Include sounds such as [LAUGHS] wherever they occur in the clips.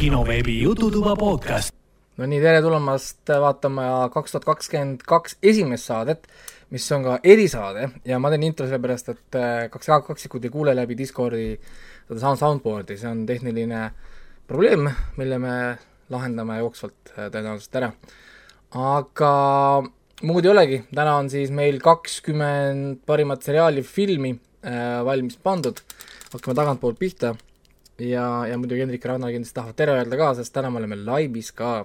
kinoveebi Jututuba podcast. no nii, tere tulemast vaatama kaks tuhat kakskümmend kaks esimest saadet, mis on ka erisaade. Ja ma teen intro sellepärast, et äh, kaks kaksikut ei kuule läbi Discordi seda sound soundboard'i, see on tehniline probleem, mille me lahendame jooksvalt äh, tõenäoliselt ära. aga muud ei olegi, täna on siis meil kakskümmend parimat seriaali, filmi äh, valmis pandud, hakkame tagantpoolt pihta ja, ja muidugi Hendrik ja Ragnar kindlasti tahavad tere öelda ka, sest täna me oleme laivis ka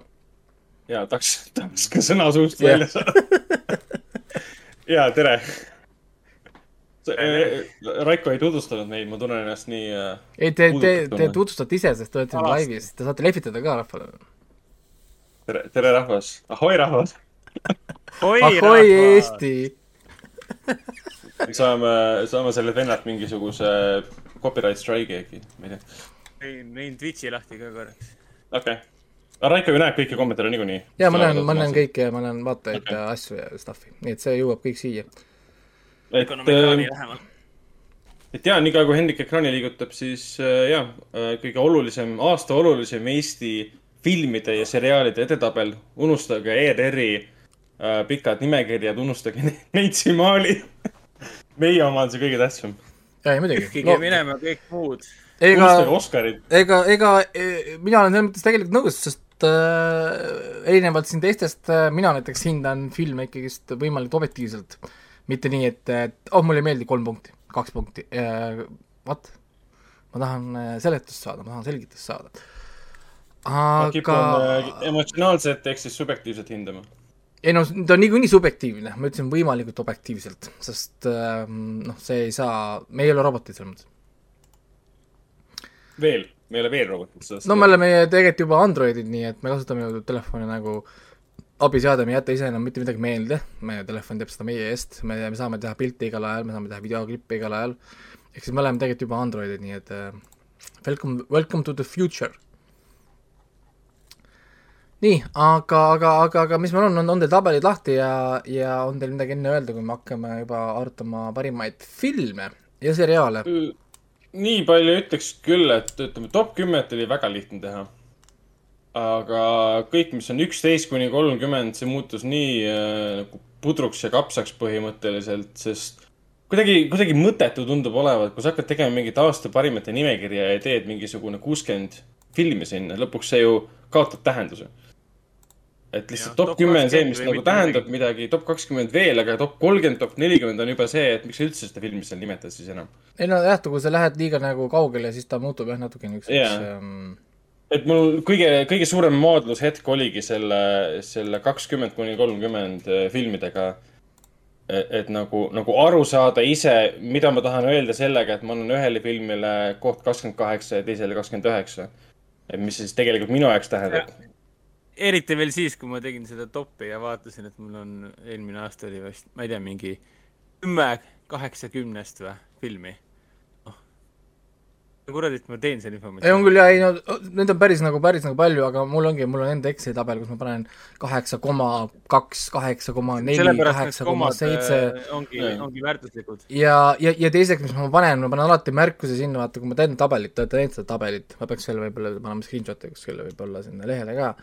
ja tahaks, tahaks ka sõna suust Jah. välja saada. [LAUGHS] ja tere. Raiko ei tutvustanud meid, ma tunnen ennast nii äh, ei, te, te, te tutvustate ise, sest te olete siin laivis, te saate lehvitada ka rahvale. tere, tere rahvas, ahoi rahvas. ahoi Eesti! saame, saame sellelt vennalt mingisuguse copyright strike'i äkki, ma ei tea. võin Twitch'i lahti ka korraks. okei okay.. Raiko ju näeb kõiki kommentaare niikuinii. ja ma näen, ma näen. kõike ja ma näen vaatajaid Okei. ja asju ja stuff'i, nii et see jõuab kõik siia. et äh, et jaa, niikaua kui Hendrik ekraani liigutab, siis äh, jaa, kõige olulisem, aasta olulisem Eesti filmide ja seriaalide edetabel. unustage ERR-i äh, pikad nimekirjad, unustage ne- [LAUGHS] Neitsi maali. meie oma on see kõige tähtsam. Ei muidugi pühkige no,. minema kõik muud. ega ega, ega eh, mina olen selles mõttes tegelikult nõus, sest äh, erinevalt siin teistest äh, mina näiteks hindan filme ikkagist võimalikult objektiivselt. mitte nii, et, et oh, mulle ei meeldi kolm punkti, kaks punkti äh,, what? ma tahan äh, seletust saada, ma tahan selgitust saada. ma kipun äh, aga emotsionaalselt ehk siis subjektiivselt hindama. Ei no ta on niikuinii subjektiivne, ma ütlesin võimalikult objektiivselt, sest äh, noh, see ei saa, me ei ole robotid selles mõttes. veel, me ei ole veel robotid no me oleme tegelikult juba Androidid, nii et me kasutame ju telefoni nagu abiseade, me ei jäta ise enam mitte midagi meelde, meie telefon teeb seda meie eest, me, me saame teha pilte igal ajal, me saame teha videoklippe igal ajal, ehk siis me oleme tegelikult juba Androidid, nii et äh, welcome, welcome to the future. nii, aga, aga, aga, aga mis meil on, on, on teil tabelid lahti ja, ja on teil midagi enne öelda, kui me hakkame juba arutama parimaid filme ja seriaale? nii palju ütleks küll, et ütleme, top kümmet oli väga lihtne teha. aga kõik, mis on üksteist kuni kolmkümmend, see muutus nii äh, nagu pudruks ja kapsaks põhimõtteliselt, sest kuidagi, kuidagi mõttetu tundub olevat, kui sa hakkad tegema mingit aasta parimate nimekirja ja teed mingisugune kuuskümmend filmi sinna, lõpuks see ju kaotab tähenduse. Et lihtsalt Jah, top kümme on see, 20 mis nagu tähendab midagi, top kakskümmend veel, aga top kolmkümmend, top nelikümmend on juba see, et miks sa üldse seda filmi seal nimetad siis enam ei no jah, kui sa lähed liiga nagu kaugele, siis ta muutub jah natuke niisuguseks yeah. um, et mul kõige, kõige suurem maadlushetk oligi selle, selle kakskümmend kuni kolmkümmend äh, filmidega. et nagu, nagu aru saada ise, mida ma tahan öelda sellega, et ma annan ühele filmile koht kakskümmend kaheksa ja teisele kakskümmend üheksa. et mis see siis tegelikult minu jaoks tähendab. Eriti veel siis, kui ma tegin seda topi ja vaatasin, et mul on, eelmine aasta oli vist, ma ei tea, mingi kümme kaheksakümnest või filmi. noh, kuradit ma teen selle ei, on informatsiooni. küll jah, ei no neid on päris nagu, päris nagu palju, aga mul ongi, mul on enda Exceli tabel, kus ma panen kaheksa koma kaks, kaheksa koma neli, kaheksa koma kommad seitse äh, ongi ongi väärtuslikud. ja, ja, ja teiseks, mis ma panen, ma panen alati märkuse sinna, vaata, kui ma teen tabelit, te olete näinud seda tabelit, ma peaks selle võib-olla panema screenshot'i kuskile võib-olla sinna lehele ka,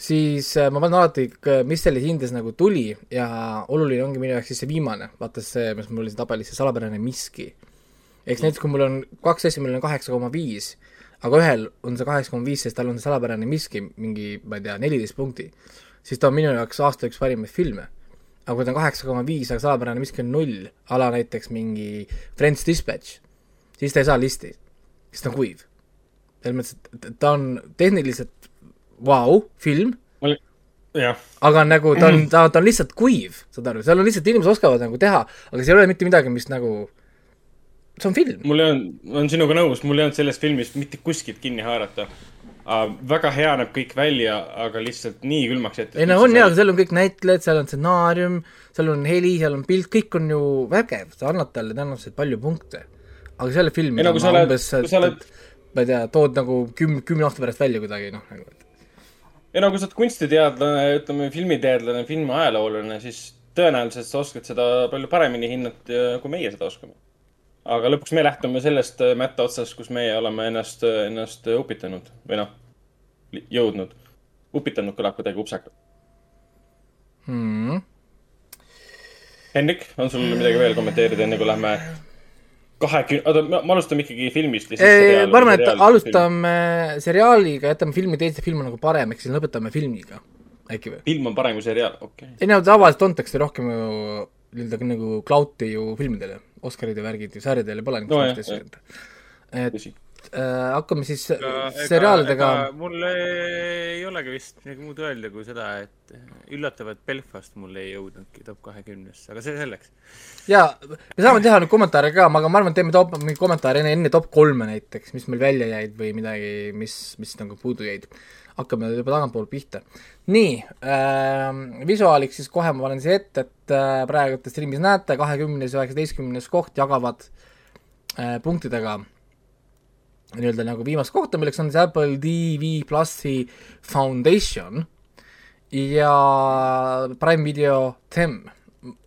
siis äh, ma panen alati, mis selles hindes nagu tuli ja oluline ongi minu jaoks siis see viimane, vaata see, mis mul oli siin tabelis, see salapärane miski. eks näiteks, kui mul on kaks asja, millel on kaheksa koma viis, aga ühel on see kaheksa koma viis, sest tal on see salapärane miski mingi, ma ei tea, neliteist punkti, siis ta on minu jaoks aasta üks parimaid filme aga kui ta on kaheksa koma viis, aga salapärane miski on null, ala näiteks mingi Friends Dispatch, siis ta ei saa listi, sest ta on kuiv. selles mõttes, et ta on tehniliselt vau wow,, film, aga nagu ta on, [CLEARS THROAT] ta, ta on lihtsalt kuiv, saad aru, seal on lihtsalt inimesed oskavad nagu teha, aga seal ei ole mitte midagi, mis nagu, see on film. mul ei olnud, ma olen sinuga nõus, mul ei olnud sellest filmist mitte kuskilt kinni haarata. väga hea näeb kõik välja, aga lihtsalt nii külmaks jätta. ei no on jaa, aga seal on kõik näitlejad, seal on stsenaarium, seal on heli, seal on pilt, kõik on ju vägev, sa annad talle tõenäoliselt palju punkte. aga selle filmi Ei no sa oled- kui sa oled- ma ei tea, tood nagu küm-, kümne aasta pärast välja kuidagi, noh nagu, et ja no kui sa oled kunstiteadlane, ütleme filmiteadlane, filmiajaloolane, siis tõenäoliselt sa oskad seda palju paremini hinnata, kui meie seda oskame. aga lõpuks me lähtume sellest äh, mätta otsast, kus meie oleme ennast, ennast upitanud või noh, jõudnud. upitanud kõlab kuidagi upsakalt. hmm.. Henrik, on sul midagi veel kommenteerida, enne kui lähme kahekümne, oota, me alustame ikkagi filmist. ma arvan, et. alustame seriaaliga, jätame filmi teise filmi nagu parem, ehk siis lõpetame filmiga, äkki või? film on parem kui seriaal, okei okay.. ei no tavaliselt antakse rohkem ju nii-öelda nagu klauti ju filmidele, Oscarid ja värgid ju sarjadele pole No jah, niisuguseid asju jah.. et. Äh, hakkame siis seriaalidega. mul ei olegi vist midagi muud öelda kui seda, et üllatav, et Belfast mul ei jõudnudki top kahekümnesse, aga see selleks. jaa, me saame teha nüüd kommentaare ka, aga ma arvan, teeme top, mingi kommentaare enne, enne top kolme näiteks, mis meil välja jäid või midagi, mis, mis nagu puudu jäid. hakkame juba tagantpoolt pihta. nii äh,, visuaaliks siis kohe ma panen siia ette, et äh, praegu te stream'is näete, kahekümnes ja üheksateistkümnes koht jagavad äh, punktidega nii-öelda nagu viimast kohta, milleks on siis Apple TV plussi Foundation ja Prime Video Tem.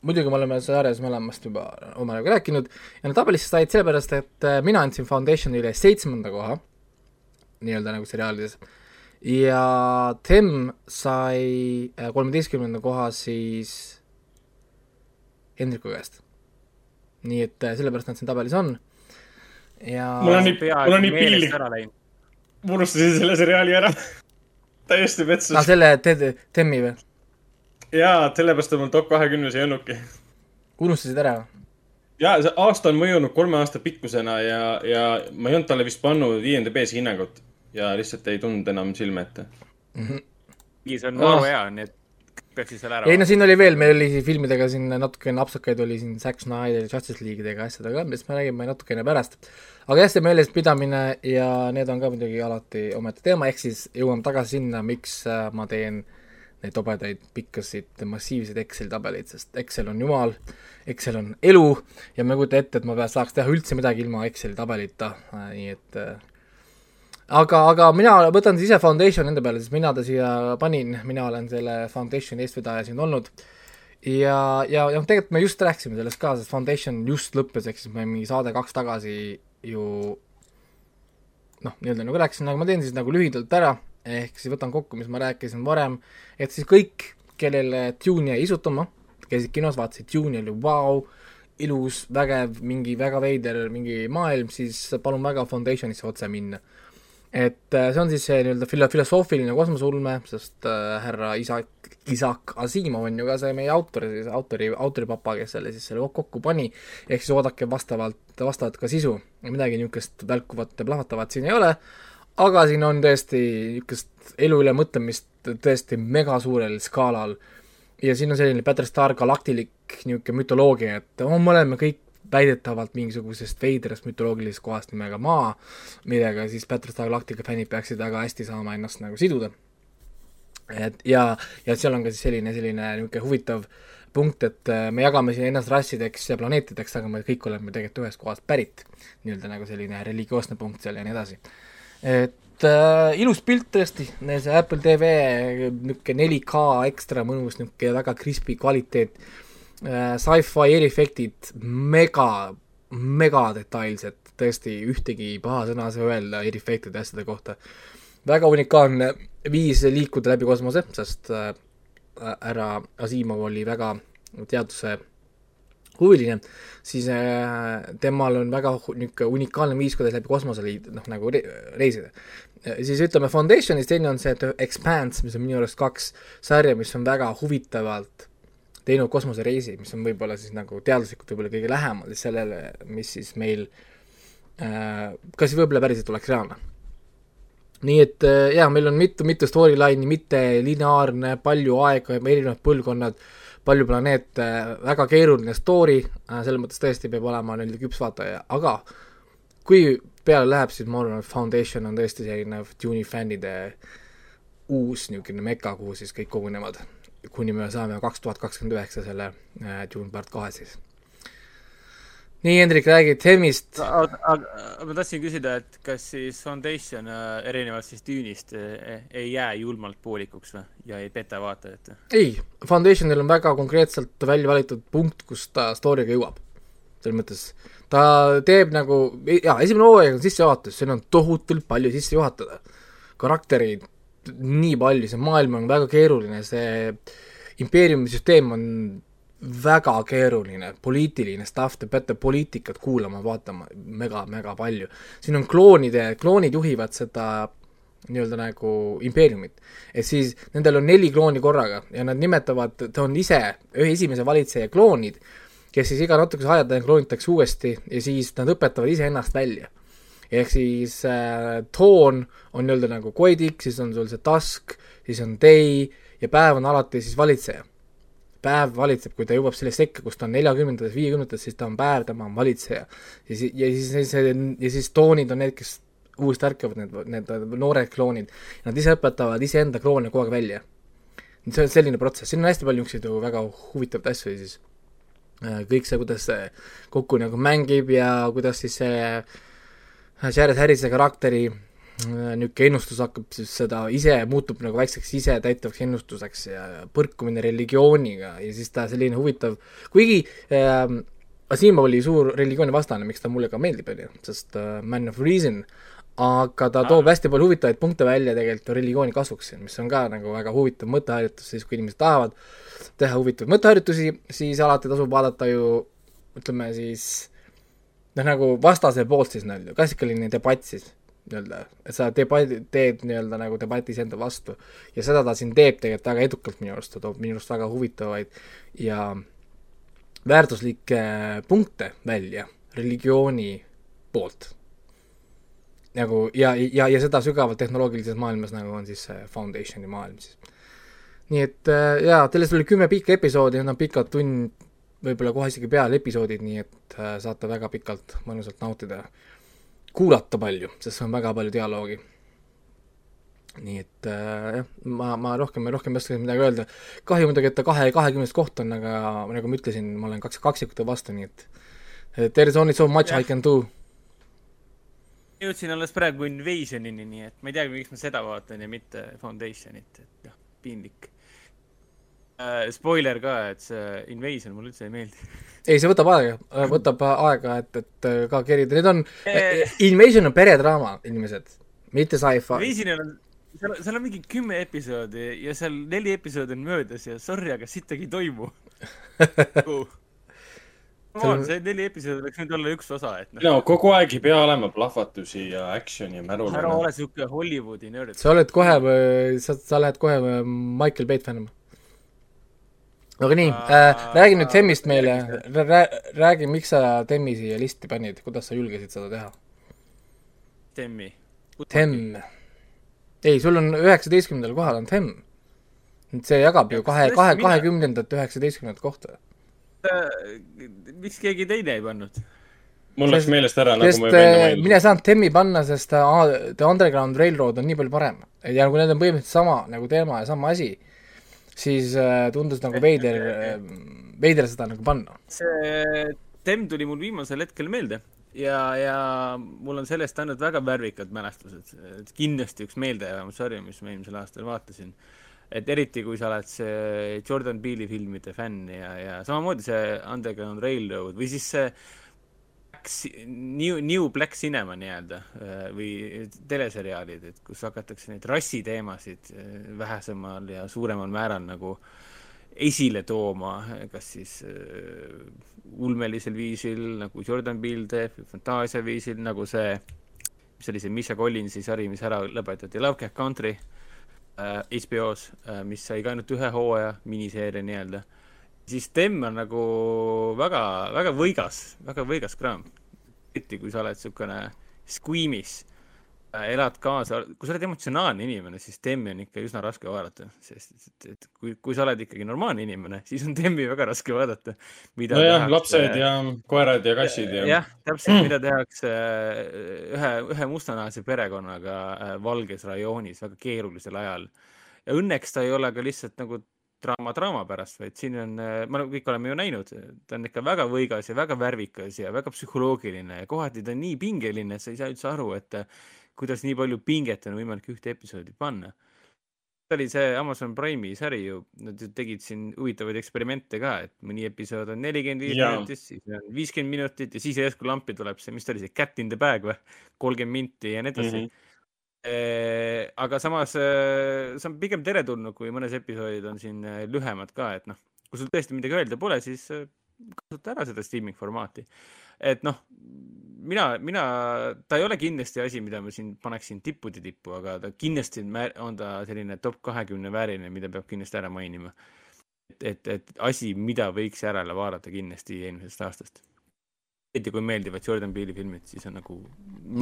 muidugi me oleme sarjas mõlemast juba omajagu rääkinud ja nad tabelisse said sellepärast, et äh, mina andsin Foundationile seitsmenda koha, nii-öelda nagu seriaalides, ja Tem sai äh, kolmeteistkümnenda koha siis Hendriku käest. nii et äh, sellepärast nad siin tabelis on ja Mul on nii- mul on nii piinlik. ma unustasin selle seriaali ära. [LAUGHS] täiesti petsus aa, selle Ted, Temmi või? jaa, sellepärast ta mul top kahekümnes ei olnudki. unustasid ära või? ja see aasta on mõjunud kolme aasta pikkusena ja, ja ma ei olnud talle vist pannud IMDB-s hinnangut ja lihtsalt ei tulnud enam silme ette. see on Ah. maru hea, nii et peaks siis selle ära ei no siin oli veel, meil oli filmidega siin natukene apsakaid oli siin Zack Snyder, Justice League'idega asjadega, millest me räägime natukene pärast. aga jah, see meelespidamine ja need on ka muidugi alati omaette teema, ehk siis jõuame tagasi sinna, miks äh, ma teen neid tobedaid pikkasid massiivseid Exceli tabeleid, sest Excel on jumal, Excel on elu ja ma ei kujuta ette, et ma saaks teha üldse midagi ilma Exceli tabelita, nii et äh, aga, aga mina võtan siis ise Foundation enda peale, sest mina ta siia panin, mina olen selle Foundationi eestvedaja siin olnud. ja, ja, ja tegelikult me just rääkisime sellest ka, sest Foundation just lõppes, ehk siis me mingi saade-kaks tagasi ju noh, nii-öelda nagu rääkisin, aga ma teen siis nagu lühidalt ära, ehk siis võtan kokku, mis ma rääkisin varem, et siis kõik, kellele Dune jäi isutama, käisid kinos, vaatasid Dune'i, oli vau, ilus, vägev, mingi väga veider mingi maailm, siis palun väga Foundationisse otse minna et äh, see on siis see nii-öelda filo-, filosoofiline kosmoseulme, sest äh, härra Isak, Isak Asimov on ju ka see meie autor, siis autori, autoripapa, kes selle siis selle kokku pani, ehk siis oodake vastavalt, vastavalt ka sisu. midagi niisugust välkuvat ja plahvatavat siin ei ole, aga siin on tõesti niisugust elu üle mõtlemist tõesti megasuurel skaalal. Ja siin on selline Battlestar galaktilik niisugune mütoloogia, et oh, me oleme kõik väidetavalt mingisugusest veidrast mütoloogilisest kohast nimega Maa, millega siis Battlestar Galactica fännid peaksid väga hästi saama ennast nagu siduda. et ja, ja seal on ka siis selline, selline niisugune huvitav punkt, et äh, me jagame siin ennast rassideks ja planeetideks, aga me kõik oleme tegelikult ühest kohast pärit. nii-öelda nagu selline religioosne punkt seal ja nii edasi. et äh, ilus pilt tõesti, see Apple TV niisugune 4K ekstra mõnus, niisugune väga crispy kvaliteet sci-fi eriefektid mega, mega detailsed, tõesti ühtegi paha sõna ei saa öelda eriefektide ja asjade kohta. väga unikaalne viis liikuda läbi kosmose, sest äh, härra Asimov oli väga teaduse huviline, siis äh, temal on väga niisugune unikaalne viis, kuidas läbi kosmose liid-, noh nagu re reisida. siis ütleme Foundationis, teine on see The Expanse, mis on minu arust kaks sarja, mis on väga huvitavalt teinud kosmosereisi, mis on võib-olla siis nagu teaduslikult võib-olla kõige lähemal siis sellele, mis siis meil äh, kas võib-olla päriselt oleks reaalne. nii et äh, jaa, meil on mitu-mitu storyline'i, mitte lineaarne, palju aega, erinevad põlvkonnad, palju planeete, väga keeruline story äh,, selles mõttes tõesti peab olema nii-öelda küps vaataja, aga kui peale läheb, siis ma arvan, et Foundation on tõesti selline Dune'i fännide uus niisugune meka, kuhu siis kõik kogunevad kuni me saame kaks tuhat kakskümmend üheksa selle äh, Dune part kahe siis. nii, Hendrik, räägi aga ma tahtsin küsida, et kas siis Foundation äh, erinevalt siis Düünist äh, ei jää julmalt poolikuks või ja ei peta vaatajat või? ei, Foundationil on väga konkreetselt välja valitud punkt, kus ta story'ga jõuab. selles mõttes ta teeb nagu, jaa, esimene hooaeg on sissejuhatus, siin on tohutult palju sisse juhatada. karakterid, nii palju, see maailm on väga keeruline, see impeeriumi süsteem on väga keeruline, poliitiline stuff, te peate poliitikat kuulama, vaatama mega-mega palju. siin on kloonide, kloonid juhivad seda nii-öelda nagu impeeriumit. et siis nendel on neli klooni korraga ja nad nimetavad, ta on ise ühe esimese valitseja kloonid, kes siis iga natukese aja tagant kloonitakse uuesti ja siis nad õpetavad iseennast välja. Ehk siis äh, toon on nii-öelda nagu koidik, siis on sul see task, siis on day ja päev on alati siis valitseja. päev valitseb, kui ta jõuab sellesse sekka, kus ta on neljakümnendates, viiekümnendates, siis ta on päev, tema on valitseja. ja siis, ja siis see, ja siis toonid on need, kes uuesti ärkavad, need, need noored kloonid. Nad ise õpetavad iseenda kloone kogu aeg välja. see on selline protsess, siin on hästi palju niisuguseid ju väga huvitavaid asju siis äh, kõik see, kuidas see kokku nagu mängib ja kuidas siis see Jared Harrise karakteri niisugune ennustus hakkab siis seda ise, muutub nagu väikseks isetäitavaks ennustuseks ja põrkumine religiooniga ja siis ta selline huvitav, kuigi äh, Asimov oli suur religiooni vastane, miks ta mulle ka meeldib, ju, sest äh, Man of Reason, aga ta toob hästi palju huvitavaid punkte välja tegelikult religiooni kasuks, mis on ka nagu väga huvitav mõtteharjutus, siis kui inimesed tahavad teha huvitavaid mõtteharjutusi, siis alati tasub vaadata ju ütleme siis noh, nagu vastase poolt siis nii-öelda, klassikaline debatt siis nii-öelda, et sa debati, teed nii-öelda nagu debati iseenda vastu. ja seda ta siin teeb tegelikult väga edukalt minu arust, ta toob minu arust väga huvitavaid ja väärtuslikke punkte välja religiooni poolt nagu ja, ja, ja seda sügavalt tehnoloogilises maailmas, nagu on siis see Foundationi maailm siis. nii et äh, jaa, sellest oli kümme pikka episoodi, need on pikad tund, võib-olla kohe isegi peale episoodid, nii et äh, saate väga pikalt mõnusalt nautida. kuulata palju, sest see on väga palju dialoogi. nii et äh, jah, ma, ma rohkem, rohkem ei oska midagi öelda. kahju muidugi, et ta kahe, kahekümnes koht on, aga nagu ma ütlesin, ma olen kaks, kaksikute vastu, nii et there is only so much yeah. I can do jõudsin alles praegu Invasionini, nii et ma ei teagi, miks ma seda vaatan ja mitte Foundationit, et jah, piinlik äh,. Spoiler ka, et see Invasion mulle üldse ei meeldi ei, see võtab aega, võtab aega, et, et ka kerida, need on e, Invasion on peredraama, inimesed, mitte sci-fi. Invasionil on, seal, seal on mingi kümme episoodi ja seal neli episoodi on möödas ja sorry, aga sittagi ei toimu [LAUGHS] on, see neli episoodi võiks nüüd olla üks osa, et noh. no kogu aeg ei pea olema plahvatusi ja action'i ja märu. ära ole siuke Hollywoodi nörd. sa oled kohe, sa, sa lähed kohe Michael Bay't fännima. Aga nii äh,, räägi nüüd Temmist meile, räägi, miks sa Temmi siia listi panid, kuidas sa julgesid seda teha? Temmi? Temm. ei, sul on üheksateistkümnendal kohal on Temm. see jagab ju kahe, kahe, kahekümnendat, üheksateistkümnendat kohta Äh, miks keegi teine ei pannud? mul läks meelest ära, nagu ma juba enne äh, mainisin. mina ei saanud Temmi panna, sest uh, The Underground Railroad on nii palju parem. ja kui need on põhimõtteliselt sama nagu teema ja sama asi, siis uh, tundus nagu veider uh,, veider seda nagu panna. see Temm tuli mul viimasel hetkel meelde ja, ja mul on sellest ainult väga värvikad mälestused. kindlasti üks meeldejäävam sari, mis ma eelmisel aastal vaatasin et eriti, kui sa oled see Jordan Peele'i filmide fänn ja, ja samamoodi see Underground Railroad või siis see New, New Black Cinema nii-öelda või teleseriaalid, et kus hakatakse neid rassiteemasid vähesemal ja suuremal määral nagu esile tooma, kas siis uh, ulmelisel viisil, nagu Jordan Peele teeb, fantaasia viisil, nagu see, mis oli see Misha Collinsi sari, mis ära lõpetati, Love Cat Country äh, HBO-s äh,, mis sai ka ainult ühe hooaja, miniseeria nii-öelda, siis Dem on nagu väga, väga võigas, väga võigas kraam. eriti kui sa oled niisugune squeamish Äh, elad kaasa, kui sa oled emotsionaalne inimene, siis Temmi on ikka üsna raske vaadata, sest et, et kui, kui sa oled ikkagi normaalne inimene, siis on Temmi väga raske vaadata. nojah, lapsed ja koerad ja kassid ja. jah, täpselt mm., mida tehakse äh, ühe, ühe mustanahalise perekonnaga äh, valges rajoonis väga keerulisel ajal. ja õnneks ta ei ole ka lihtsalt nagu draama draama pärast, vaid siin on, me kõik oleme ju näinud, ta on ikka väga võigas ja väga värvikas ja väga psühholoogiline ja kohati ta on nii pingeline, sa ei saa üldse aru, et kuidas nii palju pinget on võimalik ühte episoodi panna. see oli see Amazon Prime'i sari ju, nad ju tegid siin huvitavaid eksperimente ka, et mõni episood on nelikümmend viis minutit, siis on viiskümmend minutit ja siis järsku lampi tuleb see, mis ta oli, see Cat in the bag või, kolmkümmend minti ja nii edasi mm. -hmm aga samas eh, see on pigem teretulnud, kui mõnes episoodid on siin eh, lühemad ka, et noh, kui sul tõesti midagi öelda pole, siis eh, kasuta ära seda streaming formaati. et noh, mina, mina, ta ei ole kindlasti asi, mida ma siin paneksin tippude tippu, aga ta kindlasti on ta selline top kahekümne vääriline, mida peab kindlasti ära mainima. et, et, et asi, mida võiks järele vaadata kindlasti eelmisest aastast. Eriti kui meeldivad Jordan Peele'i filmid, siis on nagu.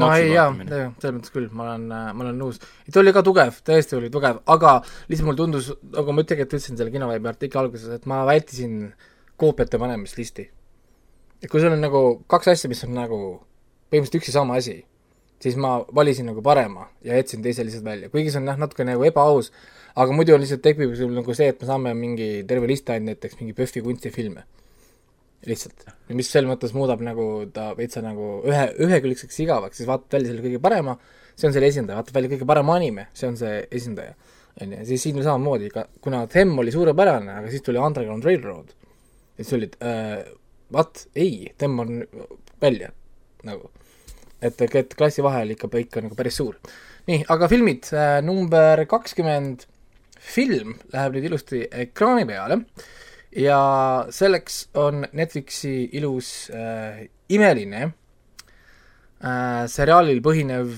no ei jaa, jaa, selles mõttes küll, ma olen, ma olen nõus. ta oli ka tugev, tõesti oli tugev, aga lihtsalt mulle tundus, nagu ma tegelikult ütlesin selle kinoveebi artikli alguses, et ma vältisin koopiate panemist listi. et kui sul on nagu kaks asja, mis on nagu põhimõtteliselt üks ja sama asi, siis ma valisin nagu parema ja jätsin teise lihtsalt välja, kuigi see on jah, natuke nagu ebaaus, aga muidu on lihtsalt tekib sul nagu see, et me saame mingi terve liste ainult näiteks mingi PÖFFi kunstifilme lihtsalt, mis selles mõttes muudab nagu ta veitsa nagu ühe, ühekülgseks igavaks, siis vaatab välja selle kõige parema, see on selle esindaja, vaatab välja kõige parem anime, see on see esindaja. on ju, siis siin samamoodi, ka kuna Them oli suurepärane, aga siis tuli Underground Railroad. ja siis olid äh,, vaat, ei, Them on välja, nagu. et, et klassi vahe oli ikka, ikka nagu päris suur. nii, aga filmid äh,, number kakskümmend film läheb nüüd ilusti ekraani peale ja selleks on Netflixi ilus äh, imeline äh, seriaalil põhinev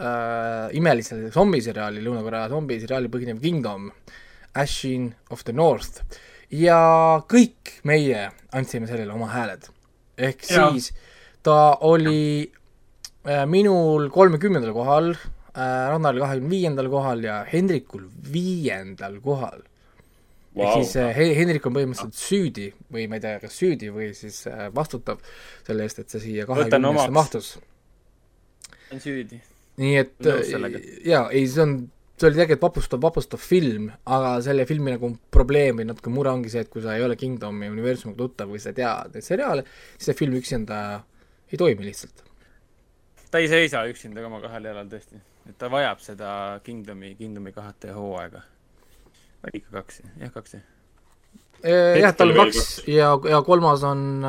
äh, imelisel zombiseriaalil, Lõuna-Korea zombiseriaalil põhinev Kingdom, Ashin of the North ja kõik meie andsime sellele oma hääled. ehk Jaa. siis ta oli äh, minul kolmekümnendal kohal äh,, Rannaril kahekümne viiendal kohal ja Hendrikul viiendal kohal wow. ehk siis äh, He- Hendrik on põhimõtteliselt süüdi või ma ei tea, kas süüdi või siis äh, vastutav selle eest, et see siia kahekümnesse mahtus. on süüdi. nii et jaa, ei, see on, see oli tegelikult vapustav, vapustav film, aga selle filmi nagu probleem või natuke mure ongi see, et kui sa ei ole Kingdomi universumiga tuttav või sa ei tea neid seriaale, siis see film üksinda ei toimi lihtsalt. ta ei seisa üksinda oma kahel jalal tõesti, et ta vajab seda Kingdomi, Kingdomi kahte hooaega. Oli ikka kaks, jah, kaks jah. jah, tal on kaks ja, ja kolmas on,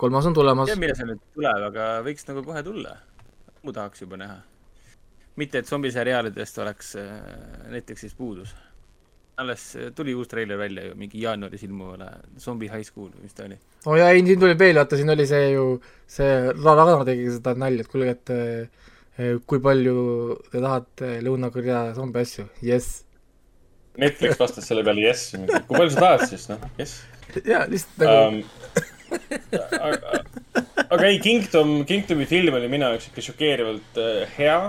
kolmas on tulemas. ei tea, millal see nüüd tuleb, aga võiks nagu kohe tulla. mu tahaks juba näha. mitte, et zombiseriaalidest oleks äh, Netflixis puudus. alles äh, tuli uus treiler välja ju, mingi jaanuaris ilmuvale Zombie High School või mis ta oli. oo oh jaa, ei siin tuli veel, vaata siin oli see ju, see Ra- Ragnar tegi seda nalja, et kuulge, et kui palju te tahate Lõuna-Korea zombi asju, jess. Netflix vastas selle peale jess, kui palju sa tahad siis, noh, jess jaa, lihtsalt nagu um,. aga, aga ei, Kingdom, Kingdomi film oli minu jaoks ikka šokeerivalt äh, hea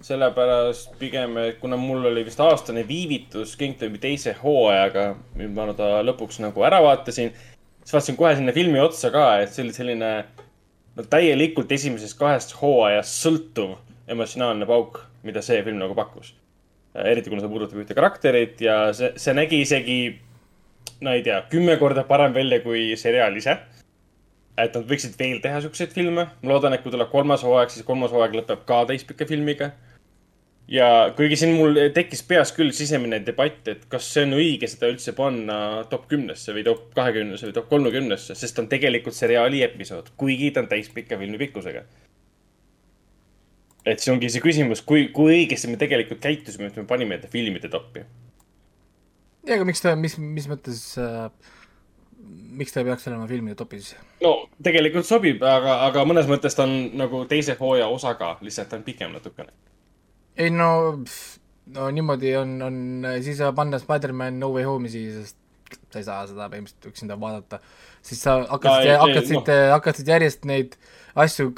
sellepärast pigem, kuna mul oli vist aastane viivitus Kingdomi teise hooajaga, mil ma ta lõpuks nagu ära vaatasin, siis vaatasin kohe sinna filmi otsa ka, et see oli selline no täielikult esimesest kahest hooajast sõltuv emotsionaalne pauk, mida see film nagu pakkus. Eriti kuna see puudutab ühte karakterit ja see, see nägi isegi, no ei tea, kümme korda parem välja kui seriaal ise et nad võiksid veel teha siukseid filme. ma loodan, et kui tuleb kolmas hooaeg, siis kolmas hooaeg lõpeb ka täispika filmiga. ja kuigi siin mul tekkis peas küll sisemine debatt, et kas see on õige seda üldse panna top kümnesse või top kahekümnesse või top kolmekümnesse, sest ta on tegelikult seriaali episood, kuigi ta on täispika filmi pikkusega. Et see ongi see küsimus, kui, kui õigesti me tegelikult käitusime, et me panime ta filmide toppi. jaa, aga miks ta, mis, mis mõttes äh, miks ta ei peaks olema filmide topis? no tegelikult sobib, aga, aga mõnes mõttes ta on nagu teise hooaja osa ka, lihtsalt ta on pikem natukene. ei no, no niimoodi on, on, siis saab panna Spider-man No Way Home'i siia, sest sa ei saa seda põhimõtteliselt üksinda vaadata. siis sa hakkasid ei, hakkasid, hakkasid järjest neid asju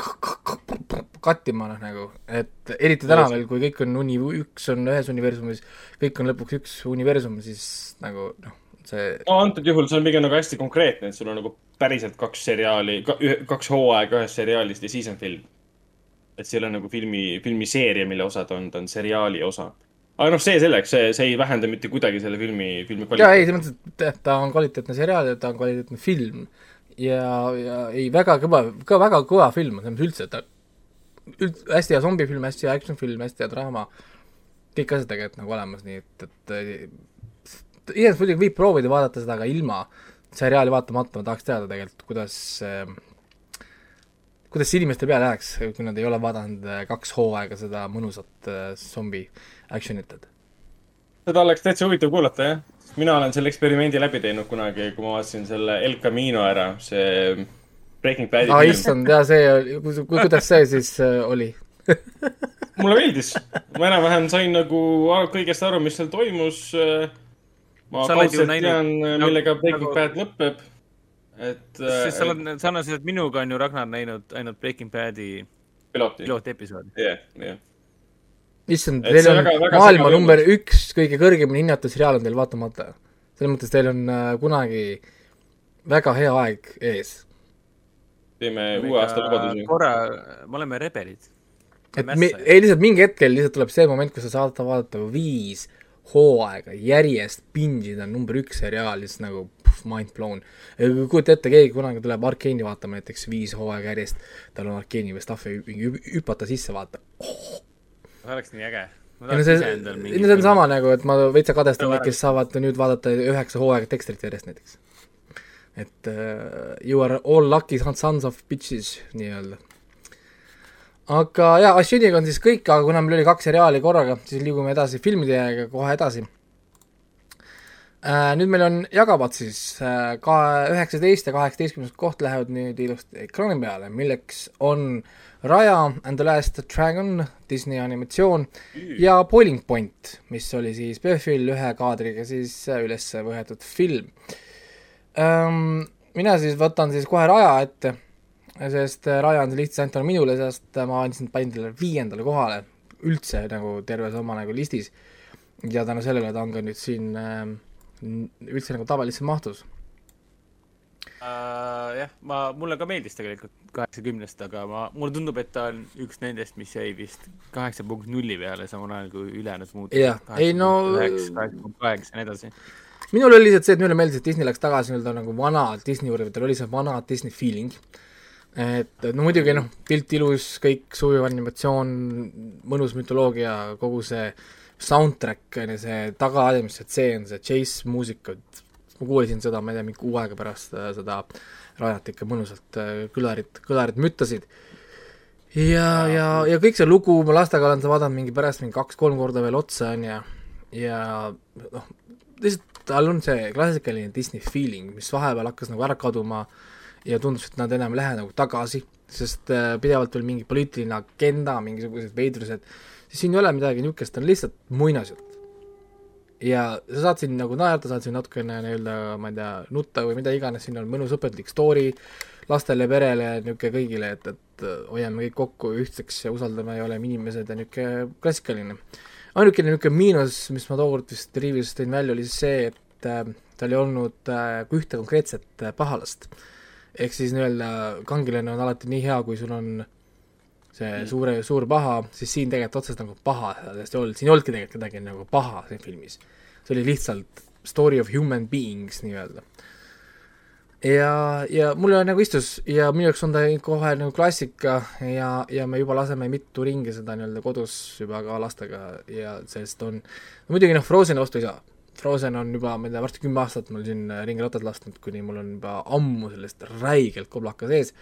kattima, noh nagu, et eriti tänapäeval, kui kõik on uni-, üks on ühes universumis, kõik on lõpuks üks universum, siis nagu noh, see no antud juhul see on pigem nagu hästi konkreetne, et sul on nagu päriselt kaks seriaali, kaks hooaega ühest seriaalist ja siis on film. et see ei ole nagu filmi, filmiseeria, mille osa ta on, ta on seriaali osa. Aga noh, see selleks, see, see ei vähenda mitte kuidagi selle filmi, filmi jaa, ei, selles mõttes, et ta on kvaliteetne seriaal ja ta on kvaliteetne film. ja, ja ei, väga kõva, ka väga kõva film selles mõttes üldse, ta üld-, hästi hea zombifilm, hästi hea action film, hästi hea draama, kõik asjad tegelikult nagu olemas, nii et, et iseenesest muidugi võib proovida vaadata seda ka ilma seriaali vaatamata, ma tahaks teada tegelikult, kuidas kuidas see inimeste peale läheks, kui nad ei ole vaadanud kaks hooaega seda mõnusat äh, zombi action'it, et seda oleks täitsa huvitav kuulata, jah. mina olen selle eksperimendi läbi teinud kunagi, kui ma vaatasin selle El Camino ära, see Breaking Badi aa film. issand, jaa, see oli, kuidas see siis äh, oli? [LAUGHS] mulle meeldis, ma enam-vähem sain nagu kõigest aru, mis seal toimus. ma oled ju kaudselt tean, nagu- millega Breaking nagu- Bad lõpeb. et. sest sa oled sarnaselt minuga on ju Ragnar näinud ainult Breaking Badi piloti. pilootepisoodi. jah, jah. issand, teil on väga- väga maailma number üks kõige kõrgemini hinnatud seriaal on teil vaatamata. selles mõttes teil on äh, kunagi väga hea aeg ees teeme uue aasta lubadusi. korra, me oleme rebelid. et mi-, ei lihtsalt mingi hetkel lihtsalt tuleb see moment, kus sa saad vaadata viis hooaega järjest pingida number üks seriaal, lihtsalt nagu pff, mind blown. kujuta ette, keegi kunagi tuleb Arkeeni vaatama näiteks viis hooaega järjest, tal on Arkeeni või stuff'i mingi hü- hüpata sisse vaata. See oleks nii äge. ei no see, see on sama nagu, et ma veitsa kadestan neid, kes saavad nüüd vaadata üheksa hooaega Dexterit järjest näiteks. et uh, you are all lucky sons of bitches nii-öelda. aga jaa, Ashiniga on siis kõik, aga kuna meil oli kaks seriaali korraga, siis liigume edasi filmidega kohe edasi uh,. nüüd meil on jagavad siis uh, ka üheksateist ja kaheksateistkümnes koht lähevad nüüd ilusti ekraani peale, milleks on Raya and the Last Dragon, Disney animatsioon ja Boiling Point, mis oli siis PÖFFil ühe kaadriga siis äh, üles võetud film. Mina siis võtan siis kohe Raja ette, sest äh, Raja on lihtsalt ainult minule, sest äh, ma andsin panin talle viiendale kohale üldse nagu terves oma nagu listis. Ja tänu sellele ta on ka nüüd siin üldse nagu tabelisse mahtus. uh,. jah, ma, mulle ka meeldis tegelikult kaheksakümnest, aga ma, mulle tundub, et ta on üks nendest, mis jäi vist kaheksa punkt nulli peale, samal ajal kui ülejäänud muud. Jah, ei no- kaheksa punkt kaheksa ja nii edasi. minul oli lihtsalt see, et minule meeldis, et Disney läks tagasi nii-öelda nagu vana Disney juurde, tal oli see vana Disney feeling. et no muidugi noh, pilt ilus, kõik sujuv animatsioon, mõnus mütoloogia, kogu see soundtrack on ju, see tagaajamise tseen, see chase muusika, ma kuulasin seda, ma ei tea, mingi kuu aega pärast äh, seda rajat ikka mõnusalt äh, kõlarid, kõlarid müttasid. ja, ja, ja kõik see lugu, ma lastega olen seda vaadanud mingi pärast mingi kaks-kolm korda veel otsa, on ju, ja noh, lihtsalt tal on see klassikaline Disney feeling, mis vahepeal hakkas nagu ära kaduma ja tundus, et nad enam ei lähe nagu tagasi, sest äh, pidevalt oli mingi poliitiline agenda, mingisugused veidrused, siis siin ei ole midagi niisugust, on lihtsalt muinasjutt. Ja sa saad siin nagu naerda, saad siin natukene nii-öelda, ma ei tea, nutta või mida iganes, siin on mõnus õpetlik story lastele, perele, niisugune kõigile, et, et äh, hoiame kõik kokku ühtseks ja usaldame ja oleme inimesed ja niisugune klassikaline ainukene niisugune miinus, mis ma tookord vist review'is tõin välja, oli siis see, et äh, tal ei olnud äh, ühte konkreetset äh, pahalast. ehk siis nii-öelda kangelane on alati nii hea, kui sul on see suure, suur paha, siis siin tegelikult otseselt nagu paha sellest ei olnud, siin ei olnudki tegelikult kedagi nagu paha siin filmis. see oli lihtsalt story of human beings nii-öelda. ja, ja mulle nagu istus ja minu jaoks on ta kohe nagu klassika ja, ja me juba laseme mitu ringi seda nii-öelda kodus juba ka lastega ja sellest on, muidugi noh, Frozeni vastu ei saa. Frozen on juba, ma ei tea, varsti kümme aastat mul siin ringrattad lasknud, kuni mul on juba ammu sellest räigelt koblaka sees,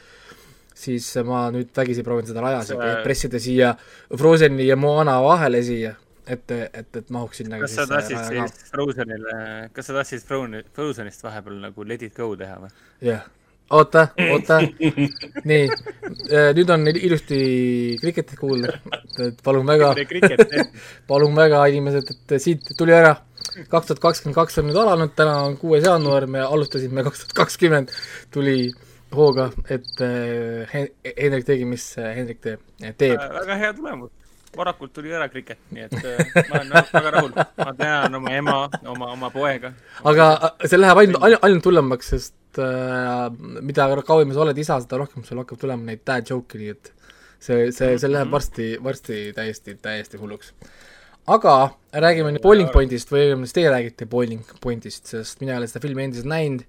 siis ma nüüd vägisi proovin seda raja See- pressida siia Frozeni ja Moana vahele siia, et, et, et mahuks sinna kas sa tahtsid siis Frozenile, kas sa tahtsid Frozenist vahepeal nagu Let it go teha või? jah, oota, oota, nii, nüüd on ilusti kriketit kuulda, et palun väga, [LAUGHS] palun väga, inimesed, et siit tuli ära, kaks tuhat kakskümmend kaks on nüüd alanud, täna on kuues jaanuar, me alustasime kaks tuhat kakskümmend, tuli hooga, et äh, Hen- Hendrik tegi, mis äh, Hendrik teeb, teeb. väga hea tulemus. varakult tuli ära kriket, nii et äh, ma olen väga rahul. ma tean oma ema, oma, oma poega. aga äh, see läheb ainult, ainult, ainult hullemaks, sest äh, mida kauem sa oled isa, seda rohkem sul hakkab tulema neid dad joke'e, nii et see, see, see läheb varsti, varsti täiesti, täiesti hulluks. aga räägime nüüd Boiling Pointist või õigemini teie räägite Boiling Pointist, sest mina ei ole seda filmi endiselt näinud.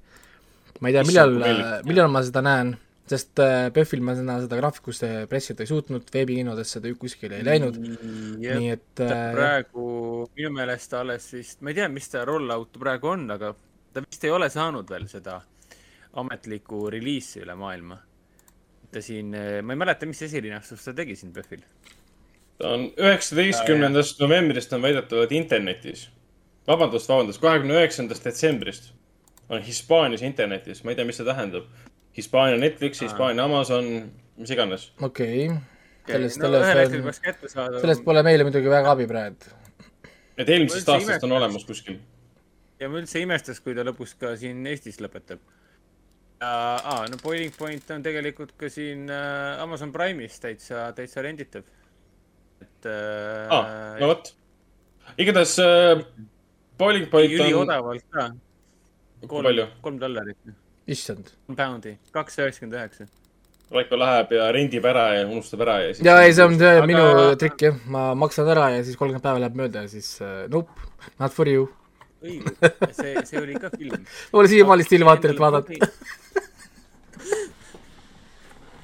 Ma ei tea, millal kui meeldib., millal ma seda näen, sest äh, PÖFFil ma seda, seda graafikusse pressida ei suutnud, veebikinodes seda kuskile ei läinud, nii et äh, praegu minu meelest alles vist, ma ei tea, mis ta roll-out praegu on, aga ta vist ei ole saanud veel seda ametlikku reliisi üle maailma. ta siin, ma ei mäleta, mis esilinastust ta tegi siin PÖFFil. ta on üheksateistkümnendast novembrist on väidetavalt internetis. vabandust, vabandust, kahekümne üheksandast detsembrist on Hispaanias internetis, ma ei tea, mis see tähendab. Hispaania Netflix, Hispaania Amazon, mis iganes. okei okay., sellest, no sellest, saada. sellest pole meile muidugi väga abi praegu. et eelmisest aastast on imekas. olemas kuskil. ja ma üldse imestas, kui ta lõpuks ka siin Eestis lõpetab. aa, no Boiling Point on tegelikult ka siin äh, Amazon Prime'is täitsa, täitsa renditav. et äh, aa, Ah, no vot. igatahes äh, Bowling Point on, üliodavalt ka. palju? kolm dollarit, issand. kolm poundi, kaks üheksakümmend üheksa. Raiko läheb ja rendib ära ja unustab ära ja siis. ja ei, see on see Aga- minu trikk jah, ma maksan ära ja siis kolmkümmend päeva läheb mööda ja siis uh, nope, not for you. õige, see, see oli ka film. [LAUGHS] mul siiamaani stiilvaatelit vaadata.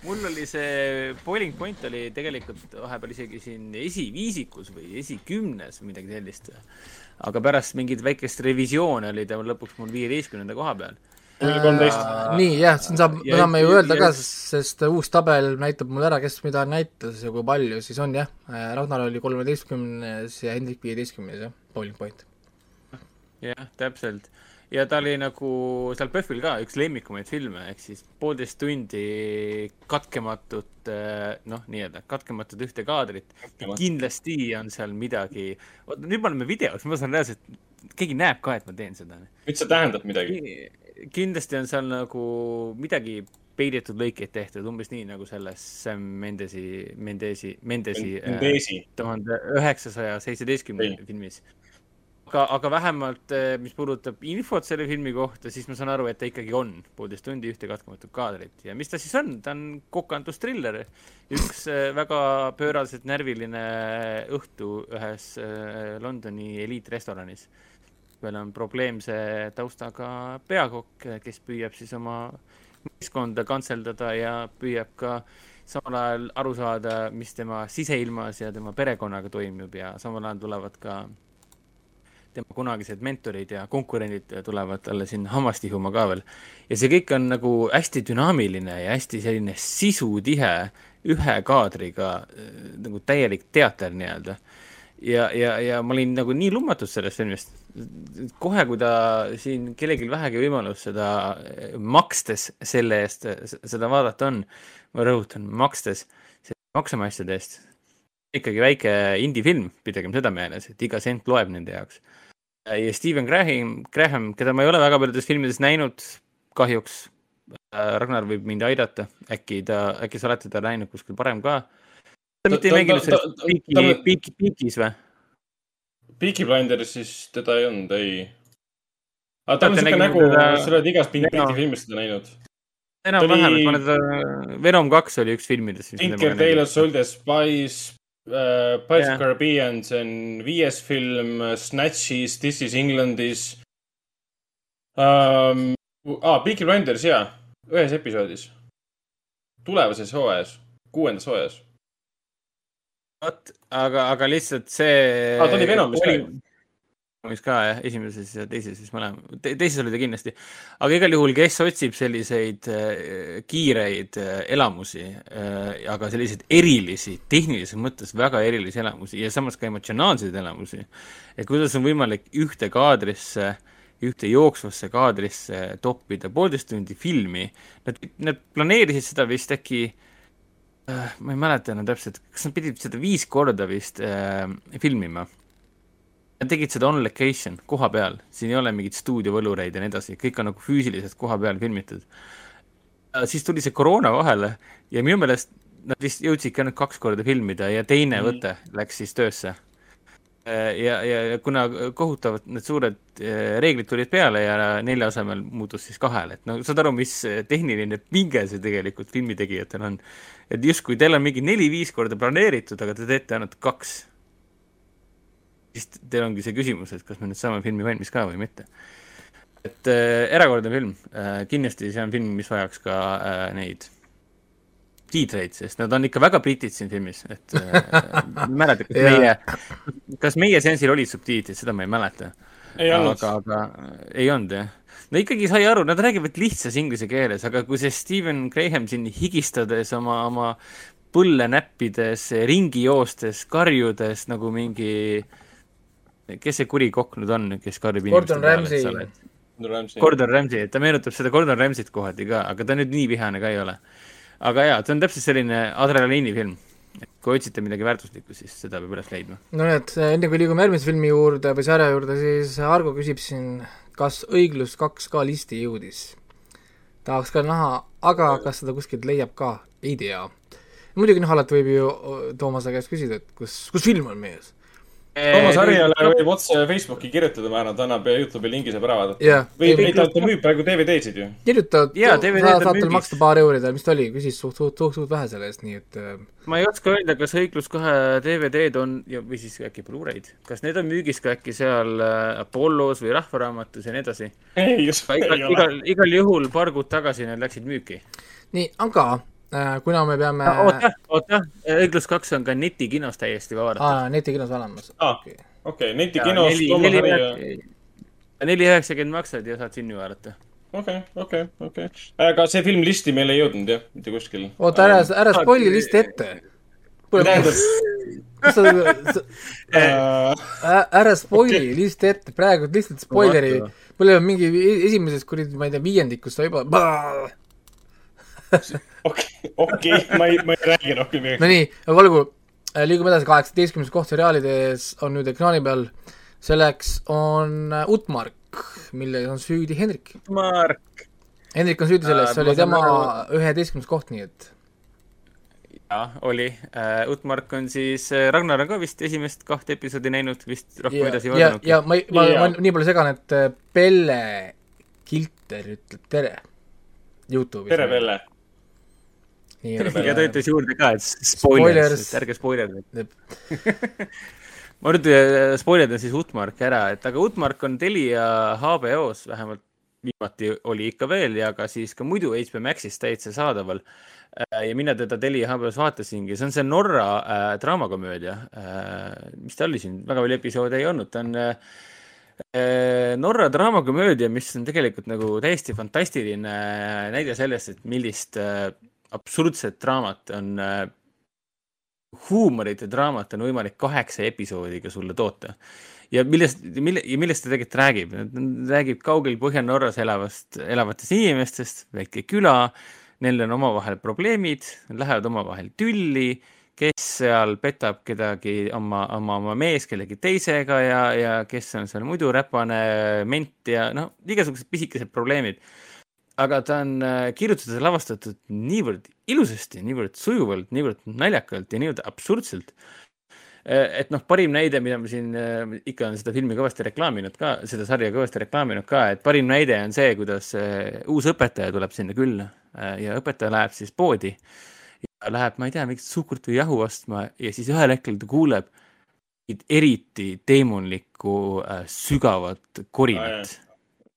mul oli see Boiling Point oli tegelikult vahepeal isegi siin esiviisikus või esikümnes või midagi sellist. Aga pärast mingit väikest revisjooni oli ta lõpuks mul viieteistkümnenda koha peal. kolmteist. nii jah, siin saab, me saame ju ja- öelda ka, sest uus tabel näitab mulle ära, kes mida näitas ja kui palju siis on jah. Ragnar oli kolmeteistkümnes ja Hendrik viieteistkümnes jah, Bowling Point. jah, täpselt. Ja ta oli nagu seal PÖFFil ka üks lemmikumaid filme, ehk siis poolteist tundi katkematut, noh, nii-öelda katkematut ühte kaadrit. kindlasti on seal midagi, vot nüüd me oleme videos, ma saan reaalselt, keegi näeb ka, et ma teen seda. nüüd see tähendab midagi. kindlasti on seal nagu midagi peidetud lõikeid tehtud, umbes nii nagu selles Sam Mendesi, Mendesi, Mendesi Desi. tuhande üheksasaja seitsmeteistkümne Ei. filmis. aga, aga vähemalt, mis puudutab infot selle filmi kohta, siis ma saan aru, et ta ikkagi on poolteist tundi ühte katkematut kaadrit ja mis ta siis on, ta on kokandustriller. üks äh, väga pööraselt närviline õhtu ühes äh, Londoni eliitrestoranis. meil on probleemse taustaga peakokk, kes püüab siis oma meeskonda kantseldada ja püüab ka samal ajal aru saada, mis tema siseilmas ja tema perekonnaga toimub ja samal ajal tulevad ka tema kunagised mentorid ja konkurendid tulevad talle sinna hammast ihuma ka veel. ja see kõik on nagu hästi dünaamiline ja hästi selline sisutihe ühe kaadriga äh, nagu täielik teater nii-öelda. ja, ja, ja ma olin nagu nii lummatud sellest filmist. kohe, kui ta siin kellelgi vähegi võimalus seda äh, makstes selle eest äh, seda vaadata on, ma rõhutan, makstes, maksame asjade eest. ikkagi väike indie-film, pidagem seda meeles, et iga sent loeb nende jaoks. Ja Steven Graham, Graham, keda ma ei ole väga paljudes filmides näinud, kahjuks. Ragnar võib mind aidata, äkki ta, äkki sa oled teda näinud kuskil varem ka? ta mitte ei mänginud selles Peaky Peaky, Peakis või? Peaky Blinders siis teda ei olnud, ei. aga tal on siuke nägu teda-, sa oled Jaa. Briti filmist seda näinud. enam-vähem, et ma olen teda, Venom kaks oli üks filmidest. Tinker Tailor Soldier Spice äh,, Pirates Jah. of Caribbean, see on viies film, Snatchis, This is Englandis um,. aa, Peaky Blinders jaa, ühes episoodis. tulevases hooajas, kuuendas hooajas. vot, aga, aga lihtsalt see. Aa, ta oli Venomis ka ju. Venomis ka jah, esimeses ja teises siis mõlema Te, teises oli ta kindlasti. aga igal juhul, kes otsib selliseid äh, kiireid äh, elamusi äh,, aga selliseid erilisi, tehnilises mõttes väga erilisi elamusi ja samas ka emotsionaalseid elamusi. et kuidas on võimalik ühte kaadrisse, ühte jooksvasse kaadrisse toppida poolteist tundi filmi. Nad, nad planeerisid seda vist äkki ma ei mäleta enam täpselt, kas nad pidid seda viis korda vist äh, filmima. Nad tegid seda on location, koha peal, siin ei ole mingeid stuudiovõlureid ja nii edasi, kõik on nagu füüsiliselt koha peal filmitud. siis tuli see koroona vahele ja minu meelest nad vist jõudsidki ainult kaks korda filmida ja teine Mhm. võte läks siis töösse. ja, ja, ja kuna kohutavalt need suured äh, reeglid tulid peale ja nelja asemel muutus siis kahele, et no saad aru, mis tehniline pinge see tegelikult filmitegijatel on. et justkui teil on mingi neli-viis korda planeeritud, aga te teete ainult kaks. Siis teil ongi see küsimus, et kas me nüüd saame filmi valmis ka või mitte. et äh, erakordne film äh,, kindlasti see on film, mis vajaks ka äh, neid tiitreid, sest nad on ikka väga britid siin filmis, et äh, [LAUGHS] mäleta, kas meie, kas meie seansil olid subtiitrid, seda ma ei mäleta. aga, aga ei olnud jah. no ikkagi sai aru, nad räägivad lihtsas inglise keeles, aga kui see Steven Graham siin higistades oma, oma põlle näppides, ringi joostes, karjudes nagu mingi, kes see kuri kokk nüüd on, kes karjub Gordon Ramsay. Gordon Ramsay, et ta meenutab seda Gordon Ramsay't kohati ka, aga ta nüüd nii vihane ka ei ole. aga jaa, ta on täpselt selline adrenaliinifilm. et kui otsite midagi väärtuslikku, siis seda peab üles leidma. no nii, et enne kui liigume järgmise filmi juurde või sarja juurde, siis Argo küsib siin, kas Õiglus kaks ka listi jõudis? tahaks ka näha, aga kas seda kuskilt leiab ka, ei tea. muidugi noh, alati võib ju Toomase käest küsida, et kus, kus film on mees. Toomas Harjale võib otse Facebooki kirjutada, ma arvan, ta annab Youtube'i lingi saab ära vaadata. jah, või, ei ta, ta müüb praegu DVD-sid ju. sa on saad talle maksta paar euri, ta, mis ta oli, küsis suht, suht, suht, suht vähe selle eest, nii et äh, ma ei oska öelda, kas Õiglus kahe DVD-d on ja, või siis äkki Blu-ray'd, kas need on müügis ka äkki seal äh, Apollos või Rahvaraamatus ja nii edasi. ei, just igal, igal, juhul paar kuud tagasi need läksid müüki. nii, aga kuna me peame oota, oota, Õiglus kaks on ka netikinos täiesti vaadata. aa, netikinos olemas okay.. okei, netikinos neli, üheksakümmend maksad ja saad sinna vaadata. okei, okei, okei. aga see film listi meil ei jõudnud jah, mitte kuskil. oota, ära, ära spoil'i listi ette. tähendab, äh, ära spoil'i listi ette, praegu lihtsalt spoileri, mul on mingi e- esimeses kuradi, ma ei tea, viiendikus ta juba, okei, okei, ma ei, ma ei räägi rohkem midagi. no nii, aga olgu, liigume edasi, kaheksateistkümnes koht seriaalides on nüüd ekraani peal, selleks on äh, Utmark, milles on süüdi Hendrik. Mark. Hendrik on süüdi selles, Aa, see oli tema üheteistkümnes koht, nii et jah, oli uh,. Utmark on siis Ragnar on ka vist esimest kahte episoodi näinud, vist rohkem ja, edasi ei ja, vaadanud. ja ma, ma, ma nii palju segan, et äh, Pelle Kilter ütleb tere Youtube'is. tere, Pelle. nii Tere, et Pelle. Ja ta ütles juurde ka, et Spoilers. spoilers, ärge spoilerdage [LAUGHS] ma nüüd äh, spoilerdan siis Utmarki ära, et aga Utmark on Telia HBO-s vähemalt viimati oli ikka veel ja ka siis ka muidu HBO Maxis täitsa saadaval. ja mina teda Telia HBO-s vaatasingi, see on see Norra äh, draamakomöödia äh,. mis ta oli siin, väga palju episoode ei olnud, ta on äh, äh, Norra draamakomöödia, mis on tegelikult nagu täiesti fantastiline näide sellest, et millist äh, absurdset draamat on äh, huumorit ja draamat on võimalik kaheksa episoodiga sulle toota. ja millest, mille, ja millest ta tegelikult räägib, räägib kaugel Põhja-Norras elavast, elavatest inimestest, väike küla, neil on omavahel probleemid, lähevad omavahel tülli, kes seal petab kedagi oma, oma, oma mees kellegi teisega ja, ja kes on seal muidu räpane ment ja noh, igasugused pisikesed probleemid aga ta on äh, kirjutatud ja lavastatud niivõrd ilusasti, niivõrd sujuvalt, niivõrd naljakalt ja niivõrd absurdselt. et noh, parim näide, mida ma siin äh, ikka olen seda filmi kõvasti reklaaminud ka, seda sarja kõvasti reklaaminud ka, et parim näide on see, kuidas äh, uus õpetaja tuleb sinna külla äh, ja õpetaja läheb siis poodi ja läheb, ma ei tea, mingit suhkrut või jahu ostma ja siis ühel hetkel ta kuuleb eriti teemonlikku äh, sügavat korinat.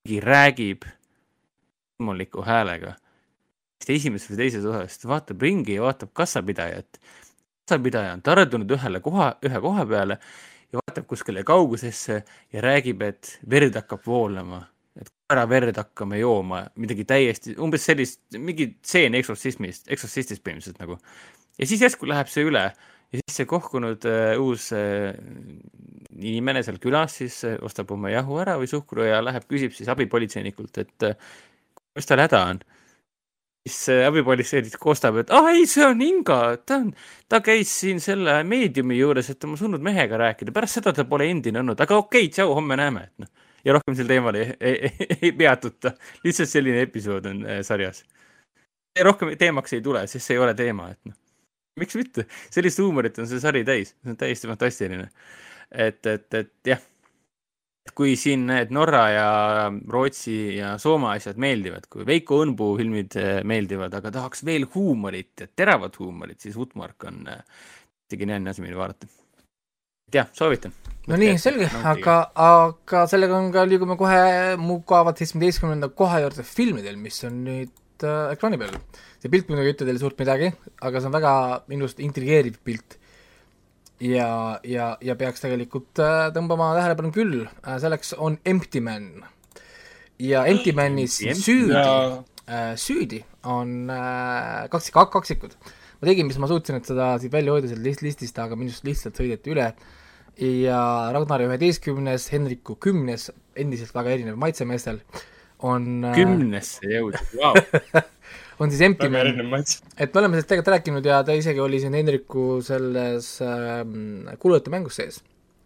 räägib loomuliku häälega. esimeses või teises osas ta vaatab ringi ja vaatab kassapidajat. kassapidaja on tardunud ühele koha, ühe koha peale ja vaatab kuskile kaugusesse ja räägib, et verd hakkab voolama, et koera verd hakkame jooma, midagi täiesti umbes sellist, mingi tseen eksortsismist, eksortsistist põhimõtteliselt nagu. ja siis järsku läheb see üle ja siis see kohkunud äh, uus äh, inimene seal külas siis äh, ostab oma jahu ära või suhkru ja läheb, küsib siis abipolitseinikult, et äh, mis tal häda on. siis abipolitseinik koostab, et ah ei, see on Inga, ta on, ta käis siin selle meediumi juures, et oma surnud mehega rääkida, pärast seda ta pole endine olnud, aga okei okay,, tšau, homme näeme, et noh. ja rohkem sel teemal ei, ei, ei, ei peatuta, lihtsalt selline episood on äh, sarjas. rohkem teemaks ei tule, sest see ei ole teema, et noh, miks mitte, sellist huumorit on see sari täis, see on täiesti fantastiline. et, et, et jah kui siin need Norra ja Rootsi ja Soome asjad meeldivad, kui Veiko Õunpuu filmid eh, meeldivad, aga tahaks veel huumorit ja teravat huumorit, siis Utmark on eh, täiesti geniaalne asi, mida vaadata. jah, soovitan. no nii, selge, aga, aga sellega on ka, liigume kohe mugavalt seitsmeteistkümnenda koha juurde filmidel, mis on nüüd äh, ekraani peal. see pilt muidugi ei ütle teile suurt midagi, aga see on väga minu arust intrigeeriv pilt. ja, ja, ja peaks tegelikult äh, tõmbama tähelepanu küll äh,, selleks on Empty Man. ja Empty Manis süüdi ja äh,, süüdi on äh, kaks, kaksikud. ma tegin, mis ma suutsin, et seda siit välja hoida sealt list-, listist, aga minust lihtsalt sõideti üle. ja Ragnari üheteistkümnes, Henriku kümnes, endiselt väga erinev maitse meestel, on kümnesse jõudnud, vau. [LAUGHS] on siis Empty Man, et me oleme sellest tegelikult rääkinud ja ta isegi oli siin Henriku selles ähm, kuulujate mängus sees.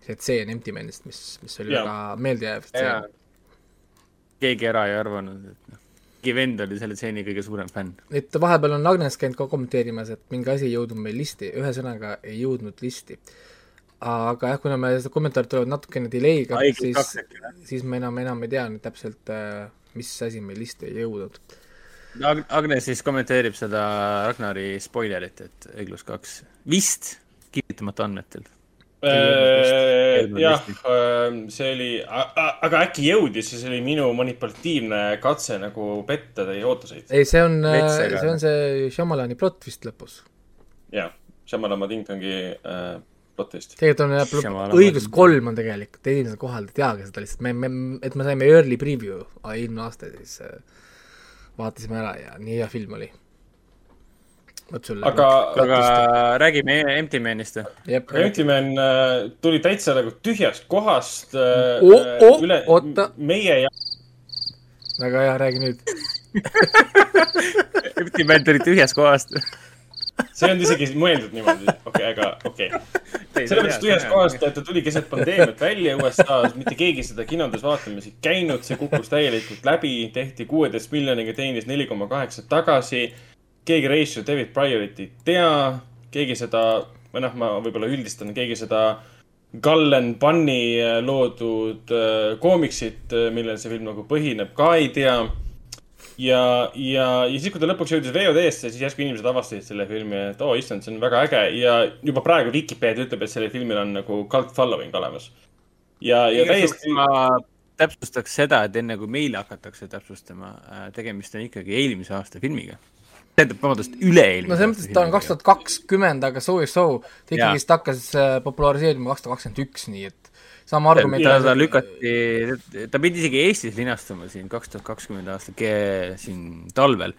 see tseen Empty Manist, mis, mis oli Jaa. väga meeldejääv tseen.. keegi ära ei arvanud, et noh, mingi vend oli selle stseeni kõige suurem fänn. et vahepeal on Agnes käinud ka kommenteerimas, et mingi asi ei jõudnud meil listi, ühesõnaga ei jõudnud listi. aga jah, kuna me seda kommentaarid tulevad natukene delay'ga, siis, äkki siis me enam, enam ei tea nüüd täpselt, mis asi meil listi ei jõudnud. Ag- Agnes siis kommenteerib seda Ragnari spoilerit, et õiglus kaks vist kinnitamata andmetel. Eelmine jah listi., see oli, aga äkki jõudis ja see oli minu manipulatiivne katse nagu petta teie ootuseid. ei, see on, segane. see on see Shyamalani plott vist lõpus. jah, Shamalama Ding Dongi äh, plotist. tegelikult on õigus kolm on tegelikult esimesel kohal, te teage seda lihtsalt, me, me, et me saime early preview eelmine aasta, siis äh, vaatasime ära ja nii hea film oli. vot sulle. aga, aga räägime Empty Manist või? jep, Empty Man äh, tuli täitsa nagu tühjast kohast äh, O- o- äh, üle oota. meie ja väga hea, räägi nüüd. [LAUGHS] Empty Man tuli tühjast kohast. See on isegi mõeldud niimoodi, okei okay,, aga okei okay.. selles mõttes tühjast kohast, et ta tuli keset pandeemiat välja USA-s, mitte keegi seda kinodes vaatamas ei käinud, see kukkus täielikult läbi, tehti kuueteist miljoniga, teenis neli koma kaheksa tagasi. keegi ratio David Priorit ei tea, keegi seda, või noh, ma võib-olla üldistan, keegi seda Gallen Bunny äh, loodud äh, koomiksit, millel see film nagu põhineb, ka ei tea ja, ja, ja siis, kui ta lõpuks jõudis VOD-sse, siis järsku inimesed avastasid selle filmi, et oo oh, issand, see on väga äge ja juba praegu Vikipeedia ütleb, et sellel filmil on nagu cult following olemas. ja, ja täiesti, ma täpsustaks seda, et enne kui meile hakatakse täpsustama, tegemist on ikkagi eelmise aasta filmiga. tähendab, vabandust, üle-eelmise no selles mõttes, et ta on kaks tuhat kakskümmend, aga so ja so, ta ikkagist hakkas äh, populariseerima kaks tuhat kakskümmend üks, nii et sama argument. ta, lükati, ta pidi isegi Eestis linastuma siin kaks tuhat kakskümmend aasta ke- siin talvel.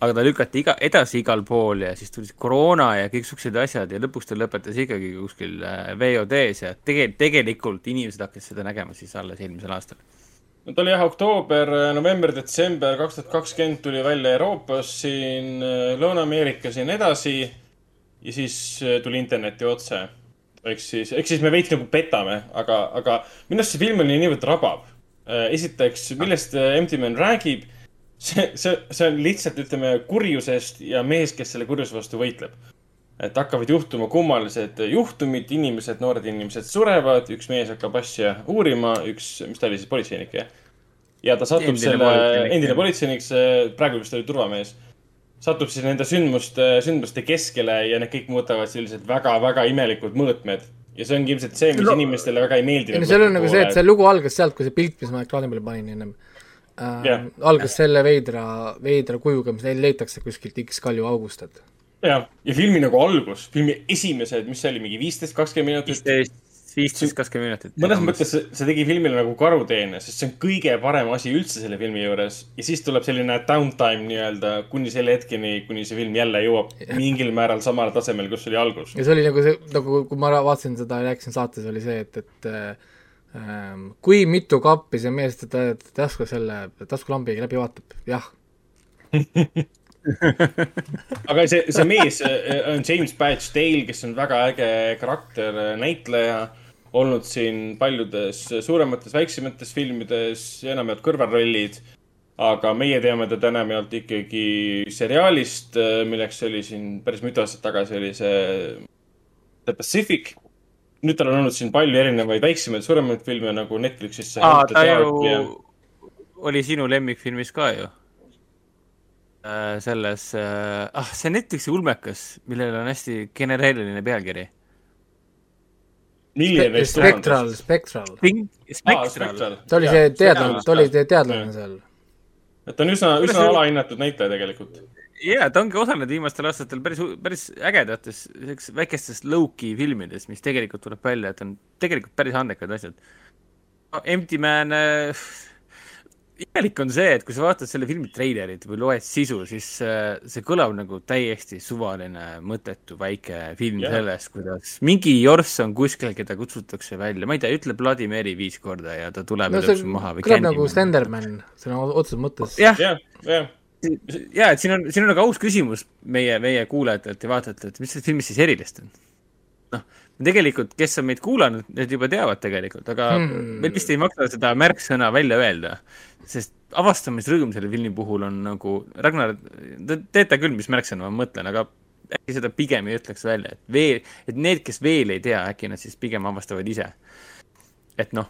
aga ta lükati iga, edasi igal pool ja siis tuli koroona ja kõiksugused asjad ja lõpuks ta lõpetas ikkagi kuskil äh, VOD-s ja tege-, tegelikult inimesed hakkasid seda nägema siis alles eelmisel aastal. no ta oli jah, oktoober, november, detsember kaks tuhat kakskümmend tuli välja Euroopas, siin äh, Lõuna-Ameerikas ja nii edasi. ja siis äh, tuli internetti otse. Ehk siis, ehk siis me veits nagu petame, aga, aga minu arust see film oli niivõrd rabav. esiteks, millest äh, Empty Man räägib, see, see, see on lihtsalt, ütleme, kurjusest ja mees, kes selle kurjuse vastu võitleb. et hakkavad juhtuma kummalised juhtumid, inimesed, noored inimesed surevad, üks mees hakkab asja uurima, üks, mis ta oli siis, politseinik, jah? ja ta satub Endine selle, endine politseinik, praegu vist oli turvamees, satub siis nende sündmuste, sündmuste keskele ja need kõik muudavad sellised väga-väga imelikud mõõtmed. ja see ongi ilmselt see, mis No- inimestele väga ei meeldi. ei no seal on nagu see, et see lugu algas sealt, kui see pilt, mis ma ekraani peale panin ennem äh, Jah. algas selle veidra, veidra kujuga, mis neil leitakse kuskilt X kalju august, et jah, ja filmi nagu algus, filmi esimesed, mis see oli, mingi viisteist, kakskümmend minutit. viisteist, viisteist, kakskümmend minutit. mõnes mõttes see, see tegi filmile nagu karuteene, sest see on kõige parem asi üldse selle filmi juures. ja siis tuleb selline downtime nii-öelda kuni selle hetkeni, kuni see film jälle jõuab mingil määral samale tasemele, kus oli algus. ja see oli nagu see, nagu kui ma vaatasin seda ja rääkisin saates, oli see, et, et äh, ähm, kui mitu kappi see mees teda tasku selle taskulambiga läbi vaatab, jah. [LAUGHS] aga see, see mees äh, on James Badge Dale, kes on väga äge karakter, näitleja, olnud siin paljudes suuremates, väiksemates filmides, enamjaolt kõrvalrollid. aga meie teame teda enamjaolt ikkagi seriaalist, milleks oli siin päris mitu aastat tagasi, oli see The Pacific. nüüd tal on olnud siin palju erinevaid väiksemaid, suuremaid filme nagu Netflixis see aa, ta ju ja oli sinu lemmikfilmis ka ju. selles äh,, ah, see Netflixi ulmekas, millel on hästi genereeriline pealkiri. Milline neist Spectral, Spectral. Spectral. ta oli see teadlane, ta oli see teadlane seal. et ta on üsna, üsna alahinnatud näitleja tegelikult. jaa, ta ongi osalenud viimastel aastatel päris, päris ägedates väikestes low-key filmides, mis tegelikult tuleb välja, et on tegelikult päris andekad asjad. Empty Man äh,, imelik on see, et kui sa vaatad selle filmi treilerit või loed sisu, siis äh, see kõlab nagu täiesti suvaline mõttetu väike film yeah. sellest, kuidas mingi jorss on kuskil, keda kutsutakse välja, ma ei tea, ütle Mary viis korda ja ta tuleb no ja see lööb su maha või kõlab nagu. Slenderman sõna otseses mõttes. jah, jah, jah, ja et siin on, siin on nagu aus küsimus meie, meie kuulajatelt ja vaatajatelt, et mis selles filmis siis erilist on? noh, tegelikult, kes on meid kuulanud, need juba teavad tegelikult, aga Hmm. meil vist ei maksa seda märksõna välja öelda, sest avastamisrõõm selle filmi puhul on nagu, Ragnar, te teete küll, mis märksõna ma mõtlen, aga äkki seda pigem ei ütleks välja, et veel, et need, kes veel ei tea, äkki nad siis pigem avastavad ise. et noh,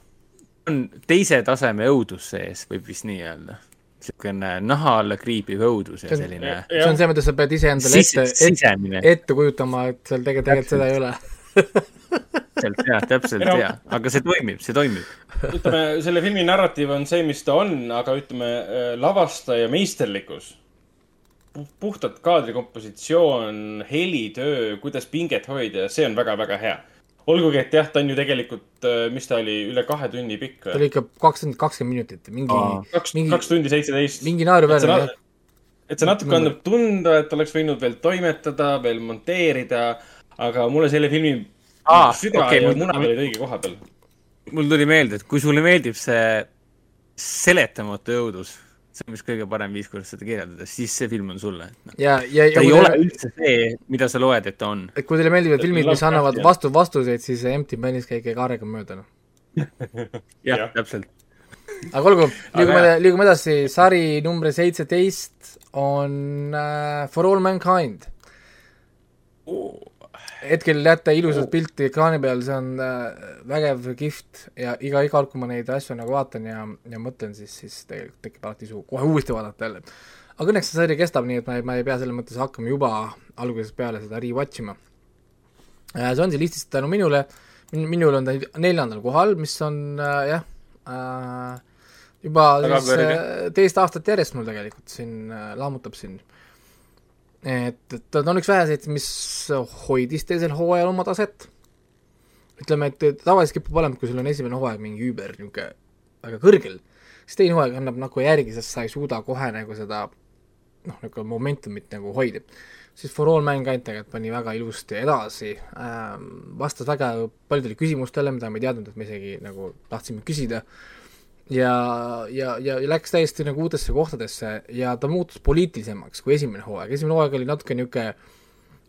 on teise taseme õudus sees, võib vist nii öelda. niisugune naha alla kriibiv õudus ja selline see on see, mida sa pead iseendale ette, ette, ette kujutama, et seal tegelikult, tegelikult seda ei ole. Täpselt ja, täpselt no- ja, aga see toimib, see toimib. ütleme, selle filmi narratiiv on see, mis ta on, aga ütleme, lavastaja meisterlikkus, puhtalt kaadrikompositsioon, helitöö, kuidas pinget hoida, see on väga-väga hea. olgugi, et jah, ta on ju tegelikult, mis ta oli, üle kahe tunni pikk ta oli ikka kakskümmend, kakskümmend minutit, mingi kaks, mingi- kaks tundi seitseteist. mingi naeruväärne na- jah. et see natuke annab tunda, et oleks võinud veel toimetada, veel monteerida, aga mulle selle filmi Aa, süda okei, ja mul- muna olid õige koha peal. mul tuli meelde, et kui sulle meeldib see seletamatu õudus, see on vist kõige parem viis, kuidas seda kirjeldada, siis see film on sulle. ja, ja, ja ta ei ole teile, üldse see, mida sa loed, et ta on. et kui teile meeldivad filmid, mis annavad vastu, vastuseid, siis Empty Manis käige kaarega mööda, noh. [LAUGHS] jah täpselt. aga olgu, liigume liigume edasi, sari number seitseteist on äh, For All Mankind. Hetkel näete ilusat pilti ekraani peal, see on äh, vägev, kihvt ja iga, iga kord, kui ma neid asju nagu vaatan ja, ja mõtlen, siis, siis tegelikult tekib alati suu kohe uuesti vaadata jälle. aga õnneks see sari kestab, nii et ma ei, ma ei pea selles mõttes hakkama juba algusest peale seda rewatch ima. see on siis lihtsalt tänu minule, minul on ta neljandal kohal, mis on äh, jah äh,, juba Väga siis kõrge. äh, teist aastat järjest mul tegelikult siin äh, lammutab siin et, et ta on üks väheseid, mis hoidis teisel hooajal oma taset. ütleme, et tavaliselt kipub olema, kui sul on esimene hooaeg mingi üüber niisugune väga kõrgel, siis teine hooaeg annab nagu järgi, sest sa ei suuda kohe nagu seda noh, nagu momentumit nagu hoida. siis For All Mankind tegelikult pani väga ilusti edasi ähm,, vastas väga paljudele küsimustele, mida me ei teadnud, et me isegi nagu tahtsime küsida ja, ja, ja läks täiesti nagu uutesse kohtadesse ja ta muutus poliitilisemaks kui esimene hooaeg, esimene hooaeg oli natuke niisugune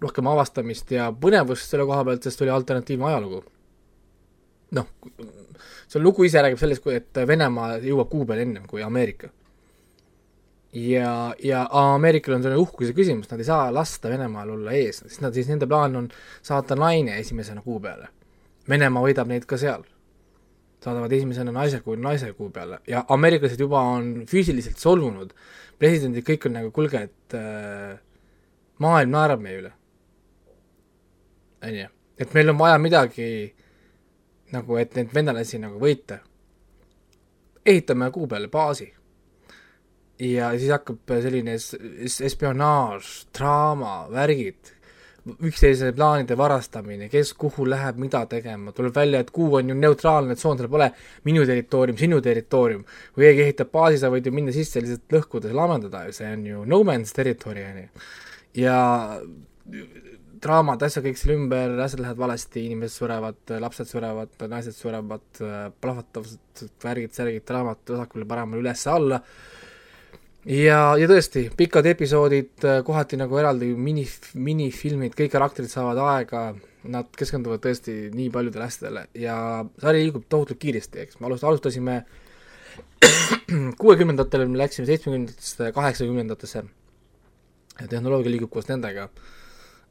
rohkem avastamist ja põnevust selle koha pealt, sest oli alternatiivne ajalugu. noh, see lugu ise räägib sellest, et Venemaa jõuab kuu peale ennem kui Ameerika. ja, ja Ameerikal on selline uhkuse küsimus, nad ei saa lasta Venemaal olla ees, sest nad siis, nende plaan on saata naine esimesena kuu peale. Venemaa võidab neid ka seal saadavad esimesena naise kuu, naise kuu peale ja ameeriklased juba on füüsiliselt solvunud, presidendid kõik on nagu, kuulge, et äh, maailm naerab meie üle. on ju, et meil on vaja midagi nagu, et neid venelasi nagu võita. ehitame kuu peale baasi. ja siis hakkab selline es- es- espionaaž, draama, värgid üksteise plaanide varastamine, kes kuhu läheb mida tegema, tuleb välja, et kuu on ju neutraalne tsoon, seal pole minu territoorium, sinu territoorium. kui keegi ehitab baasi, sa võid ju minna sisse lihtsalt lõhkuda ja laamendada ja see on ju no man's territory, on ju. ja draamad, asjad kõik seal ümber, asjad lähevad valesti, inimesed surevad, lapsed surevad, naised surevad, plahvatavad värgid, särgid, draamad vasakule-paremale, üles-alla ja, ja tõesti, pikad episoodid, kohati nagu eraldi mini, minifilmid, kõik karakterid saavad aega, nad keskenduvad tõesti nii paljudele asjadele ja sari liigub tohutult kiiresti, eks. Me alust-, alustasime [CLEARS THROAT] kuuekümnendatel, me läksime seitsmekümnendatesse, kaheksakümnendatesse. Tehnoloogia liigub koos nendega.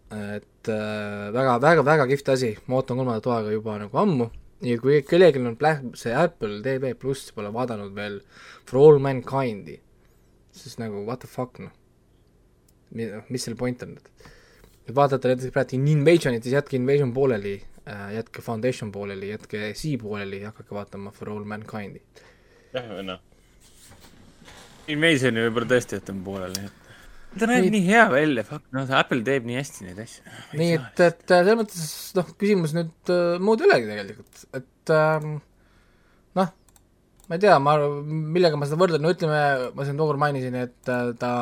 et äh, väga, väga, väga kihvt asi, ma ootan kolmandat hooaega juba nagu ammu. Ja kui kellelgi on Black, see Apple TV pluss pole vaadanud veel For All Mankind'i, siis nagu what the fuck noh, mis selle point on et vaatate näiteks praegu Invasionit, siis jätke Invasion pooleli äh,, jätke Foundation pooleli, jätke Sea pooleli ja hakake vaatama For All Mankind'i. jah, noh. Invasioni võib-olla tõesti jätame pooleli, et ta näeb Nii- hea välja, fuck, noh, Apple teeb nii hästi neid asju. nii et, et äh, selles mõttes noh, küsimus nüüd äh, muud ei olegi tegelikult, et noh, ma ei tea, ma, millega ma seda võrdlen, no ütleme, ma siin tookord mainisin, et äh, ta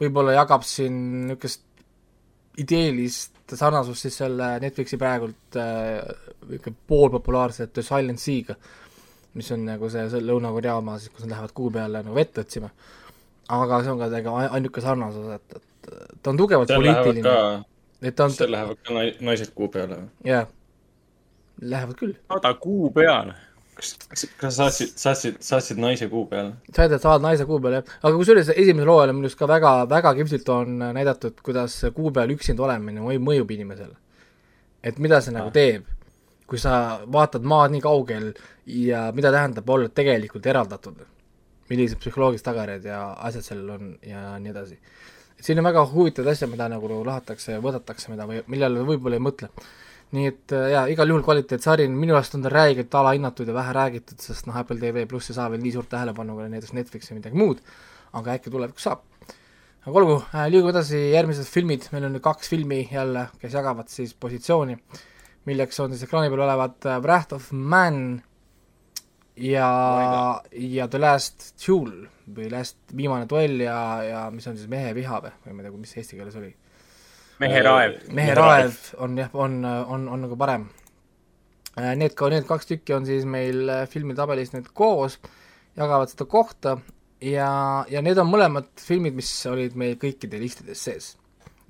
võib-olla jagab siin niisugust ideelist sarnasust siis selle Netflixi praegult äh, niisugune poolpopulaarse The Silent Sea'ga, mis on nagu see, see Lõuna-Korea oma siis, kus nad lähevad kuu peale nagu vett otsima. aga see on ka nagu ainuke sarnasus, et, et ta on tugevalt seal poliitiline. et ta on, seal lähevad ka nai- naised kuu peale. jaa, lähevad küll saada kuu peale. kas, kas sa saatsid, saatsid, saatsid naise kuu peale? saad, saad naise kuu peale, jah. aga kusjuures esimesel hooajal on minu arust ka väga, väga kihvtilt on näidatud, kuidas kuu peal üksinda olemine mõjub, inimesele. et mida see nagu Ah. teeb, kui sa vaatad maad nii kaugel ja mida tähendab olla tegelikult eraldatud. millised psühholoogilised tagajärjed ja asjad sellel on ja nii edasi. siin on väga huvitavaid asju, mida nagu lahatakse ja võõdatakse, mida või, millele võib-olla ei mõtle nii et äh, jaa, igal juhul kvaliteetsari, minu arust on ta räigelt alahinnatud ja vähe räägitud, sest noh, Apple TV pluss ei saa veel nii suurt tähelepanu kui näiteks Netflix või midagi muud, aga äkki tulevikus saab. aga olgu äh,, liigume edasi, järgmised filmid, meil on nüüd kaks filmi jälle, kes jagavad siis positsiooni, milleks on siis ekraani peal olevad äh, Wrath of Man ja, ja The Last Duel või Last, viimane duell ja, ja mis on siis Mehe viha või, või ma ei tea, mis eesti keeles oli mehe raev. mehe raev on jah, on, on, on nagu parem. Need ka, need kaks tükki on siis meil äh, filmitabelis nüüd koos, jagavad seda kohta ja, ja need on mõlemad filmid, mis olid meil kõikide listides sees.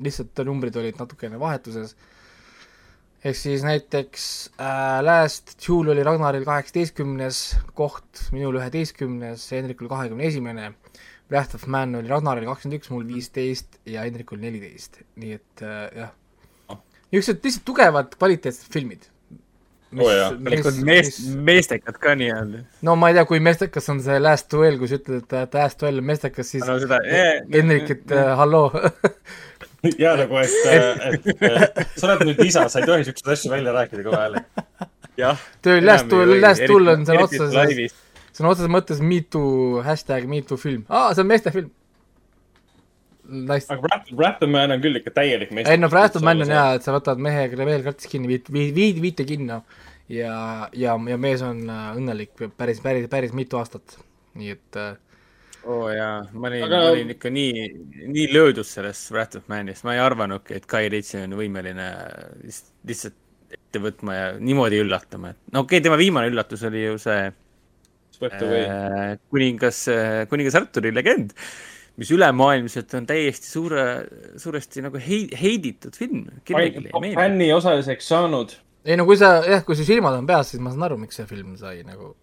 lihtsalt numbrid olid natukene vahetuses. ehk siis näiteks äh, Last Duel oli Ragnaril kaheksateistkümnes koht, minul üheteistkümnes, Hendrikul kahekümne esimene Wrath of Man oli Ragnaril kakskümmend üks, mul viisteist ja Hendrikul neliteist, nii et äh, jah. niisugused lihtsalt tugevad kvaliteetsed filmid. Jaa. tegelikult meest, meestekad ka nii-öelda. no ma ei tea, kui meestekas on see Last Duel, kui sa ütled, et et Last Duel on meestekas, siis no seda, Hendrik, et äh, halloo jaa, nagu, et, [LAUGHS] et, et sa oled nüüd isa, sa ei tohi siukseid asju välja rääkida kõva häälega. jah. töö Last Duel, Last Duel on sõna otseses, sõna otseses mõttes me too, hashtag me too film, aa, see on meestefilm. Nice. aga Wrath, Wrath of Man on küll ikka täielik mees. ei no Wrath of Man on hea, et sa võtad mehe, kelle mehel kartis kinni, viid, viid, viid, viite kinno ja, ja, ja mees on äh, õnnelik päris, päris, päris mitu aastat, nii et äh, oo oh, jaa, ma olin Aga- ma olin ikka nii, nii löödud sellest Wrath of Manist, ma ei arvanudki, et Guy Ritchie on võimeline lihtsalt, lihtsalt ette võtma ja niimoodi üllatama, et no okei okay,, tema viimane üllatus oli ju see Swept away. äh, kuningas, kuningas Arturi legend, mis ülemaailmselt on täiesti suure, suuresti nagu hei-, heiditud film, fänni osaliseks saanud. ei no kui sa jah, kui su silmad on peas, siis ma saan aru, miks see film sai nagu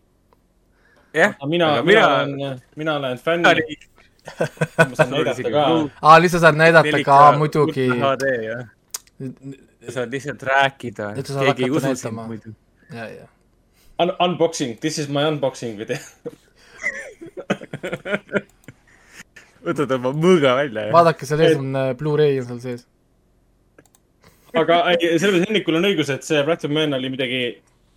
jah, mina, mina olen, mina olen fänn, [LAUGHS] ma saan näidata ka. aa, lihtsalt saad näidata ka 4K muidugi, sa saad lihtsalt rääkida, keegi ei usu sind muidu. ja, ja. Un-, unboxing, this is my unboxing video. [LAUGHS] võtad oma mõõga välja ja vaadake, seal ees on äh, Blu-ray on seal sees. aga selles mõttes Hendrikul on õigus, et see of Man oli midagi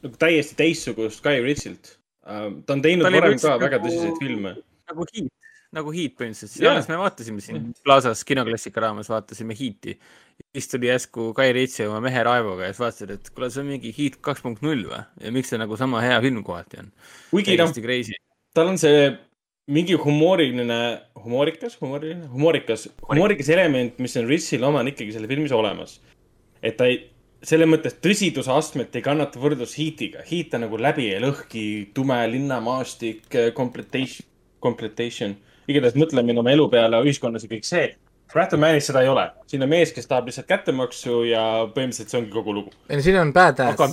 nagu täiesti teistsugust Guy Ritchilt. ta on teinud varem ka nagu- väga tõsiseid filme. nagu Heat, nagu Heat põhimõtteliselt, Jaa. alles me vaatasime siin Plaza's kinoklassika raames vaatasime Heati. siis tuli järsku Guy Ritchie oma mehe Raivoga ja siis vaatasid, et kuule, see on mingi Heat kaks punkt null või? ja miks see nagu sama hea film kohati on? kuigi noh, tal on see mingi humooriline, humoorikas, humooriline, humoorikas, humoorikas element, mis on Ritchil oma, on ikkagi selle filmis olemas. et ta ei, selles mõttes tõsiduse astmet ei kannata võrdlus Heatiga. Heat on nagu läbi ja lõhki, tume linnamaastik, completation, completation. Igatahes mõtlemine oma elu peale, ühiskonnas ja kõik see. Wrath of Manis seda ei ole. siin on mees, kes tahab lihtsalt kättemaksu ja põhimõtteliselt see ongi kogu lugu. ei no siin on badass aga,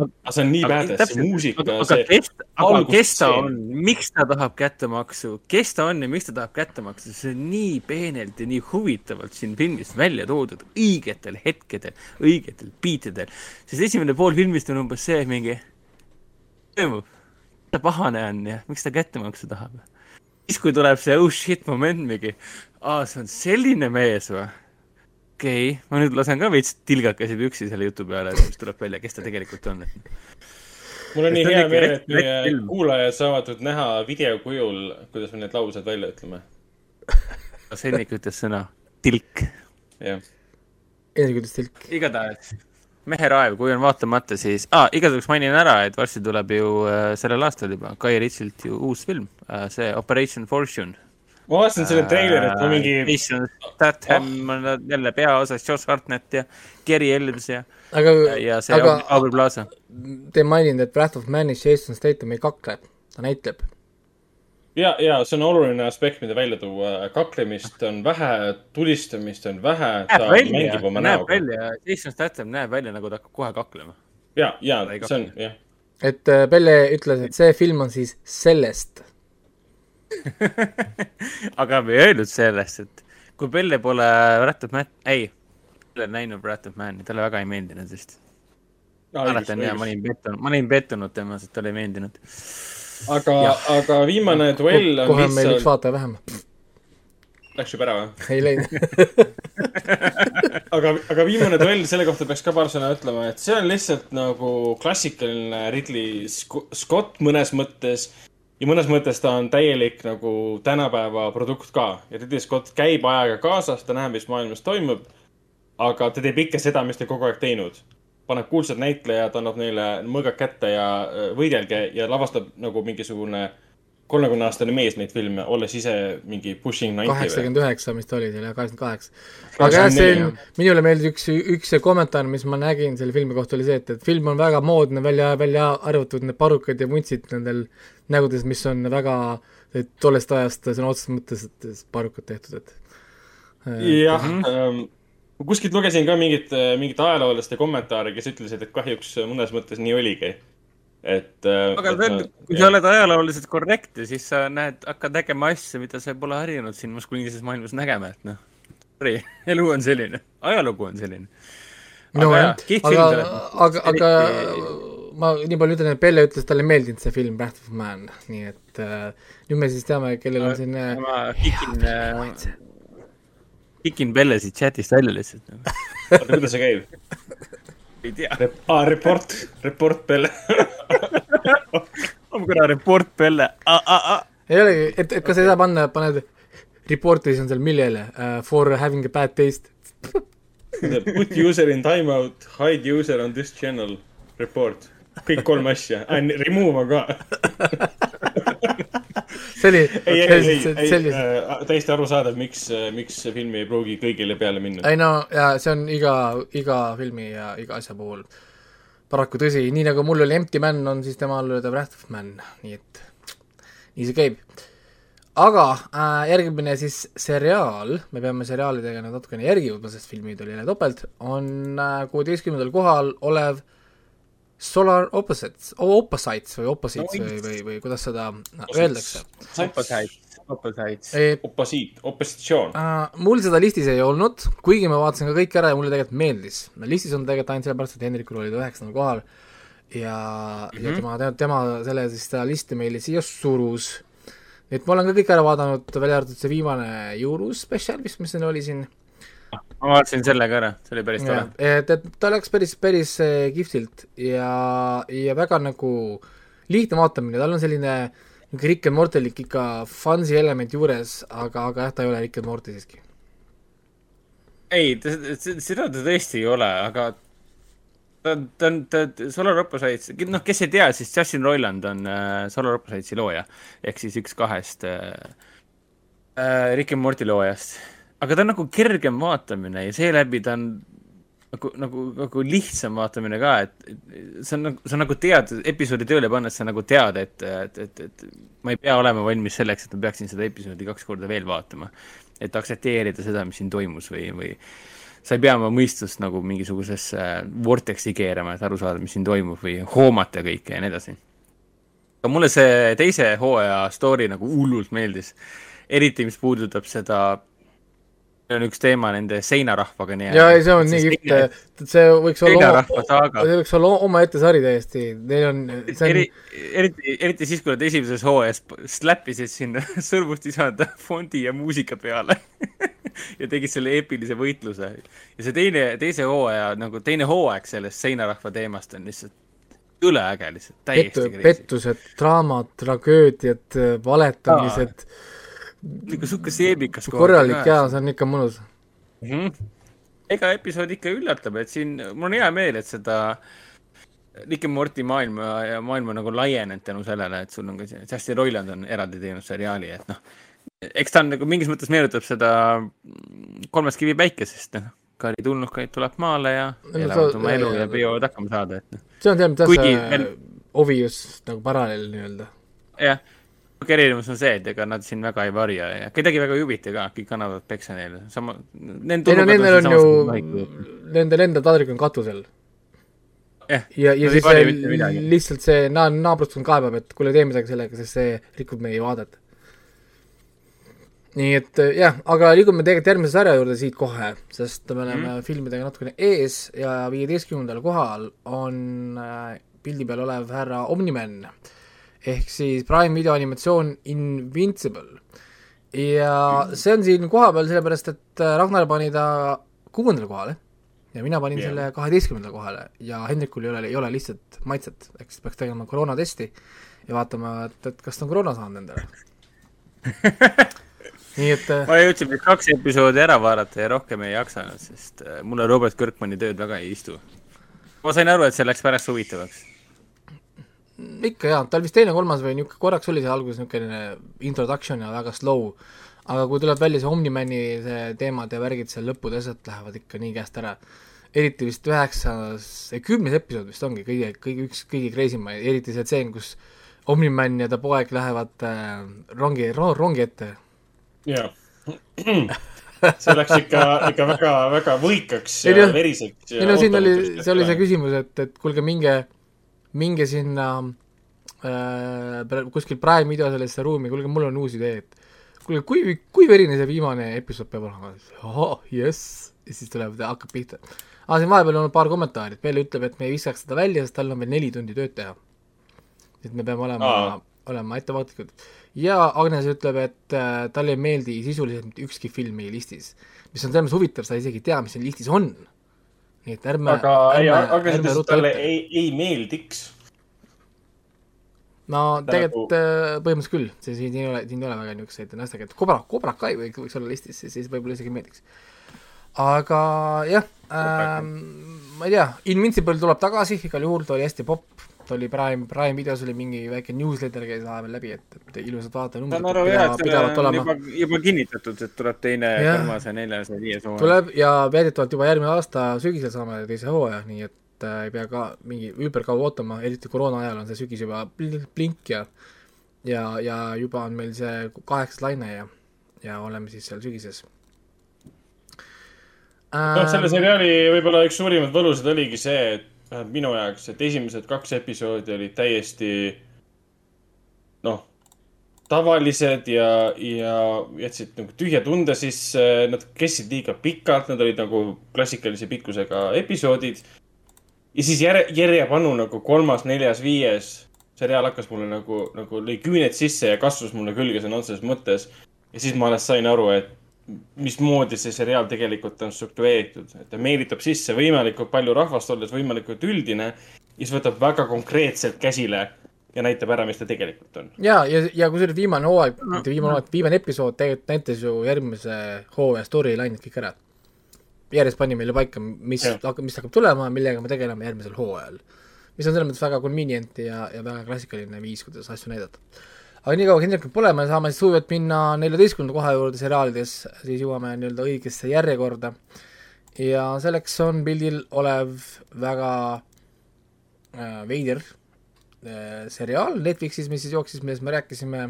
aga see on nii badass, see muusika, aga see kes, aga kes ta on, miks ta tahab kättemaksu, kes ta on ja miks ta tahab kättemaksu, see on nii peenelt ja nii huvitavalt siin filmis välja toodud õigetel hetkedel, õigetel biitidel. sest esimene pool filmist on umbes see mingi, toimub, ta pahane on ja miks ta kättemaksu tahab. siis, kui tuleb see oh shit moment mingi, aa, see on selline mees või? okei okay., ma nüüd lasen ka veits tilgakesi püksi selle jutu peale, et siis tuleb välja, kes ta tegelikult on. mul on nii hea meel, et meie kuulajad saavad nüüd näha video kujul, kuidas me need laused välja ütleme. Sennik ütles sõna tilk. jah, Hendrik ütles tilk. igatahes, Meheraev, kui on vaatamata, siis ah,, igasuguks mainin ära, et varsti tuleb ju äh, sellel aastal juba Guy Ritchilt ju uus film äh,, see Operation Fortune. ma vaatasin selle treilerit, ma mingi, Jason Statham on jälle peaosas, Josh Hartnett ja Gary Elves ja, aga, ja see aga Aubrey Plaza. te ei maininud, et Wrath of Manis Jason Statham ei kakle, ta näitleb. ja, ja see on oluline aspekt, mida välja tuua. kaklemist on vähe, tulistamist on vähe, ta näeb välja mängib, oma näeb välja, Jason Statham näeb välja nagu ta hakkab kohe kaklema. ja, ja see on, jah. et äh, Pelle ütles, et see film on siis sellest. [LAUGHS] aga me ei öelnud sellest, et kui Pelle pole Rat of Man, ei, pole näinud Rat of Mani, talle väga ei meeldinud vist. mäletan ja ma olin pettunud, ma olin pettunud temas, et talle ei meeldinud. aga, aga viimane duell on kohe on meil üks vaataja vähem. läks juba ära või? ei läinud. [LAUGHS] aga, aga viimane duell, selle kohta peaks ka paar sõna ütlema, et see on lihtsalt nagu klassikaline Ridley Sc- Scott mõnes mõttes ja mõnes mõttes ta on täielik nagu tänapäeva produkt ka ja Ridley Scott käib ajaga kaasas, ta näeb, mis maailmas toimub. aga ta teeb ikka seda, mis ta kogu aeg teinud. Paneb kuulsad näitlejad, annab neile mõõgad kätte ja äh, võidelge ja lavastab nagu mingisugune kolmekümne aastane mees neid filme, olles ise mingi pushing ninety kaheksakümmend üheksa, mis ta oli seal, jah, kaheksakümmend kaheksa. aga jah, see on, minule meeldis üks, üks kommentaar, mis ma nägin selle filmi kohta, oli see, et, et film on väga moodne, välja, välja arvatud need parukad ja vuntsid nendel nägudes, mis on väga tollest ajast sõna otseses mõttes, et parukad tehtud, et. jah ähm,, kuskilt lugesin ka mingit, mingit ajaloolaste kommentaare, kes ütlesid, et kahjuks mõnes mõttes nii oligi. et. aga veel, kui sa oled ajalooliselt korrektne, siis sa näed, hakkad nägema asju, mida sa pole harjunud siin maskuliinses maailmas nägema, et noh. Sorry, [LAUGHS] elu on selline, ajalugu on selline. no Aga jah jah,, aga aga, aga ma nii palju ütlen, et Pelle ütles, talle ei meeldinud see film Wrath of Man, nii et äh, nüüd me siis teame, kellel on siin äh, ma kikin, kikin Pelle siit chatist välja lihtsalt. oota, kuidas see käib? ei tea, aa, report, report Pelle. on korra report Pelle, ei olegi, et, et kas ei saa panna, paned report'is on seal millele uh,, for having a bad taste. Put user in timeout, hide user on this channel, report. kõik kolm asja, remove on ka. [LAUGHS] [LAUGHS] see oli, ei, ei, ei, ei äh, täiesti arusaadav, miks, miks see film ei pruugi kõigile peale minna. ei no ja see on iga, iga filmi ja iga asja puhul paraku tõsi, nii nagu mul oli Empty Man, on siis temal The Wrath of Man, nii et nii see käib. aga äh, järgmine siis seriaal, me peame seriaalidega nüüd natukene järgi jõudma, sest filmid oli jälle topelt, on äh, kuueteistkümnendal kohal olev Solar Opposites, Opposites või Opposites No, või, või, või kuidas seda öeldakse. opposites, opposites. oposiit, opositsioon. Uh, mul seda listis ei olnud, kuigi ma vaatasin ka kõik ära ja mulle tegelikult meeldis. listis on tegelikult ainult sellepärast, et Hendrikul oli ta üheksandal kohal ja mm, -hmm. ja tema, tema selle siis seda listi meile siia surus. nii et ma olen ka kõik ära vaadanud, välja arvatud see viimane Jurus spetsial vist, mis siin oli siin. Ma vaatasin selle ka ära, see oli päris tore. et, et ta läks päris, päris eh, kihvtilt ja, ja väga nagu lihtne vaatamine, tal on selline niisugune Rick and Mortelik ikka fun'i element juures, aga, aga jah, ta ei ole Rick and Morty siiski. ei, seda ta tõesti ei ole, aga ta, ta on, ta, Solar Opposites, noh, kes ei tea, siis Justin Roiland on äh, Solar Oppositesi looja ehk siis üks kahest äh, äh, Rick and Morty loojast. Aga ta on nagu kergem vaatamine ja seeläbi ta on nagu, nagu, nagu lihtsam vaatamine ka, et see on nagu, sa nagu tead, episoodi tööle pannes sa nagu tead, et, et, et, et ma ei pea olema valmis selleks, et ma peaksin seda episoodi kaks korda veel vaatama. et aktsepteerida seda, mis siin toimus või, või sa ei pea oma mõistust nagu mingisugusesse vortex'i keerama, et aru saada, mis siin toimub või hoomata kõike ja nii edasi. aga mulle see teise hooaja story nagu hullult meeldis. eriti, mis puudutab seda, see on üks teema nende seinarahvaga nii-öelda. ja ei, see on nii kihvt, see võiks olla seinarahva saaga. see võiks olla omaette sari täiesti, neil on, see eri on,, eriti, eriti siis, kui nad esimeses hooajas slappisid sinna [LAUGHS] sõrmust visata fondi ja muusika peale [LAUGHS] ja tegid selle eepilise võitluse. ja see teine, teise hooaja nagu teine hooaeg sellest seinarahva teemast on lihtsalt üle äge lihtsalt, täiesti pettu, crazy. pettused, draamad, tragöödiad, valetamised, ikka sihuke seebikas. korralik jaa, see on ikka mõnus. mm. -hmm. iga episood ikka üllatab, et siin mul on hea meel, et seda Rick and Morty maailma ja maailm on nagu laienenud tänu sellele, et sul on ka see, Justin Roiland on eraldi teinud seriaali, et noh, eks ta on nagu mingis mõttes meenutab seda kolmes kivi päikesest, noh. Kari tulnukaid tuleb maale ja No elavad ta- oma elu ja püüavad hakkama saada, et noh. see on tead, veel- see obvious nagu paralleel nii-öelda. jah, aga erinevus on see, et ega nad siin väga ei varja ja kedagi väga ei huvita ka, kõik annavad peksa neile, sama. ei no nendel on ju, nendel enda taldrik on katusel. jah, ja, ja ei siis see lihtsalt see na-, naabruskond kaebab, et kuule, tee midagi sellega, sest see rikub meie vaadet. nii et äh, jah, aga liigume tegelikult järgmise sarja juurde siit kohe, sest me oleme mm. filmidega natukene ees ja viieteistkümnendal kohal on äh, pildi peal olev härra Omniman ehk siis Prime video animatsioon Invincible. ja see on siin kohapeal sellepärast, et äh, Ragnar pani ta kuuendale kohale ja mina panin yeah. selle kaheteistkümnendale kohale ja Hendrikul ei ole, ei ole lihtsalt maitset, ehk siis peaks tegema koroonatesti ja vaatama, et, et kas ta on koroona saanud endale. [LAUGHS] nii et äh, ma jõudsin vist kaks episoodi ära vaadata ja rohkem ei jaksanud, sest äh, mulle Robert Kirkmani tööd väga ei istu. ma sain aru, et see läks pärast huvitavaks. Ikka jaa, tal vist teine-kolmas või niisugune, korraks oli see alguses niisugune introduction ja väga slow, aga kui tuleb välja see Omnimani see teemad ja värgid seal lõppude asjad lähevad ikka nii käest ära. eriti vist üheksas, kümnes episood vist ongi kõige, kõige, üks kõige crazy maid, eriti see tseen, kus Omniman ja ta poeg lähevad äh, rongi ro,, rongi ette. jaa. [CLEARS THROAT] see läks ikka, ikka väga, väga võikaks ja noh, veriseks. ei no siin oli, see oli see küsimus, et, et kuulge, minge, minge sinna äh, kuskil Prime video sellesse ruumi, kuulge, mul on uus idee, et kuulge, kui, kui verine see viimane episood peab olema? ahah, jess, ja siis tuleb, hakkab pihta. aa, siin vahepeal on olnud paar kommentaari, et Pelle ütleb, et me ei viskaks seda välja, sest tal on veel neli tundi tööd teha. et me peame olema Aa., olema ettevaatlikud. ja Agnes ütleb, et äh, talle ei meeldi sisuliselt mitte ükski film meie listis, mis on selles mõttes huvitav, sa isegi ei tea, mis siin listis on. Nii et ärme, aga, ei, aga ruta talle ei, ei meeldiks. no ta tegelikult äh, põhimõtteliselt küll, see siin ei ole, siin ei ole väga niisuguseid naistega, et Cobra, Cobra Kai võiks, võiks olla listis, siis võib-olla isegi meeldiks. aga jah ähm,, ma ei tea, Invincible tuleb tagasi, igal juhul ta oli hästi popp, ta oli Prime, Prime videos oli mingi väike newsletter käis vahepeal läbi, et, et ilusad saan vaatajanumbrid aru jah, et see pidavad on olema juba, juba kinnitatud, et tuleb teine, kolmas ja neljas ja viies hooaeg. tuleb ja väidetavalt juba järgmine aasta sügisel saame teise hooaja, nii et äh, ei pea ka mingi ülberkaua ootama, eriti koroona ajal on see sügis juba blink ja ja, ja juba on meil see kaheksas laine ja, ja oleme siis seal sügises. noh, selle seriaali võib-olla üks suurimaid võlusid oligi see, et vähemalt minu jaoks, et esimesed kaks episoodi olid täiesti noh, tavalised ja, ja jätsid nagu tühja tunde sisse, nad kestsid liiga pikalt, nad olid nagu klassikalise pikkusega episoodid. ja siis järje, järjepanu nagu kolmas, neljas, viies seriaal hakkas mulle nagu, nagu lõi küüned sisse ja kasvas mulle külge sõna otseses mõttes. ja siis ma alles sain aru, et mismoodi see seriaal tegelikult on struktureeritud, et ta meelitab sisse võimalikult palju rahvast, olles võimalikult üldine ja siis võtab väga konkreetselt käsile ja näitab ära, mis ta tegelikult on. ja, ja, ja kusjuures viimane hooaeg, mitte viimane hooaeg, viimane episood tegelikult näitas ju järgmise hooaja storyline'id kõik ära. järjest pani meile paika, mis hakkab, mis hakkab tulema, millega me tegeleme järgmisel hooajal. mis on selles mõttes väga convenient ja, ja väga klassikaline viis, kuidas asju näidata. Aga niikaua, kui Hendrikut pole, me saame siis sujuvalt minna neljateistkümnenda koha juurde seriaalides, siis jõuame nii-öelda õigesse järjekorda. ja selleks on pildil olev väga äh, veider äh, seriaal Netflixis, mis siis jooksis, millest me rääkisime.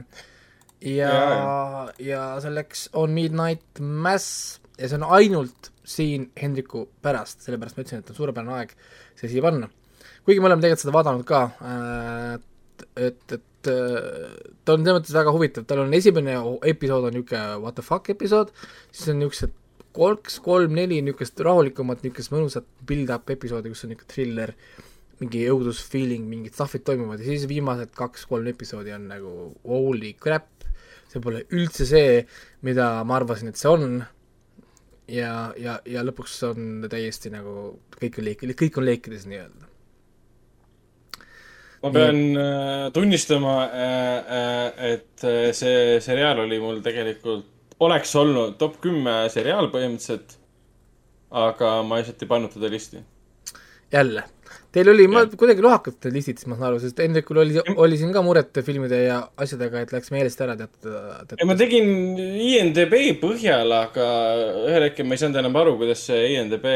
ja Jaa,, ja selleks on Midnight Mass ja see on ainult siin Hendriku pärast, sellepärast ma ütlesin, et on suurepärane aeg see siia panna. kuigi me oleme tegelikult seda vaadanud ka, et, et, et äh, ta on selles mõttes väga huvitav, tal on esimene episood on niisugune what the fuck episood, siis on niisugused kolm, kolm-neli niisugust rahulikumat, niisugust mõnusat build-up episoodi, kus on niisugune thriller, mingi õudusfeeling, mingid stuff'id toimuvad ja siis viimased kaks-kolm episoodi on nagu holy crap, see pole üldse see, mida ma arvasin, et see on. ja, ja, ja lõpuks on täiesti nagu kõik on leek-, kõik on leekides nii-öelda. Ma pean äh, tunnistama äh,, äh, et see seriaal oli mul tegelikult, oleks olnud top kümme seriaal põhimõtteliselt. aga ma lihtsalt ei pannud teda listi. jälle, teil oli, ma kuidagi lohakalt te listite, ma saan aru, sest Hendrikul oli, oli siin ka muret filmide ja asjadega, et läks meelest ära teatud, ei, ma tegin INDB põhjal, aga ühel hetkel ma ei saanud enam aru, kuidas see INDB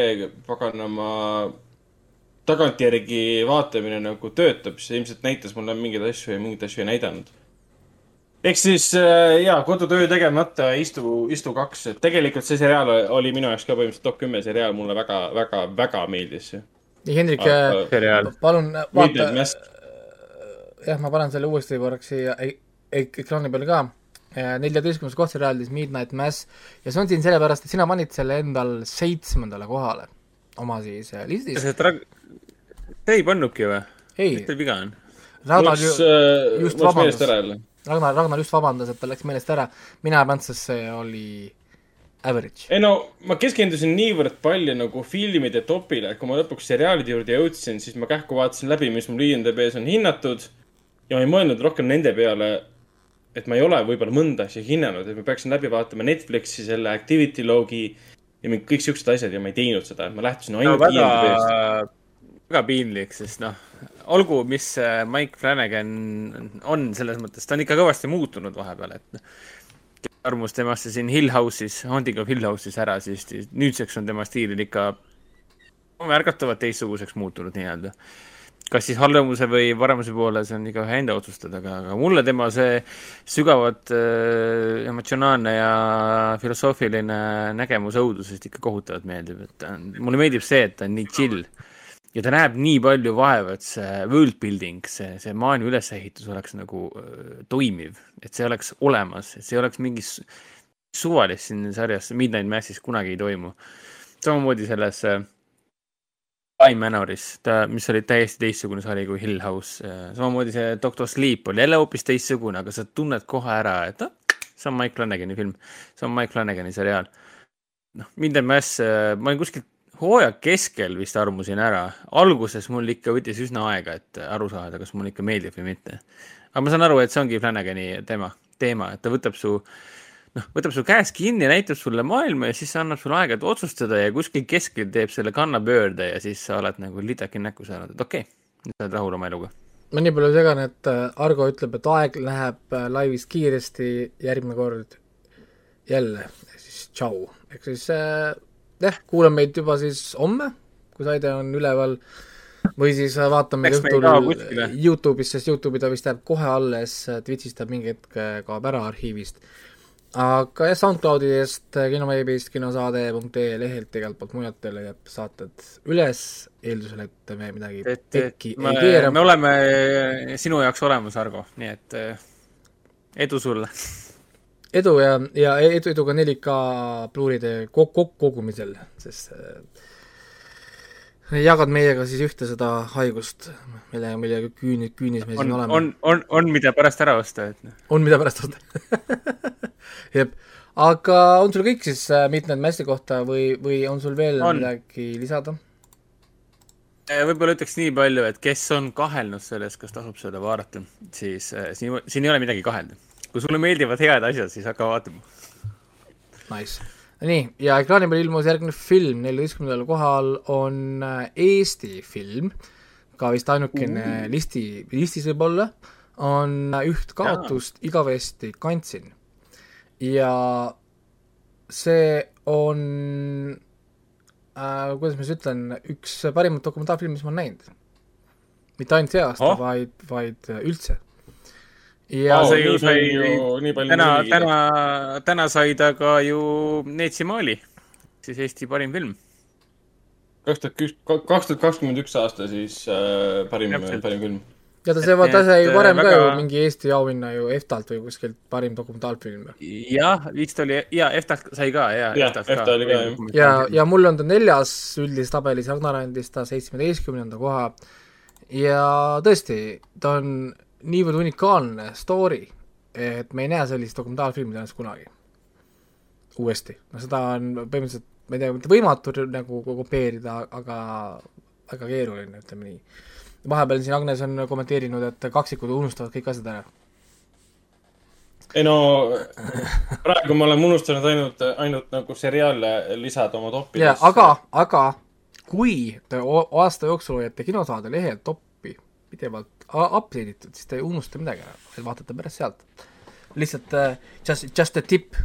paganama tagantjärgi vaatamine nagu töötab, see ilmselt näitas mulle mingeid asju ja mingeid asju ei näidanud. ehk siis äh, jaa, kodutöö tegemata, istu, istu kaks, et tegelikult see seriaal oli minu jaoks ka põhimõtteliselt top kümme seriaal, mulle väga, väga, väga meeldis Hendrik, seriaal. palun Midnight vaata, Mass, jah, ma panen selle uuesti korraks siia e- e- ekraani peale ka, neljateistkümnes koht seriaalis Midnight Mass. Ja see on siin sellepärast, et sina panid selle endal seitsmendale kohale oma siis äh, listis, see see ei pannudki või? ei mis, teil viga on? Ragnar ju, just läks vabandas. meelest ära jälle. Ragnar, Ragnar just vabandas, et tal läks meelest ära, mina ei pannud, sest see oli average. ei no ma keskendusin niivõrd palju nagu filmide topile, et kui ma lõpuks seriaalide juurde jõudsin, siis ma kähku vaatasin läbi, mis mul IMDB-s on hinnatud. ja ma ei mõelnud rohkem nende peale, et ma ei ole võib-olla mõnda asja hinnanud, et ma peaksin läbi vaatama Netflixi selle activity log'i ja kõik siuksed asjad ja ma ei teinud seda, et ma lähtusin no ainult väga IMDB-st., väga piinlik, sest noh, olgu, mis see Mike Flanagan on selles mõttes, ta on ikka kõvasti muutunud vahepeal, et noh, armus temasse siin Hill House'is, Haunting of Hill House'is ära, siis nüüdseks on tema stiil ikka märgatavalt teistsuguseks muutunud nii-öelda. kas siis halvemuse või paremuse poole, see on igaühe enda otsustada, aga, aga mulle tema see sügavalt äh, emotsionaalne ja filosoofiline nägemus õudusest ikka kohutavalt meeldib, et ta on, mulle meeldib see, et ta on nii chill ja ta näeb nii palju vaeva, et see world building, see, see maailma ülesehitus oleks nagu öö, toimiv, et see oleks olemas, et see oleks mingi su- suvalist siin sarjas Midnight Massis kunagi ei toimu. samamoodi selles äh, Time Manoris, ta, mis oli täiesti teistsugune sari kui Hill House, samamoodi see Doctor Sleep oli jälle hoopis teistsugune, aga sa tunned kohe ära, et ah, see on Mike Flanagani film, see on Mike Flanagani seriaal. noh, Midnight Mass, ma olin kuskil hooaja keskel vist armusin ära, alguses mul ikka võttis üsna aega, et aru saada, kas mulle ikka meeldib või mitte. aga ma saan aru, et see ongi Flanagani teema, teema, et ta võtab su noh, võtab su käest kinni, näitab sulle maailma ja siis annab sulle aega, et otsustada ja kuskil keskel teeb selle kannapöörde ja siis sa oled nagu lidaki näkku saanud, et okei okay,, nüüd sa oled rahul oma eluga. ma nii palju segan, et äh, Argo ütleb, et aeg läheb äh, laivis kiiresti, järgmine kord jälle, siis tšau, ehk siis äh, jah, kuulame meid juba siis homme, kui saide on üleval, või siis äh, vaatame Eks õhtul. Youtube'is, sest Youtube'i ta vist jääb kohe alles, Twitch'is ta mingi hetk äh, kaob ära arhiivist. aga jah, SoundCloudist, kinoveebist, kinosaade.ee lehelt, igalt poolt mujalt teile jääb saated üles, eeldusel, et me midagi et, et tekki me, ei keera me. oleme sinu jaoks olemas, Argo, nii et edu sulle. Edu ja, ja edu, edu ka 4K pluuride kok-, kok-, kogumisel, sest äh, jagad meiega siis ühte seda haigust, mille, millega küüni, küünis me on siin, oleme. on, on, on, mida pärast ära osta, et noh. on, mida pärast osta. [LAUGHS] jep, aga on sul kõik siis äh, Midnight Massi kohta või, või on sul veel On. midagi lisada? võib-olla ütleks nii palju, et kes on kahelnud selles, kas tasub seda vaadata, siis siin, siin ei ole midagi kahelda. Kui sulle meeldivad head asjad, siis hakka vaatama. Nice. nii, ja ekraani peal ilmus järgmine film, neljateistkümnendal kohal on äh, Eesti film, ka vist ainukene uh. listi, listis võib-olla, on äh, Üht kaotust igavesti kandsin. ja see on äh,, kuidas ma siis ütlen, üks parimaid dokumentaalfilme, mis ma olen näinud. mitte ainult see aasta Oh. oh., vaid, vaid äh, üldse. Ja Vau, see ju nii sai palju- nii palju täna, täna, täna sai ta ka ju Neetsi Maali, siis Eesti parim film. kaks tuhat üks, kaks tuhat kakskümmend üks aasta siis äh, parim, parim film. ja ta see, ta sai need, varem väga... ka ju mingi Eesti auhinna ju EFTA-lt või kuskilt parim dokumentaalfilm. jah, vist oli, ja EFTA-lt sai ka, ja. Jah, EFTA oli ka, jah. ja, ja mul on ta neljas üldises tabelis, Ragnar andis ta seitsmeteistkümnenda koha ja tõesti, ta on niivõrd unikaalne story, et me ei näe sellist dokumentaalfilmi tõenäoliselt kunagi uuesti. no seda on põhimõtteliselt, ma ei tea, mitte võimatu nagu kopeerida, aga väga keeruline, ütleme nii. vahepeal siin Agnes on kommenteerinud, et kaksikud unustavad kõik asjad ära. ei no praegu ma olen unustanud ainult, ainult nagu seriaale lisada oma toppi. jaa, aga, aga kui te aasta jooksul hoiate kinosaade lehel toppi pidevalt update itud, siis te ei unusta midagi ära, vaatate pärast sealt. lihtsalt uh, just, just a tip uh,,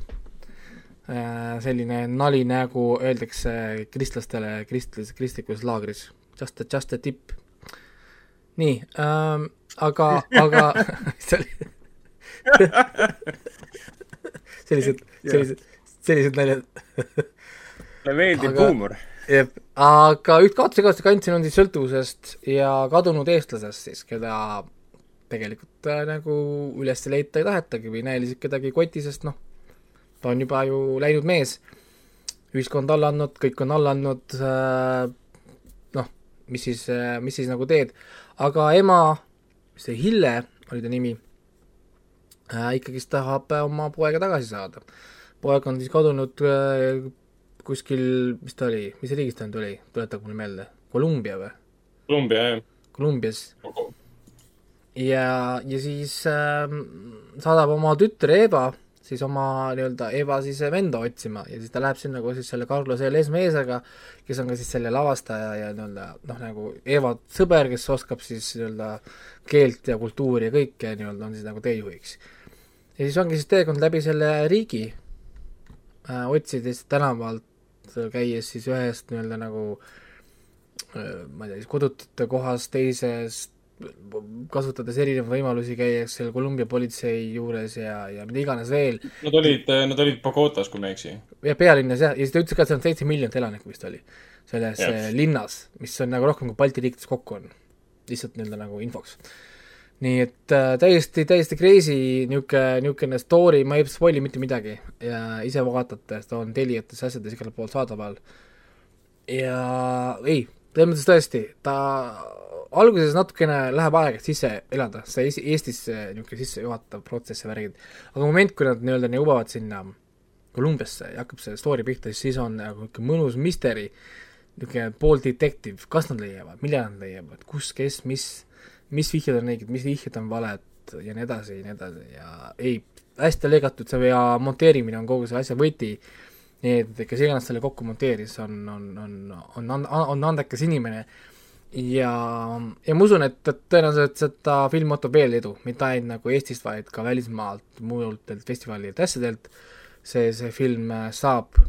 selline nali nagu öeldakse kristlastele kristlis, kristlikus laagris, just a, just a tip. nii um,, aga, aga [LAUGHS] see oli [LAUGHS] sellised, sellised, sellised naljad mulle meeldib huumor. Aga üht kaotusega kandsin on siis sõltuvusest ja kadunud eestlasest siis, keda tegelikult äh, nagu üles leida ei tahetagi või näiliselt kedagi ei koti, sest noh, ta on juba ju läinud mees, ühiskond alla andnud, kõik on alla andnud äh,, noh, mis siis äh,, mis siis nagu teed, aga ema, see Hille oli ta nimi äh,, ikkagist tahab oma poega tagasi saada. poeg on siis kadunud äh, kuskil, mis ta oli, mis riigist ta nüüd oli, tuletage mulle meelde, Kolumbia või? Kolumbia, jah. Kolumbias ja, ja siis äh, saadab oma tütre Eva siis oma nii-öelda Eva siis venda otsima ja siis ta läheb sinna koos siis selle Carlos L. Esmeesega, kes on ka siis selle lavastaja ja nii-öelda noh, nagu Eva sõber, kes oskab siis nii-öelda keelt ja kultuuri ja kõike nii-öelda on siis nagu teejuhiks. ja siis ongi siis teekond läbi selle riigi äh,, otsides tänavalt käies siis ühest nii-öelda nagu äh, ma ei tea, siis kodutute kohast teisest, kasutades erinevaid võimalusi, käies seal Kolumbia politsei juures ja, ja mida iganes veel. Nad olid, nad olid Bogotas, kui ma ei eksi. ja pealinnas jah, ja siis ta ütles ka, et seal on seitse miljonit elanikku vist oli, selles yes. linnas, mis on nagu rohkem kui Balti riikides kokku on. lihtsalt nii-öelda nagu infoks. Nii et äh, täiesti, täiesti crazy niisugune, niisugune story, ma ei spoil'i mitte midagi ja ise vaatate, ta on Teliates asjades igal pool saadaval. ja ei, selles mõttes tõesti, ta alguses natukene läheb aega, et sisse elada, see Eestisse niisugune sissejuhatav protsess ja värgid, aga moment, kui nad nii-öelda jõuavad sinna Kolumbiasse ja hakkab see story pihta, siis on nagu niisugune mõnus misteri, niisugune pool detektiiv, kas nad leiavad, millal nad leiavad, kus, kes, mis, mis vihjed on õiged, mis vihjed on valed ja nii edasi ja nii edasi ja ei, hästi lõigatud see ja monteerimine on kogu selle asja võti, nii et kes iganes selle kokku monteeris, on, on, on, on, on, on andekas inimene. Ja, ja ma usun, et, et tõenäoliselt seda film ootab veel edu, mitte ainult nagu Eestist, vaid ka välismaalt, mujalt festivalidelt, asjadelt, see, see film saab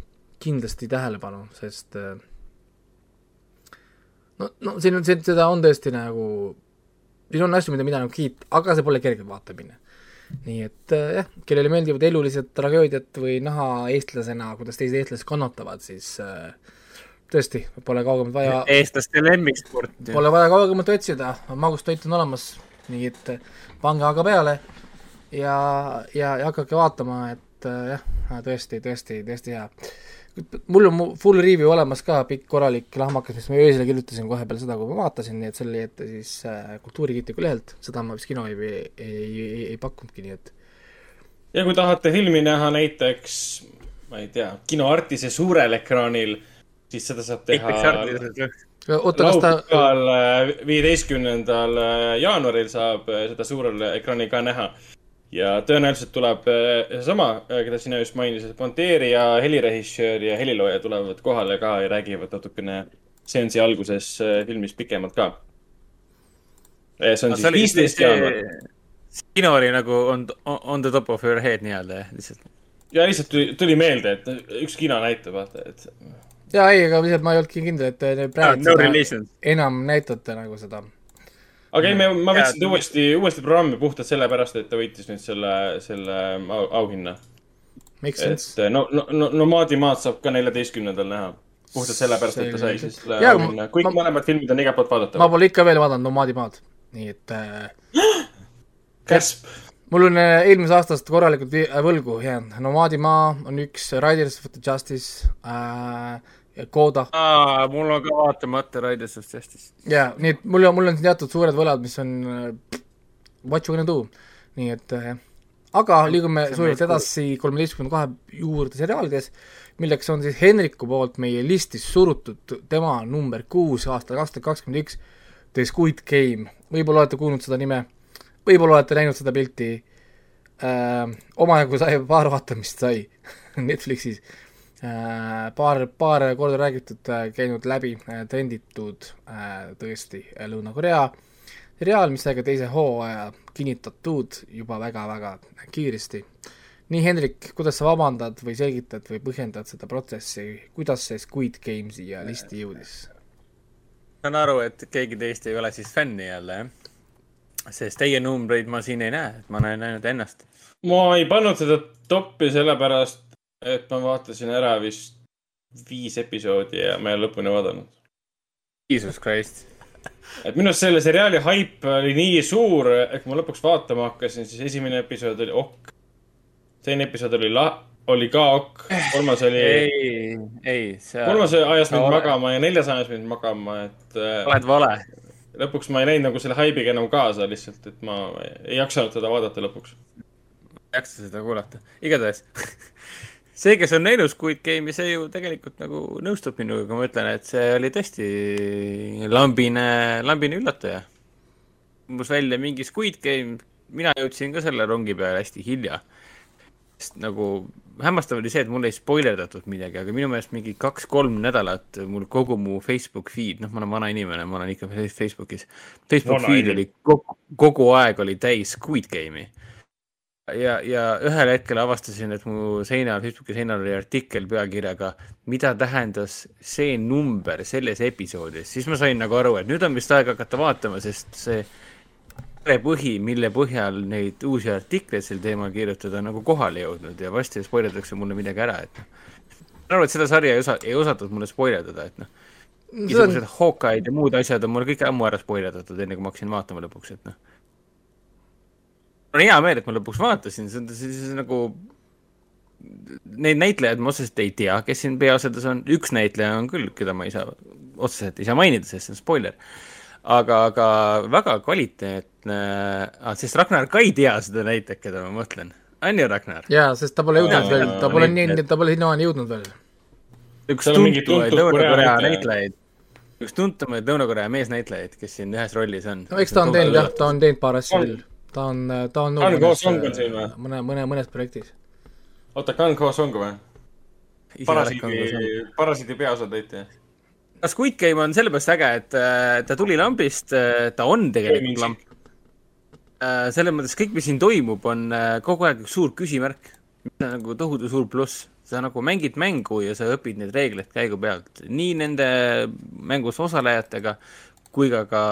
kindlasti tähelepanu, sest no, no siin on, seda on tõesti nagu, siin on asju, mida, mida nagu kiita, aga see pole kerge vaatamine. nii et jah, kellele meeldivad elulised tragöödiad või näha eestlasena, kuidas teised eestlased kannatavad, siis äh, tõesti, pole kaugemalt vaja. eestlaste lemmiksport. Pole vaja kaugemalt otsida, magustoit on olemas, nii et pange aga peale ja, ja, ja hakake vaatama, et jah, tõesti, tõesti, tõesti hea. Mul on full review olemas ka, pikk korralik lahmakas, mis ma öösel kirjutasin kohe peale seda, kui ma vaatasin, nii et selle ette siis äh, Kultuurikritiku lehelt, seda ma vist kinoveebi ei, ei, ei, ei pakkunudki, nii et. Ja kui tahate filmi näha näiteks, ma ei tea, kinoartise suurel ekraanil siis seda saab teha oota, kas ta laupäeval, viieteistkümnendal jaanuaril saab seda suurel ekraanil ka näha. Ja tõenäoliselt tuleb seesama, keda sina just mainisid, monteerija, helirežissöör ja helilooja tulevad kohale ka ja räägivad natukene seansi alguses filmist pikemalt ka. see on no, siis viisteist jaanuar. kino oli nagu on, on the top of your head nii-öelda, lihtsalt. ja lihtsalt tuli, tuli meelde, et üks kino näitab, vaata, et jaa, ei, aga lihtsalt ma ei olnudki kindel, et praegu no, no enam näitate nagu seda. Aga ei, me, ma võtsin ta uuesti, uuesti programmi puhtalt sellepärast, et ta võitis nüüd selle, selle au, auhinna. et no, no, no Nomaadimaad saab ka neljateistkümnendal näha. puhtalt sellepärast, et ta sai siis selle auhinna. kõik ma, mõlemad filmid on igalt poolt vaadatavad. ma pole ikka veel vaadanud Nomaadimaad, nii et äh, [GASPS] käsp mul on eelmisest aastast korralikult võlgu jäänud, Nomaadimaa on üks, Riders of the Justice äh,, Koda. mul on ka vaatamata Riders of Justice. jaa, nii et mul on, mul on teatud suured võlad, mis on what you gonna do, nii et äh, aga liigume sujuvalt edasi kolmeteistkümnenda kahe juurde seriaalides, milleks on siis Henriku poolt meie listis surutud tema number kuus aastal kaks tuhat kakskümmend üks, The Squid Game, võib-olla olete kuulnud seda nime võib-olla olete näinud seda pilti, äh, omajagu sai, paar vaatamist sai [LAUGHS] Netflixis äh,, paar, paar korda räägitud äh,, käinud läbi äh,, trenditud äh, tõesti äh, Lõuna-Korea seriaal, mis sai ka teise hooaja kinnitatud juba väga-väga kiiresti. nii, Hendrik, kuidas sa vabandad või selgitad või põhjendad seda protsessi, kuidas see Squid Game siia listi jõudis? saan aru, et keegi teist ei ole siis fänni jälle, jah? sest teie numbreid ma siin ei näe, et ma näen ainult ennast. ma ei pannud seda toppi sellepärast, et ma vaatasin ära vist viis episoodi ja ma ei ole lõpuni vaadanud. Jesus Christ. et minu arust selle seriaali haip oli nii suur, et kui ma lõpuks vaatama hakkasin, siis esimene episood oli ok. teine episood oli la-, oli ka ok. kolmas oli. ei, ei. kolmas ajas mind magama ja neljas ajas mind magama, et. Äh, oled vale lõpuks ma ei läinud nagu selle haibiga enam kaasa lihtsalt, et ma ei jaksanud seda vaadata lõpuks. ei jaksa seda kuulata, igatahes [LAUGHS] see, kes on näinud Squid Game'i, see ju tegelikult nagu nõustub minuga, kui ma ütlen, et see oli tõesti lambine, lambine üllataja. umbes välja mingi Squid Game, mina jõudsin ka selle rongi peale hästi hilja sest nagu hämmastav oli see, et mul ei spoilerdatud midagi, aga minu meelest mingi kaks-kolm nädalat mul kogu mu Facebook feed, noh, ma olen vana inimene, ma olen ikka Facebookis. Facebook vana feed oli kogu, kogu aeg oli täis Squid Game'i. Ja, ja ühel hetkel avastasin, et mu seinal, Facebooki seinal oli artikkel pealkirjaga, mida tähendas see number selles episoodis, siis ma sain nagu aru, et nüüd on vist aeg hakata vaatama, sest see põhi, mille põhjal neid uusi artikleid sel teemal kirjutada, nagu kohale jõudnud ja varsti spoilerdatakse mulle midagi ära, et noh. ma aru, et seda sarja ei osa, ei osatud mulle spoilerdada, et noh. igasugused on... Hawkeye'd ja muud asjad on mulle kõik ammu ära spoilerdatud, enne kui ma hakkasin vaatama lõpuks, et noh. On hea meel, et ma lõpuks vaatasin, see on, on nagu neid näitlejaid ma otseselt ei tea, kes siin peaosades on, üks näitleja on küll, keda ma ei saa, otseselt ei saa mainida, sest see on spoiler aga, aga väga kvaliteetne, sest Ragnar ka ei tea seda näitlejat, keda ma mõtlen. on ju, Ragnar? jaa, sest ta pole jõudnud veel, ta pole nii, ta pole sinnamaani jõudnud veel. üks tuntumaid Lõuna-Korea näitlejaid, üks tuntumaid Lõuna-Korea meesnäitlejaid, kes siin ühes rollis on. no eks ta on teinud jah, ta on teinud paar asja küll. Ta on, ta on Kang Ho Song on siin või? mõne, mõne, mõnes projektis. oota, Kang Ho Song või? parasiidi, parasiidi peaosatäitja aga Squid Game on sellepärast äge, et äh, ta tuli lambist, äh, ta on tegelikult lamp. Äh, selles mõttes kõik, mis siin toimub, on kogu aeg üks suur küsimärk, mis on nagu tohutu suur pluss. sa nagu mängid mängu ja sa õpid neid reegleid käigu pealt, nii nende mängus osalejatega kui ka ka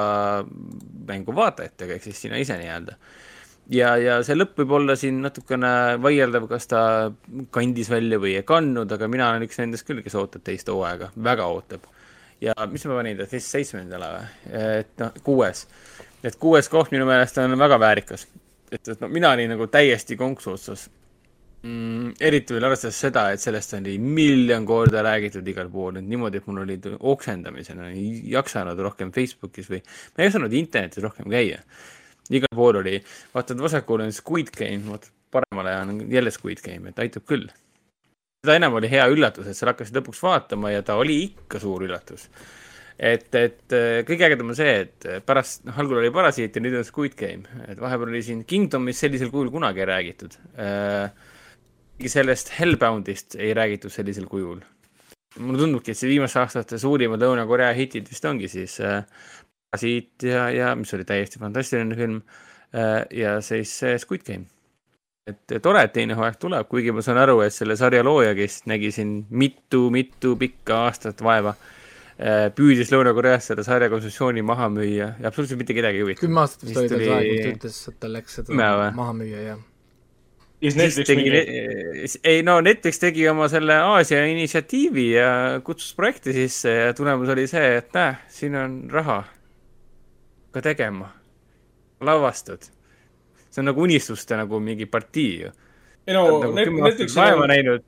mängu vaatajatega, ehk siis sina ise nii-öelda ja, ja see lõpp võib olla siin natukene vaieldav, kas ta kandis välja või ei kandnud, aga mina olen üks nendest küll, kes ootab teist hooaega, väga ootab ja mis ma panin ta siis seitsmendale või, et noh, kuues. et kuues koht minu meelest on väga väärikas. et, et no mina olin nagu täiesti konksu otsas mm,. eriti veel arvestades seda, et sellest oli miljon korda räägitud igal pool, et niimoodi, et mul olid oksendamisena, ei jaksanud rohkem Facebookis või ma ei osanud internetis rohkem käia. igal pool oli, vaatad vasakule on Squid Game, vaatad paremale on jälle Squid Game, et aitab küll seda enam oli hea üllatus, et sa hakkasid lõpuks vaatama ja ta oli ikka suur üllatus. et, et äh, kõige ägedam on see, et pärast, noh, algul oli Parasiit ja nüüd on Squid Game, et vahepeal oli siin Kingdomist sellisel kujul kunagi räägitud äh,. Sellest Hellboundist ei räägitud sellisel kujul. mulle tundubki, et see viimaste aastate suurimad Lõuna-Korea hitid vist ongi siis äh, Parasiit ja, ja mis oli täiesti fantastiline film äh, ja siis äh, Squid Game et tore, et teine hooaeg tuleb, kuigi ma saan aru, et selle sarja looja, kes nägi siin mitu-mitu pikka aastat vaeva, püüdis Lõuna-Koreas seda sarja kontsessiooni maha müüa ja absoluutselt mitte kedagi ei huvita. kümme aastat vist oli tal see aeg, kui ta ütles, et tal läks seda maha müüa, jah. Siis tegi mingi..., ei no Netflix tegi oma selle Aasia initsiatiivi ja kutsus projekti sisse ja tulemus oli see, et näe, siin on raha ka tegema, lavastud see on nagu unistuste nagu mingi partii ju. ei no nagu net, Netflix vaeva näinud,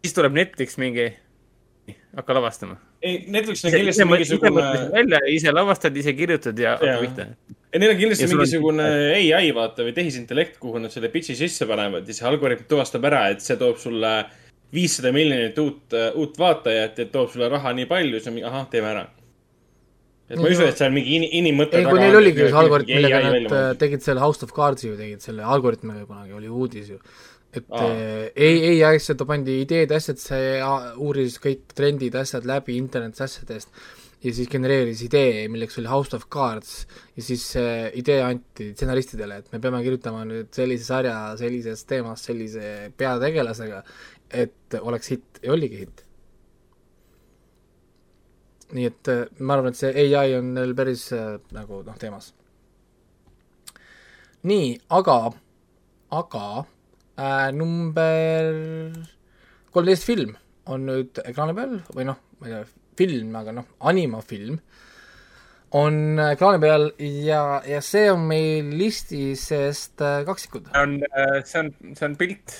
siis tuleb Netflix mingi, hakka lavastama. ei, Netflix on kindlasti mingisugune. välja, ise lavastad, ise kirjutad ja hakka pihta. Ei, neil on kindlasti mingisugune on... ai vaata või tehisintellekt, kuhu nad selle pitch'i sisse panevad ja see algoritm tuvastab ära, et see toob sulle viissada miljonit uut, uut vaatajat ja toob sulle raha nii palju, siis on mingi, ahah, teeme ära et ma ei usu, et seal mingi in- inimmõte ei, kui neil oligi see algoritm, millega nad äh, tegid selle House of Cards'i ju tegid selle algoritmiga kunagi, oli uudis ju. et Aa. äh, ei, ei asjad pandi ideed asjadesse ja uuris kõik trendid, asjad läbi internetis asjadest ja siis genereeris idee, milleks oli House of Cards ja siis see idee anti stsenaristidele, et me peame kirjutama nüüd sellise sarja sellisest teemast sellise peategelasega, et oleks hitt ja oligi hitt. nii et äh, ma arvan, et see ai on neil päris äh, nagu noh, teemas. nii, aga, aga äh, number kolmteist film on nüüd ekraani peal või noh, ma ei tea, film, aga noh, animafilm on ekraani peal ja, ja see on meil listis seest äh, kaksikud. on, see on, see on pilt.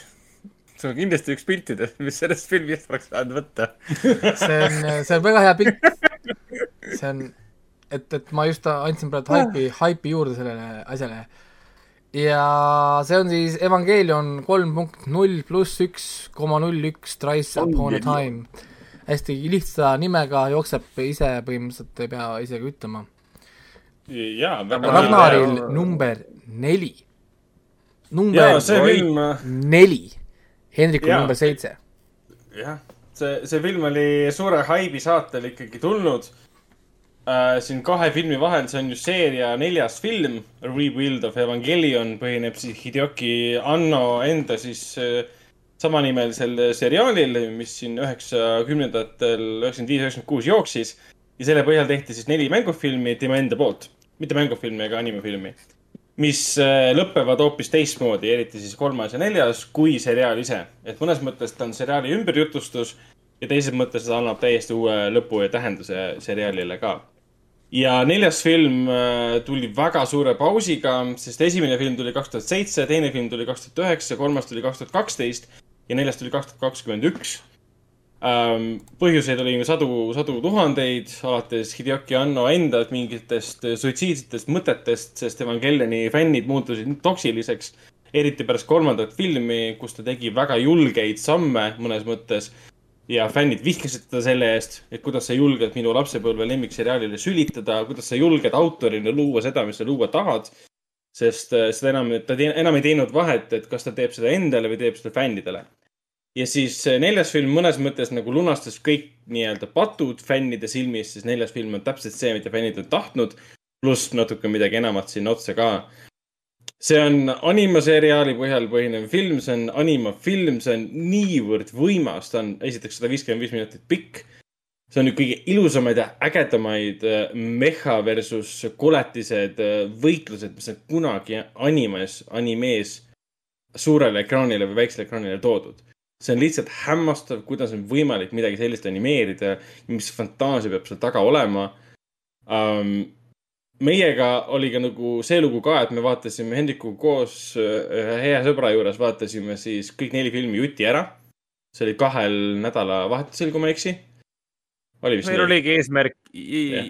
see on kindlasti üks piltidest, mis sellest filmist oleks saanud võtta. [LAUGHS] see on, see on väga hea pilt. see on, et, et ma just andsin praegu haipi, haipi juurde sellele asjale. ja see on siis Evangelion kolm punkt null pluss üks koma null üks Thrice upon a time. Hästi lihtsa nimega jookseb ise põhimõtteliselt ei pea isegi ütlema. jaa, väga Ragnaril number neli. number jaa, see film, neli. Hendrikul number seitse. jah, see, see film oli suure haibi saatel ikkagi tulnud äh,. siin kahe filmi vahel, see on ju seeria neljas film, Rebuild of Evangelion põhineb siis Hideoki Anno enda siis äh, samanimelisel seriaalil, mis siin üheksakümnendatel, üheksakümmend viis, üheksakümmend kuus jooksis. ja selle põhjal tehti siis neli mängufilmi tema enda poolt, mitte mängufilmi ega animefilmi, mis äh, lõpevad hoopis teistmoodi, eriti siis kolmas ja neljas, kui seriaal ise. et mõnes mõttes ta on seriaali ümberjutustus ja teises mõttes ta annab täiesti uue lõpu ja tähenduse seriaalile ka ja neljas film äh, tuli väga suure pausiga, sest esimene film tuli kaks tuhat seitse, teine film tuli kaks tuhat üheksa, kolmas tuli kaks tuhat kaksteist ja neljas tuli kaks tuhat kakskümmend üks. põhjuseid oli sadu, sadu tuhandeid, alates Hideoki Anno enda mingitest suitsiidsetest mõtetest, sest Evangelioni fännid muutusid toksiliseks, eriti pärast kolmandat filmi, kus ta tegi väga julgeid samme mõnes mõttes ja fännid vihkasid teda selle eest, et kuidas sa julged minu lapsepõlve lemmikseriaalile sülitada, kuidas sa julged autorina luua seda, mis sa luua tahad. sest äh, seda enam, ta te, enam ei teinud vahet, et kas ta teeb seda endale või teeb seda fännidele. Ja siis äh, neljas film mõnes mõttes nagu lunastas kõik nii-öelda patud fännide silmis, sest neljas film on täpselt see, mida fännid on tahtnud. pluss natuke midagi enamat sinna otsa ka see on animaseriaali põhjal põhinev film, see on animafilm, see on niivõrd võimas, ta on esiteks sada viiskümmend viis minutit pikk. see on üks kõige ilusamaid ja ägedamaid äh, meha versus koletised äh, võitlused, mis on kunagi animes, animees suurele ekraanile või väiksele ekraanile toodud. See on lihtsalt hämmastav, kuidas on võimalik midagi sellist animeerida ja mis fantaasia peab seal taga olema um, meiega oli ka nagu see lugu ka, et me vaatasime Hendrikuga koos ühe hea sõbra juures, vaatasime siis kõik neli filmi juti ära. see oli kahel nädalavahetusel, kui ma ei eksi. oli meil oligi eesmärk,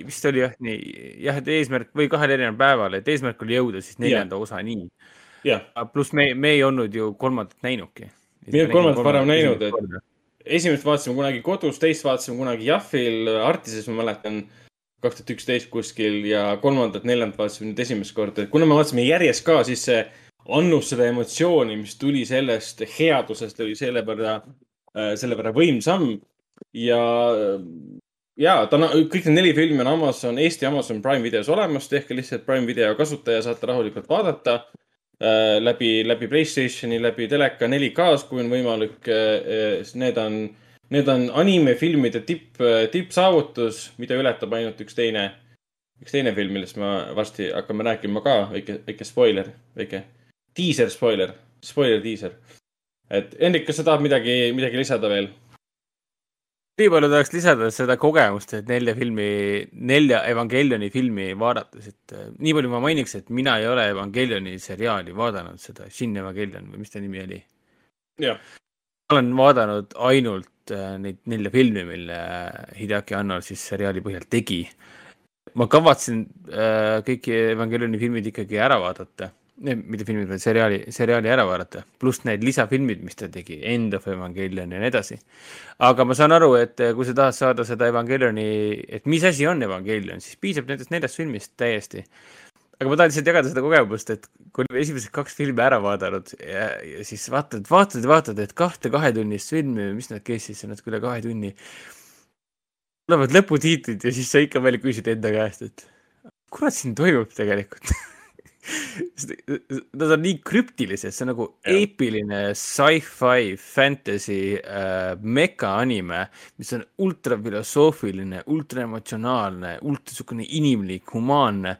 vist oli jah nii, jah, et eesmärk või kahel erineval päeval, et eesmärk oli jõuda siis neljanda osani. jah, pluss me, me ei olnud ju kolmandat näinudki. Me ei olnud kolmandat varem näinud, et- esimest vaatasime kunagi kodus, teist vaatasime kunagi Jahvil, Artises ma mäletan, kaks tuhat üksteist kuskil ja kolmandat, neljandat vaatasime nüüd esimest korda. kuna me vaatasime järjest ka, siis see annus seda emotsiooni, mis tuli sellest headusest, oli selle võrra, selle võrra võimsam. ja, ja ta on, kõik need neli filmi on Amazon, Eesti Amazon Prime videos olemas, tehke lihtsalt Prime video kasutaja, saate rahulikult vaadata äh, läbi, läbi Playstationi, läbi teleka 4K-s, kui on võimalik äh,. Need on, need on animefilmide tipp, tippsaavutus, mida ületab ainult üks teine, üks teine film, millest me varsti hakkame rääkima ka, väike, väike spoiler, väike diiser spoiler, spoiler diiser. et Hendrik, kas sa tahad midagi, midagi lisada veel? Nii palju tahaks lisada seda kogemust, et nelja filmi, nelja Evangelioni filmi vaadates, et äh, nii palju ma mainiks, et mina ei ole Evangelioni seriaali vaadanud, seda Shin Evangelion või mis ta nimi oli. olen vaadanud ainult äh, neid nelja filmi, mille Hideaki Anno siis seriaali põhjal tegi. ma kavatsen äh, kõiki Evangelioni filmid ikkagi ära vaadata, mitte filmid, vaid seriaali, seriaali ära vaadata, pluss need lisafilmid, mis ta tegi, End of Evangelion ja nii edasi. aga ma saan aru, et kui sa tahad saada seda Evangelioni, et mis asi on Evangelion, siis piisab nendest neljast filmist täiesti. aga ma tahan lihtsalt jagada seda kogemust, et kui oleme esimesed kaks filmi ära vaadanud ja, ja siis vaatad, vaatad ja vaatad, et kahte kahetunnist filmi, mis nad kestis, natuke üle kahe tunni. tulevad lõputiitlid ja siis sa ikka veel küsid enda käest, et kurat siin toimub tegelikult [LAUGHS] Nad on nii krüptilised, see on nagu ja. eepiline sci-fi fantasy äh, meka anime, mis on ultrafilosoofiline, ultraemotsionaalne, ultra siukene inimlik, humaanne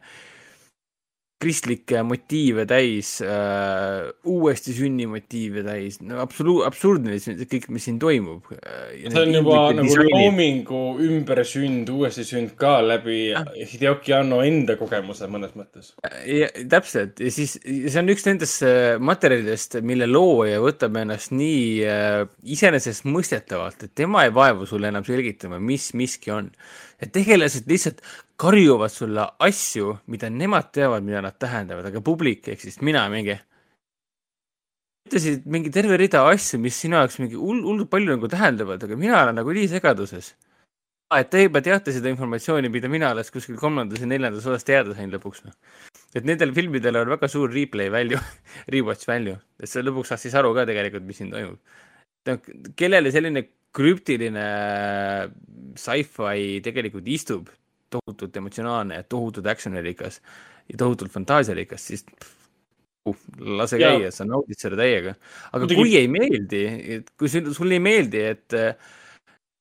kristlikke motiive täis äh,, uuesti sünni motiive täis, no absoluut, absurdne kõik, mis siin toimub. Äh, see on juba nagu loomingu ümbersünd, uuesti sünd ka läbi ah. Hideoki Anno enda kogemuse mõnes mõttes. ja täpselt ja siis see on üks nendest äh, materjalidest, mille looja võtab ennast nii äh, iseenesestmõistetavalt, et tema ei vaevu sulle enam selgitama, mis miski on et tegelased lihtsalt karjuvad sulle asju, mida nemad teavad, mida nad tähendavad, aga publik ehk siis mina mingi. ütlesid mingi terve rida asju, mis sinu jaoks mingi hull, hullult palju nagu tähendavad, aga mina olen nagu nii segaduses. et te juba teate seda informatsiooni, mida mina alles kuskil kolmandas ja neljandas osas teada sain lõpuks. Noh. et nendel filmidel on väga suur replay value [LAUGHS] rewatch value, et sa lõpuks saad siis aru ka tegelikult, mis siin toimub. kellele selline krüptiline sci-fi tegelikult istub tohutult emotsionaalne ja tohutult action'irikas ja tohutult fantaasiarikas, siis uh, lase ja. käia, sa naudid seda täiega. aga Muidugi... kui ei meeldi, kui sul, sulle ei meeldi, et äh,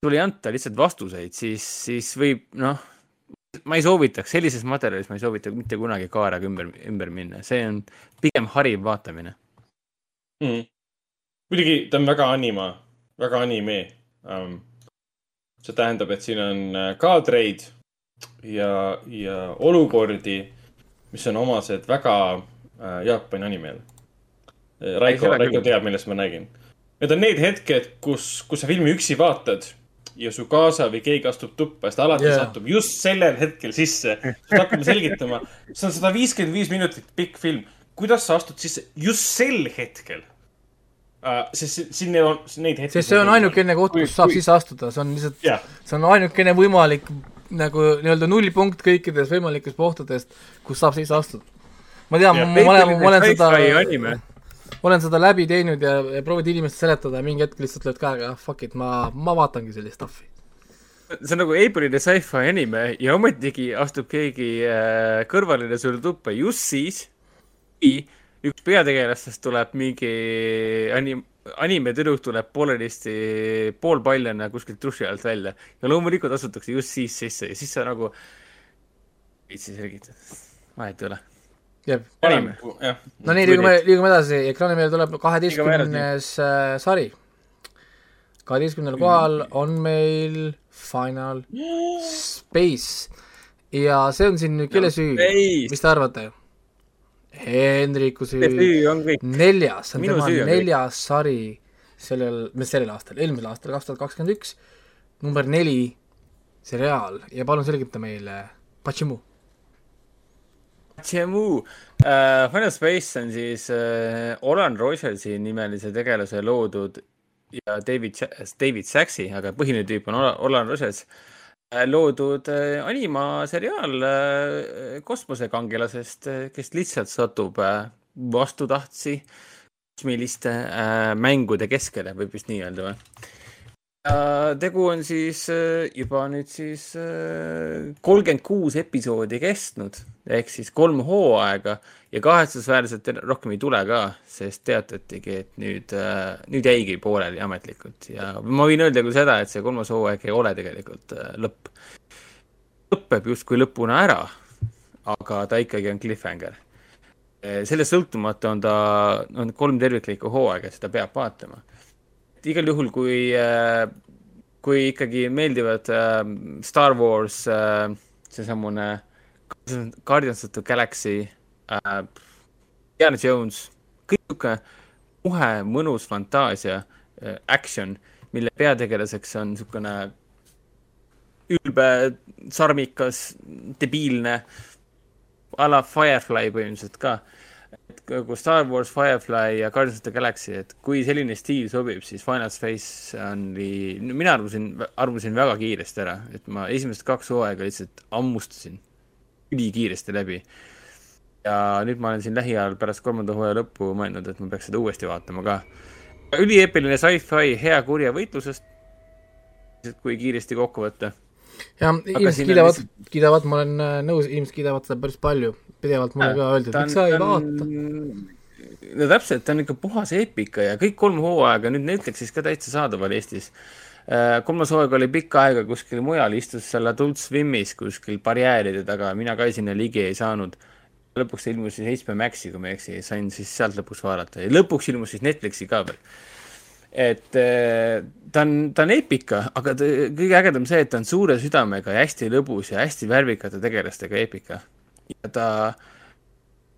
sulle ei anta lihtsalt vastuseid, siis, siis võib noh, ma ei soovitaks, sellises materjalis ma ei soovita mitte kunagi kaarega ümber, ümber minna, see on pigem hariv vaatamine mm.. muidugi ta on väga anima, väga anime um, see tähendab, et siin on äh, kaadreid ja, ja olukordi, mis on omased väga äh, Jaapani animele. Äh, Raiko, Raiko teab, millest ma räägin. Need on need hetked, kus, kus sa filmi üksi vaatad ja su kaasa või keegi astub tuppa ja ta alati yeah. satub just sellel hetkel sisse. siis hakkame selgitama, see on sada viiskümmend viis minutit pikk film. kuidas sa astud sisse just sel hetkel? Uh, sest siin on neid hetki. sest see on ainukene koht, kus saab sisse astuda, see on lihtsalt yeah., see on ainukene võimalik nagu nii-öelda nullpunkt kõikides võimalikes kohtadest, kus saab sisse astuda. ma tean, ma olen, ma olen seda, olen seda läbi teinud ja, ja proovinud inimestele seletada ja mingi hetk lihtsalt lööd käega, ah fuck it, ma, ma vaatangi sellist stuff'i see on nagu eepriline sci-fi anime ja ometigi astub keegi äh, kõrvaline sulle tuppa just siis, kui üks peategelastest tuleb mingi anim-, animetüdruk tuleb poolenisti poolpaljana kuskilt duši alt välja. Ja loomulikult astutakse just siis sisse ja siis sa nagu viitsi selgitada, vahet ei ole. jep. no nii, liigume, liigume edasi, ekraani peale tuleb kaheteistkümnes äh, sari. kaheteistkümnendal kohal on meil Final [GASPS] Space. Ja see on siin nüüd kelle süü, mis te arvate? Hendriku süü, neljas, see on tema neljas sari sellel, mis sellel aastal, eelmisel aastal, kaks tuhat kakskümmend üks, number neli seriaal. Ja palun selgita meile, Pachimu. Pachimu uh,, Final Space on siis uh, Olan Rogelsi nimelise tegelase loodud ja David, David Saxi, aga põhiline tüüp on Olan Rogers uh, loodud äh, animaseriaal äh, kosmosekangelasest, kes lihtsalt satub vastutahtsi kosmiliste mängude keskele, võib vist nii öelda või? Tegu on siis juba nüüd siis kolmkümmend kuus episoodi kestnud ehk siis kolm hooaega ja kahetsusväärselt rohkem ei tule ka, sest teatatigi, et nüüd, nüüd jäigi pooleli ametlikult ja ma võin öelda küll seda, et see kolmas hooaeg ei ole tegelikult lõpp. lõpeb justkui lõpuna ära, aga ta ikkagi on cliffhanger. sellest sõltumata on ta, on kolm terviklikku hooaega, seda peab vaatama igal juhul, kui, äh, kui ikkagi meeldivad äh, Star Wars, äh, seesamune Guardians of the Galaxy, Indiana Jones, kõik niisugune muhe, mõnus fantaasia, action, mille peategelaseks on niisugune ülbe, sarmikas, debiilne, a la Firefly põhimõtteliselt ka nagu Star Wars, Firefly ja Guardians of the Galaxy, et kui selline stiil sobib, siis Final Space oli, mina arvasin, arvasin väga kiiresti ära, et ma esimesed kaks hooaega lihtsalt hammustasin ülikiiresti läbi. ja nüüd ma olen siin lähiajal pärast kolmanda hooaja lõppu mõelnud, et ma peaks seda uuesti vaatama ka. ülieepiline sci-fi hea kurja võitlusest, kui kiiresti kokku võtta. Ja siin inimesed kiidavad lihtsalt-, kiidavad, ma olen äh, nõus, inimesed kiidavad seda päris palju. pidevalt mulle ka öeldi, et miks sa ei vaata. no täpselt, ta on ikka puhas eepika ja kõik kolm hooaega nüüd Netflixis ka täitsa saadaval Eestis. kolmas hooaeg oli pikka aega kuskil mujal, istus seal Adult Swimis kuskil barjääride taga, mina ka sinna ligi ei saanud. lõpuks ilmus siis HBO Maxi, kui ma ei eksi, sain siis sealt lõpuks vaadata ja lõpuks ilmus siis Netflixi ka veel. Et eh, ta on, ta on eepika, aga ta, kõige ägedam see, et ta on suure südamega ja hästi lõbus ja hästi värvikate tegelastega eepika. ja ta,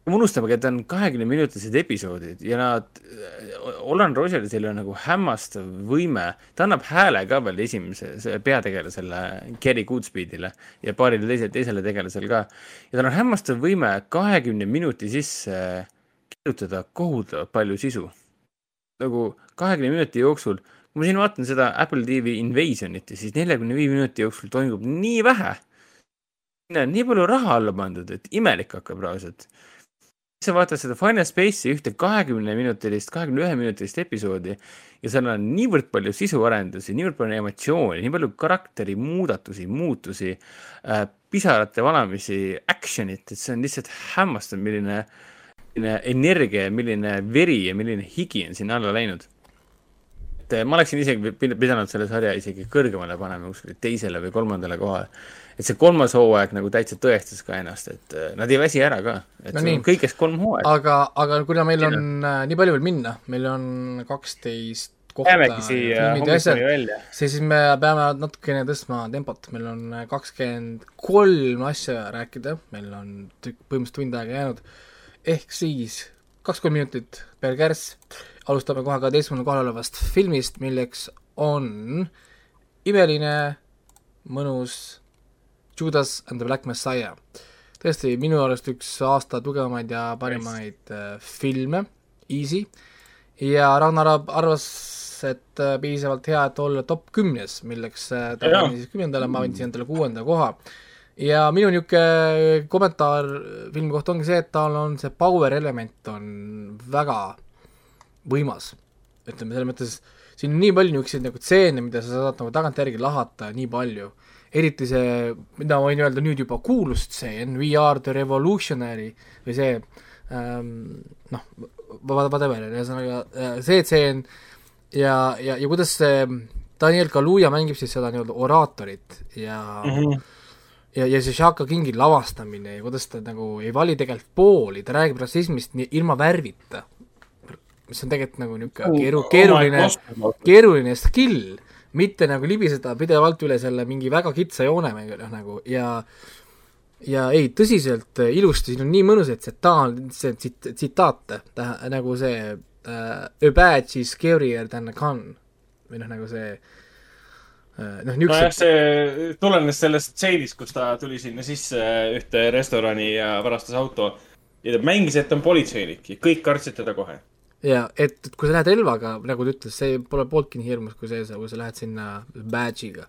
ma unustamegi, et ta on kahekümne minutilised episoodid ja nad, Olan Rogerisil on nagu hämmastav võime, ta annab hääle ka veel esimese, peategelasele Gary Goodspeedile ja paarile teisele, teisele tegelasele ka. ja tal on hämmastav võime kahekümne minuti sisse kirjutada kohutavalt palju sisu. nagu kahekümne minuti jooksul, kui ma siin vaatan seda Apple TV Invasionit ja siis neljakümne viie minuti jooksul toimub nii vähe. nii palju raha alla pandud, et imelik hakkab reaalselt sa vaatad seda Final Space'i ühte kahekümne minutilist, kahekümne ühe minutilist episoodi ja seal on niivõrd palju sisuarendusi, niivõrd palju emotsiooni, nii palju karakteri muudatusi, muutusi äh,, pisarate valamisi, action'it, et see on lihtsalt hämmastav, milline, milline energia, milline veri ja milline higi on sinna alla läinud. Et eh, ma oleksin isegi pi- pidanud selle sarja isegi kõrgemale panema kuskile teisele või kolmandale kohale. et see kolmas hooaeg nagu täitsa tõestas ka ennast, et eh, nad ei väsi ära ka, et No kõigest kolm hooaega. aga, aga kuna meil on äh, nii palju veel minna, meil on kaksteist kohta ja siis me peame natukene tõstma tempot, meil on kakskümmend kolm asja rääkida, meil on tükk, põhimõtteliselt tund aega jäänud, ehk siis kaks-kolm minutit per kärss, alustame kohe kaheteistkümnendal kohal olevast filmist, milleks on imeline, mõnus Judas and the Black Messiah. tõesti, minu arust üks aasta tugevamaid ja parimaid äh, filme, easy, ja Ragnar arvas, et äh, piisavalt hea, et olla top kümnes, milleks äh, ta pani siis kümnendale, ma andsin endale kuuenda koha. ja minu niisugune kommentaar filmi kohta ongi see, et tal on see power element on väga võimas. ütleme selles mõttes, siin on nii palju niisuguseid nagu stseene, mida sa saad nagu tagantjärgi lahata, nii palju. eriti see, mida ma võin öelda nüüd juba kuulus stseen, We are the revolutionary või see ähm, noh, whatever, ühesõnaga äh, see tseen ja, ja, ja kuidas see Daniel Kaluuya mängib siis seda nii-öelda oraatorit ja mm -hmm. ja, ja see Shaka Kingi lavastamine ja kuidas ta nagu ei vali tegelikult pooli, ta räägib rassismist nii ilma värvita, mis on tegelikult nagu niisugune keeru-, keeruline, keeruline skill, mitte nagu libiseda pidevalt üle selle mingi väga kitsa joone või noh nagu ja ja ei, tõsiselt äh, ilusti, siin on nii mõnusaid tsitaat, see tsit-, tsitaate, nagu see uh, A badge is scarier than a gun. või noh, nagu see uh, noh, nojah, niisugused see tulenes sellest stseenist, kus ta tuli sinna sisse ühte restorani ja varastas auto. Ja ta mängis, et ta on politseinik ja kõik kartsid teda kohe. Ja et, et kui sa lähed relvaga, nagu ta ütles, see pole pooltki nii hirmus kui see, kui sa lähed sinna badge'iga.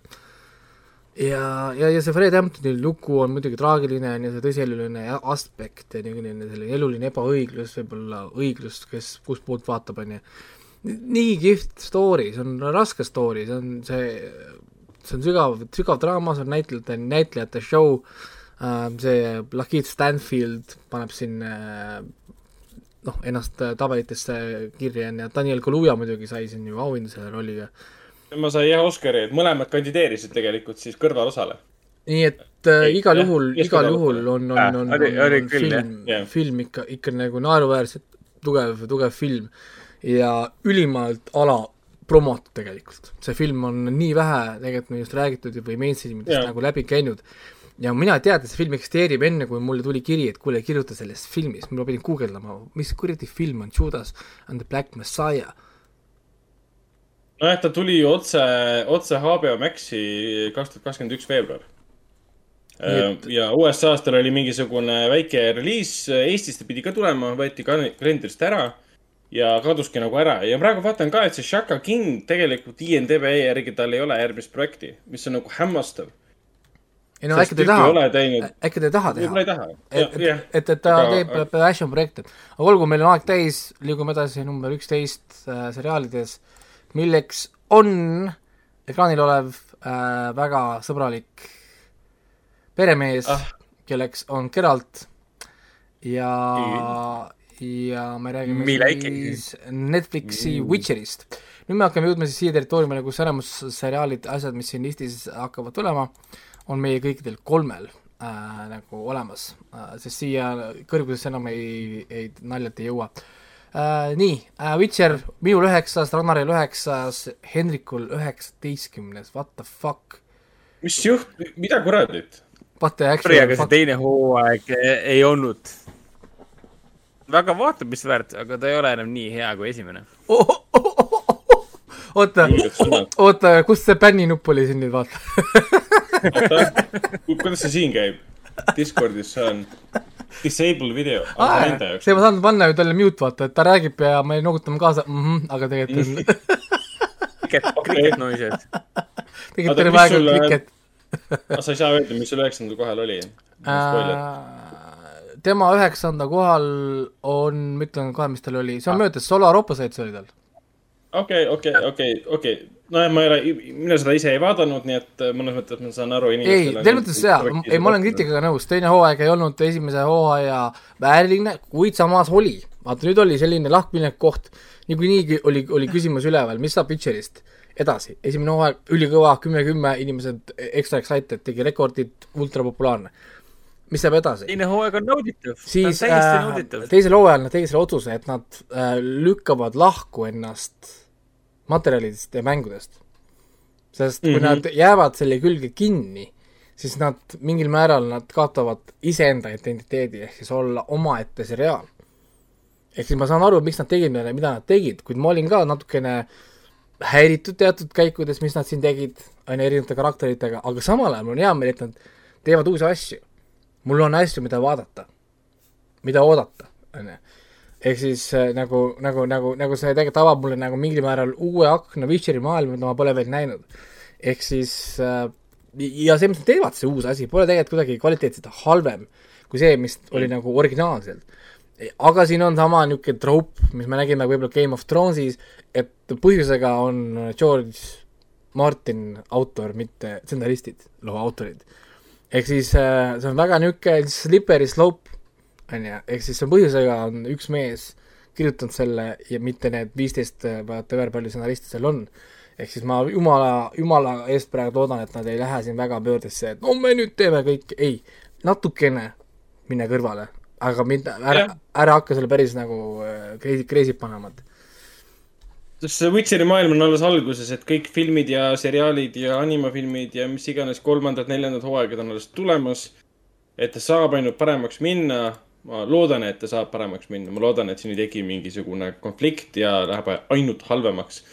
ja, ja, ja see Fred Hamptoni lugu on muidugi traagiline, on ju see tõsieluline aspekt ja niisugune selline eluline ebaõiglus, võib-olla õiglus, kes kust poolt vaatab, on ju. nii kihvt story, see on raske story, see on see, see on sügav, sügav draama, see on näitlejate, näitlejate show äh,, see Lakeith Stanfield paneb siin noh, ennast äh, tabelitesse kirja ja Daniel Kaluuya muidugi sai siin ju auhinda selle rolliga. tema sai jah Oscari, et mõlemad kandideerisid tegelikult siis kõrvalosale. nii et äh, igal juhul, just igal juhul on, on, on, on, on jah. film film ikka, ikka nagu naeruväärselt tugev, tugev film ja ülimalt ala promotud tegelikult. see film on nii vähe tegelikult minust räägitud või mainstreamidest nagu läbi käinud ja mina ei teadnud, et see film eksisteerib enne, kui mulle tuli kiri, et kuule, kirjuta sellest filmist, ma pidin guugeldama, mis kuradi film on Judas and the Black Messiah. nojah, ta tuli otse, otse HBO Maxi kaks tuhat kakskümmend üks veebruar. Äh, ja USA-s tal oli mingisugune väike reliis, Eestis ta pidi ka tulema, võeti kal- kalendrist ära ja kaduski nagu ära ja praegu vaatan ka, et see Shaka King tegelikult INDB järgi tal ei ole järgmist projekti, mis on nagu hämmastav. Ei no äkki ta ei taha äkki ta ei taha teha võib-olla ei taha. et, et, et, et ta Aga- teeb passion projekte. aga olgu, meil on aeg täis, liigume edasi number üksteist äh, seriaalides, milleks on ekraanil olev äh, väga sõbralik peremees ah. Kelleks on Geralt ja, ja me räägime Mille ikkagi? siis Netflixi mm. Witcherist. nüüd me hakkame jõudma siis siia territooriumile, kus enamus seriaalid, asjad, mis siin listis hakkavad tulema, on meie kõikidel kolmel äh, nagu olemas äh,, sest siia kõrgusesse enam ei, ei naljalt ei jõua äh,. nii äh,, Witcher minul üheksas, Ragnaril üheksas, Henrikul üheksateistkümnes, what the fuck, mis juht, mida kuradit? sorry, aga see teine hooaeg eh, ei olnud väga vaatamist aga ta ei ole enam nii hea kui esimene. [LAUGHS] oota, Julged sõnad. oota, kus see bänninupp oli siin nüüd, vaata [LAUGHS] kuidas see siin käib? Discordis see on disable video, aga nende jaoks see. ma saan panna ju talle mute, vaata, et ta räägib ja me noogutame kaasa mm, -hmm, aga tegelikult on Cricket, cricket noises. tegelikult terve aeg on kriket aga sa ei saa öelda, mis sul üheksandal kohal oli? äh,. tema üheksanda kohal on, ma ütlen kohe, mis tal oli, see on möödas, Solar Opposites oli tal. okei, okei, okei, okei. nojah, ma ei ole, mina seda ise ei vaadanud, nii et äh, mõnes mõttes ma saan aru ei, inimestele. selles mõttes jaa, ei ma olen kriitikaga nõus, teine hooaeg ei olnud esimese hooaja vääriline, kuid samas oli. vaata nüüd oli selline lahkminek koht, niikuinii oli, oli küsimus üleval, mis saab Witcherist edasi, esimene hooaeg ülikõva, kümme-kümme, inimesed extra excited, tegi rekordid, ultrapopulaarne. mis saab edasi? teine hooaeg on nauditav. siis on äh, nauditav. teisel hooajal nad tegid selle otsuse, et nad äh, lükkavad lahku ennast materjalidest ja mängudest. sest kui mm. -hmm. nad jäävad selle külge kinni, siis nad mingil määral nad kaotavad iseenda identiteedi ehk siis olla omaette seriaal. ehk siis ma saan aru, miks nad tegid, mida nad tegid, kuid ma olin ka natukene häiritud teatud käikudes, mis nad siin tegid, on ju, erinevate karakteritega, aga samal ajal mul on hea meel, et nad teevad uusi asju. mul on asju, mida vaadata, mida oodata, on ju. Ehk siis äh, nagu, nagu, nagu, nagu see tegelikult avab mulle nagu mingil määral uue akna Witcheri maailma, mida ma pole veel näinud. ehk siis äh, ja see, mis nad teevad, see uus asi, pole tegelikult kuidagi kvaliteetselt halvem kui see, mis oli nagu originaalselt. aga siin on sama niisugune troop, mis me nägime võib-olla Game of Thronesis, et põhjusega on George Martin autor, mitte stsenaristid, loo autorid. ehk siis äh, see on väga niisugune slippery slope, on ju, ehk siis see põhjusega on üks mees kirjutanud selle ja mitte need viisteist, whatever palju stsenariste seal on. ehk siis ma jumala, jumala eest praegu loodan, et nad ei lähe siin väga pöördesse, et no me nüüd teeme kõik, ei, natukene mine kõrvale, aga mitte, ära ära hakka selle päris nagu äh, crazy, crazy't panema, et sest see Witcheri maailm on alles alguses, et kõik filmid ja seriaalid ja animafilmid ja mis iganes kolmandad-neljandad hooaegad on alles tulemas. et ta saab ainult paremaks minna. Ma loodan, et ta saab paremaks minna, ma loodan, et siin ei teki mingisugune konflikt ja läheb ainult halvemaks.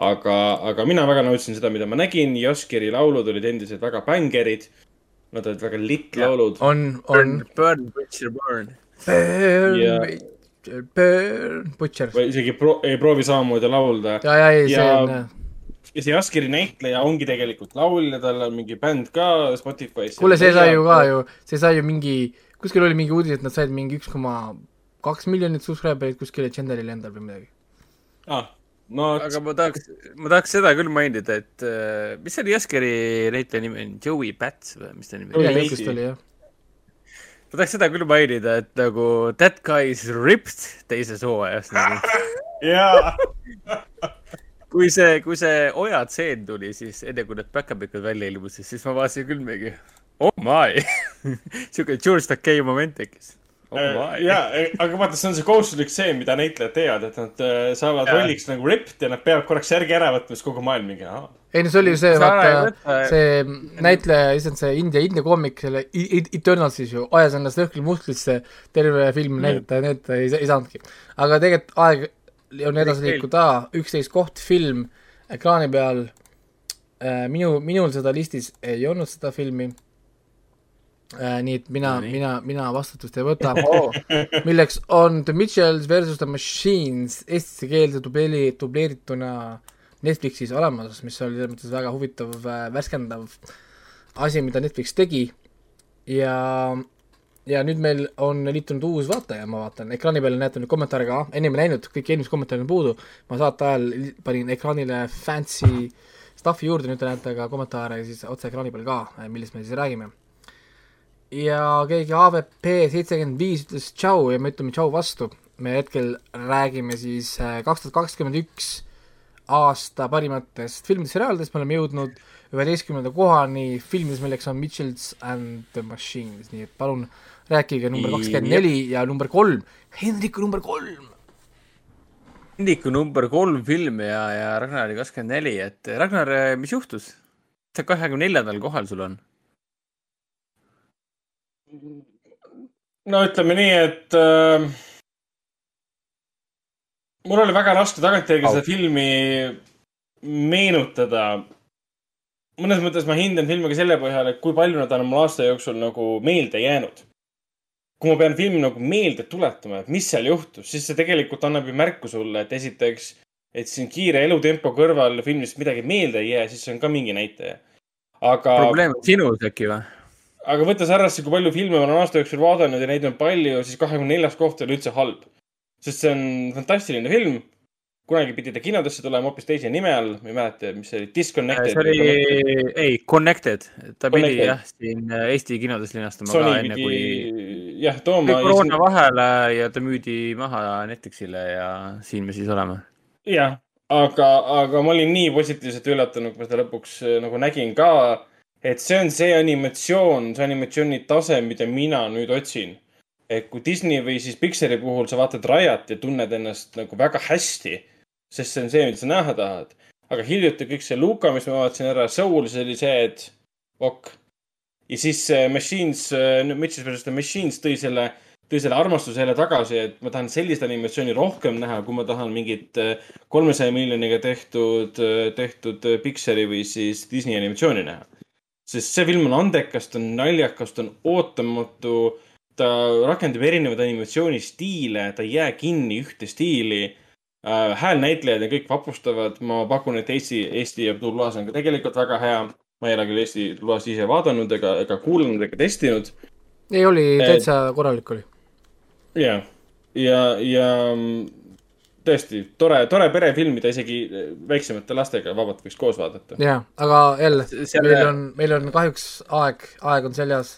aga, aga mina väga nautisin seda, mida ma nägin, Jaskeri laulud olid endiselt väga bängerid. Nad olid väga lit Jah. laulud. on, on, burn, Butcher, burn. burn Ja- Butcher, burn, Butcher. või isegi pro, ei proovi samamoodi laulda. ja, ja ei, see on jah ja see Jaskeri näitleja ongi tegelikult laulja, tal on mingi bänd ka Spotify's. kuule, see sai ju ka ju, see sai ju mingi, kuskil oli mingi uudis, et nad said mingi üks koma kaks miljonit subscriber'it kuskil Legendary'l endal või midagi. ah,. no aga ma tahaks, ma tahaks seda küll mainida, et äh, mis selle Jaskeri näitleja nimi on, Joey Pats või mis ta nimi oli jah. ma tahaks seda küll mainida, et nagu that guy is ripped teises hooajas nagu. [LAUGHS] jaa. [LAUGHS] kui see, kui see Oja tseen tuli, siis enne kui need back-up'ikud välja ilmusid, siis ma vaatasin küll mingi oh my [LAUGHS] siuke George Takei moment tekkis. oh my ja, aga vaata, see on see kohustuslik see, mida näitlejad teevad, et nad äh, saavad Jaa. rolliks nagu ripped ja nad peavad korraks järgi ära võtma, siis kogu maailm mingi, aa. ei no see oli ju see, vaata, see näitleja, issand see India, India koomik, selle Eternalsis ju ajas ennast õhkli musklisse terve film näidata ja need ei, ei saanudki. aga tegelikult aeg on edasi liikuda, üksteist koht film ekraani peal. minu, minul seda listis ei olnud seda filmi. äh,. nii et mina No mina, mina vastutust ei võta. [LAUGHS] Oh. milleks on The Mitchells versus The Machines eestisse keelde dubleeri, dubleerituna Netflixis olemas, mis oli selles mõttes väga huvitav, värskendav asi, mida Netflix tegi. Ja ja nüüd meil on liitunud uus vaataja, ma vaatan, ekraani peal näete nüüd kommentaare ka, ennem ei näinud, kõik eelmised kommentaarid on puudu, ma saate ajal panin ekraanile fancy stuff'i juurde, nüüd te näete ka kommentaare siis otse ekraani peal ka, millest me siis räägime ja keegi AVP seitsekümmend viis ütles tšau ja me ütleme tšau vastu. me hetkel räägime siis äh, kaks tuhat kakskümmend üks aasta parimatest filmidest, seriaalidest, me oleme jõudnud üheteistkümnenda kohani filmides, milleks on Mitchells and the Machines, nii et palun rääkige number kakskümmend neli ja number kolm, Hendriku number kolm. Indiku number kolm film ja, ja Ragnari kakskümmend neli, et Ragnar, mis juhtus? sa kahekümne neljandal kohal sul on? No ütleme nii, et äh, mul oli väga raske tagantjärgi Au. seda filmi meenutada. mõnes mõttes ma hindan filmi ka selle põhjal, et kui palju nad on mul aasta jooksul nagu meelde jäänud. kui ma pean filmi nagu meelde tuletama, et mis seal juhtus, siis see tegelikult annab ju märku sulle, et esiteks, et siin kiire elutempo kõrval filmist midagi meelde ei jää, siis see on ka mingi näitaja. aga probleem on sinus äkki või? Aga võttes arvesse, kui palju filme ma olen aasta jooksul vaadanud ja neid on palju, siis kahekümne neljas koht ei ole üldse halb. sest see on fantastiline film. kunagi pidi ta kinodesse tulema hoopis teise nime all, ma ei mäleta, mis see oli, Disconnected. see oli, ei, Connected, ta pidi Connected. jah, siin äh, Eesti kinodes linastama ka Sony enne pidi kui jah tooma. koroona vahele ja ta müüdi maha Netflixile ja siin me siis oleme. jah, aga, aga ma olin nii positiivselt üllatunud, kui ma seda lõpuks äh, nagu nägin ka, et see on see animatsioon, see animatsiooni tase, mida mina nüüd otsin. et kui Disney või siis Pixari puhul sa vaatad Rayat ja tunned ennast nagu väga hästi, sest see on see, mida sa näha tahad. aga hiljuti kõik see Luka, mis ma vaatasin ära, Soul, see oli see, et ok. ja siis see Machines, Mitchell versus the Machines tõi selle, tõi selle armastuse jälle tagasi, et ma tahan sellist animatsiooni rohkem näha, kui ma tahan mingit kolmesaja miljoniga tehtud, tehtud Pixari või siis Disney animatsiooni näha. Sest see film on andekas, ta on naljakas, ta on ootamatu, ta rakendab erinevaid animatsioonistiile, ta ei jää kinni ühte stiili äh,. häälnäitlejad ja kõik vapustavad, ma pakun, et Eesti, Eesti dublaas on ka tegelikult väga hea. ma ei ole küll Eesti dublaasi ise vaadanud ega, ega kuulanud ega testinud ei, oli Et- täitsa korralik oli. ja, ja, ja mm, tõesti tore, tore perefilm, mida isegi eh, väiksemate lastega vabalt võiks koos vaadata. jaa, aga jälle, Selle- meil on, meil on kahjuks aeg, aeg on seljas.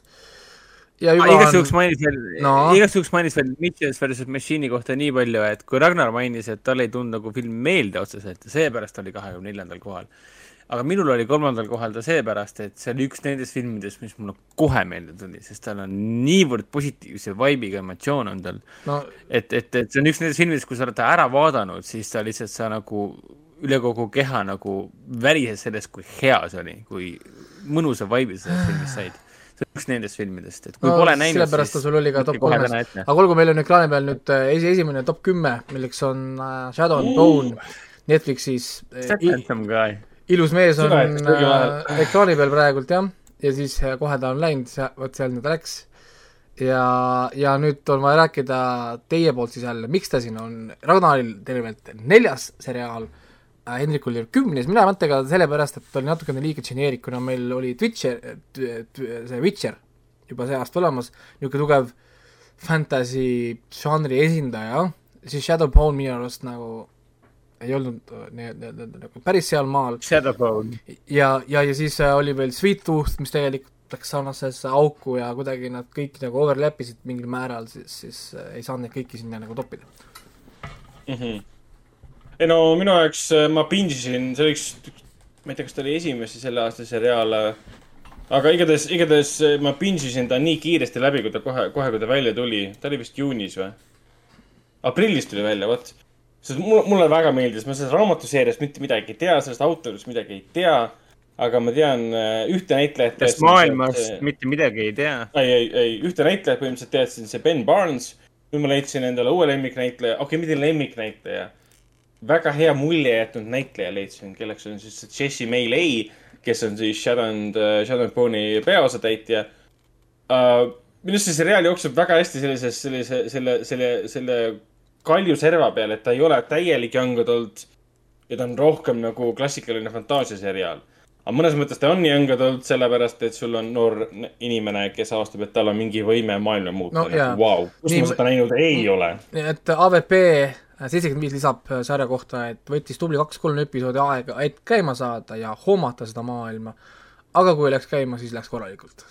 ja juba igaks on juhuks mainis veel No. juhuks mainis veel Mitchells versus Machine'i kohta nii palju, et kui Ragnar mainis, et talle ei tulnud nagu film meelde otseselt ja seepärast oli kahekümne neljandal kohal. Aga minul oli kolmandal kohal ta seepärast, et see oli üks nendest filmidest, mis mulle kohe meelde tuli, sest tal on niivõrd positiivse vibe'iga emotsioon on tal. no et, et, et see on üks nendest filmidest, kui sa oled ta ära vaadanud, siis ta lihtsalt, sa nagu üle kogu keha nagu värises sellest, kui hea see oli, kui mõnusa vibe'i sa sellest filmist said. see on üks nendest filmidest, et kui no pole näinud, sellepärast ta sul oli ka top kolmes aga olgu, meil on ekraani peal nüüd äh, esi, esimene top kümme, milleks on äh, Shadow and Bone Netflixis äh, i- Handsome guy. Ilus mees on äh, ekraani peal praegult jah, ja siis äh, kohe ta on läinud, vot seal ta läks. ja, ja nüüd on vaja rääkida teie poolt siis jälle, miks ta siin on, Ragnaril tervelt neljas seriaal äh,, Hendrikul oli kümnes, mina mõttega sellepärast, et ta oli natukene liiga geneerik, kuna meil oli Twitcher, see Witcher juba see aasta olemas, niisugune tugev fantasy žanri esindaja, siis Shadowbone minu arust nagu ei olnud äh, nii-öelda nagu päris sealmaal Shadowbone. ja, ja, ja siis äh, oli veel Sweet Tooth, mis tegelikult läks sarnasesse auku ja kuidagi nad kõik nagu overlap isid mingil määral, siis, siis äh, ei saanud neid kõiki sinna nagu toppida. ei no minu jaoks ma pingisin, see oli üks, ma ei tea, kas ta oli esimese selle aasta seriaal. aga igatahes, igatahes ma pingisin ta nii kiiresti läbi, kui ta kohe, kohe, kui ta välja tuli. ta oli vist juunis või? aprillis tuli välja, vot. Sest mulle, mulle väga meeldis, ma sellest raamatuseeriast mitte midagi ei tea, sellest autorist midagi ei tea. aga ma tean äh, ühte näitlejat. kas maailmast mitte midagi ei tea? ei, ei, ei, ühte näitlejat põhimõtteliselt teadsin, see Ben Barnes. nüüd ma leidsin endale uue lemmiknäitleja, okei okay,, mitte lemmiknäitleja. väga hea mulje jätnud näitleja leidsin, kelleks on siis Jessie May Lay, kes on siis Shadow and, Shadow and Bone'i peaosatäitja. uh,. minu arust see seriaal jookseb väga hästi sellises, sellise, selle, selle, selle kalju serva peal, et ta ei ole täielik young adult ja ta on rohkem nagu klassikaline fantaasiaseriaal. aga mõnes mõttes ta on young adult sellepärast, et sul on noor inimene, kes avastab, et tal on mingi võime maailma muuta No. Nagu, wow. kus ma seda näinud ei ole. et AVP seitsekümmend viis lisab sarja kohta, et võttis tubli kaks-kolm episoodi aega, et käima saada ja hoomata seda maailma. aga kui läks käima, siis läks korralikult.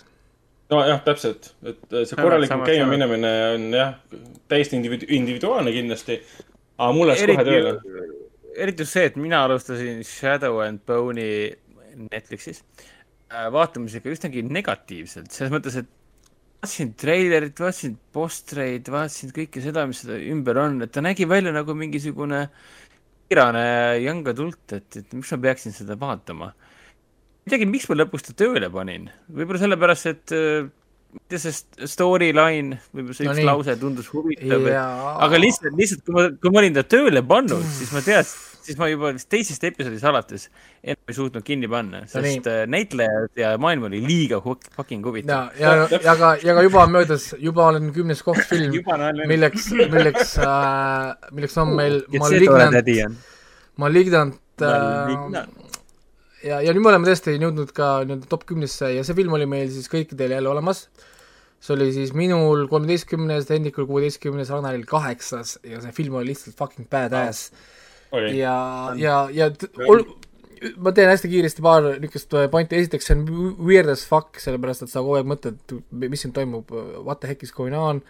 nojah, täpselt, et see Samad, korralikult käima minemine on jah, täiesti individu-, individuaalne kindlasti. aga mul läks kohe tööle. eriti just see, et mina alustasin Shadow and Bone'i Netflixis äh, vaatamisega üsnagi negatiivselt, selles mõttes, et vaatasin treilerit, vaatasin postreid, vaatasin kõike seda, mis seda ümber on, et ta nägi välja nagu mingisugune kiirane young adult, et, et miks ma peaksin seda vaatama. Ei teagi, miks ma lõpuks ta tööle panin, võib-olla sellepärast, et äh, mitte see st- storyline, võib-olla see No üks nii. lause tundus huvitav, ja aga lihtsalt, lihtsalt kui ma, kui ma olin ta tööle pannud, siis ma teadsin, siis ma juba vist teisest episoodist alates enam ei suutnud kinni panna, No sest äh, näitlejad ja maailm oli liiga fucking ja huvitav., ja, ja ka, ja ka juba möödas, juba olen kümnes koht [LAUGHS] film, milleks, milleks äh,, milleks on meil see tore Malignant. Malignant äh. ja, ja nüüd me oleme tõesti jõudnud ka nii-öelda top kümnesse ja see film oli meil siis kõikidel jälle olemas. see oli siis minul kolmeteistkümnes, Hendrikul kuueteistkümnes, Ragnaril kaheksas ja see film oli lihtsalt fucking badass. Oli. ja, ja, ja ol-, ma teen hästi kiiresti paar niisugust pointi, esiteks see on weird as fuck, sellepärast et sa kogu aeg mõtled, mis siin toimub, what the heck is going on,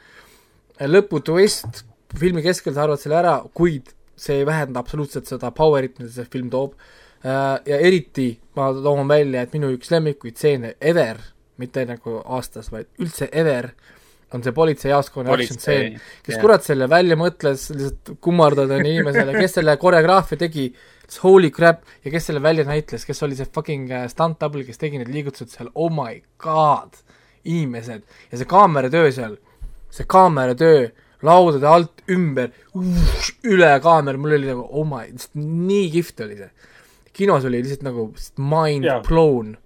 lõpu twist, filmi keskel sa arvad selle ära, kuid see ei vähenda absoluutselt seda power'it, mida see film toob, ja eriti ma toon välja, et minu üks lemmikuid stseene ever, mitte nagu aastas, vaid üldse ever, on see politseijaoskonna action stseen, kes jah. kurat selle välja mõtles, lihtsalt kummardada inimesele, kes selle koreograafia tegi, holy crap, ja kes selle välja näitles, kes oli see fucking äh, stunt double, kes tegi need liigutused seal, oh my god, inimesed, ja see kaameratöö seal, see kaameratöö, laudade alt ümber, üle kaamera, mul oli nagu oh my, nii kihvt oli see. Kinos oli lihtsalt nagu mind Jaa. blown.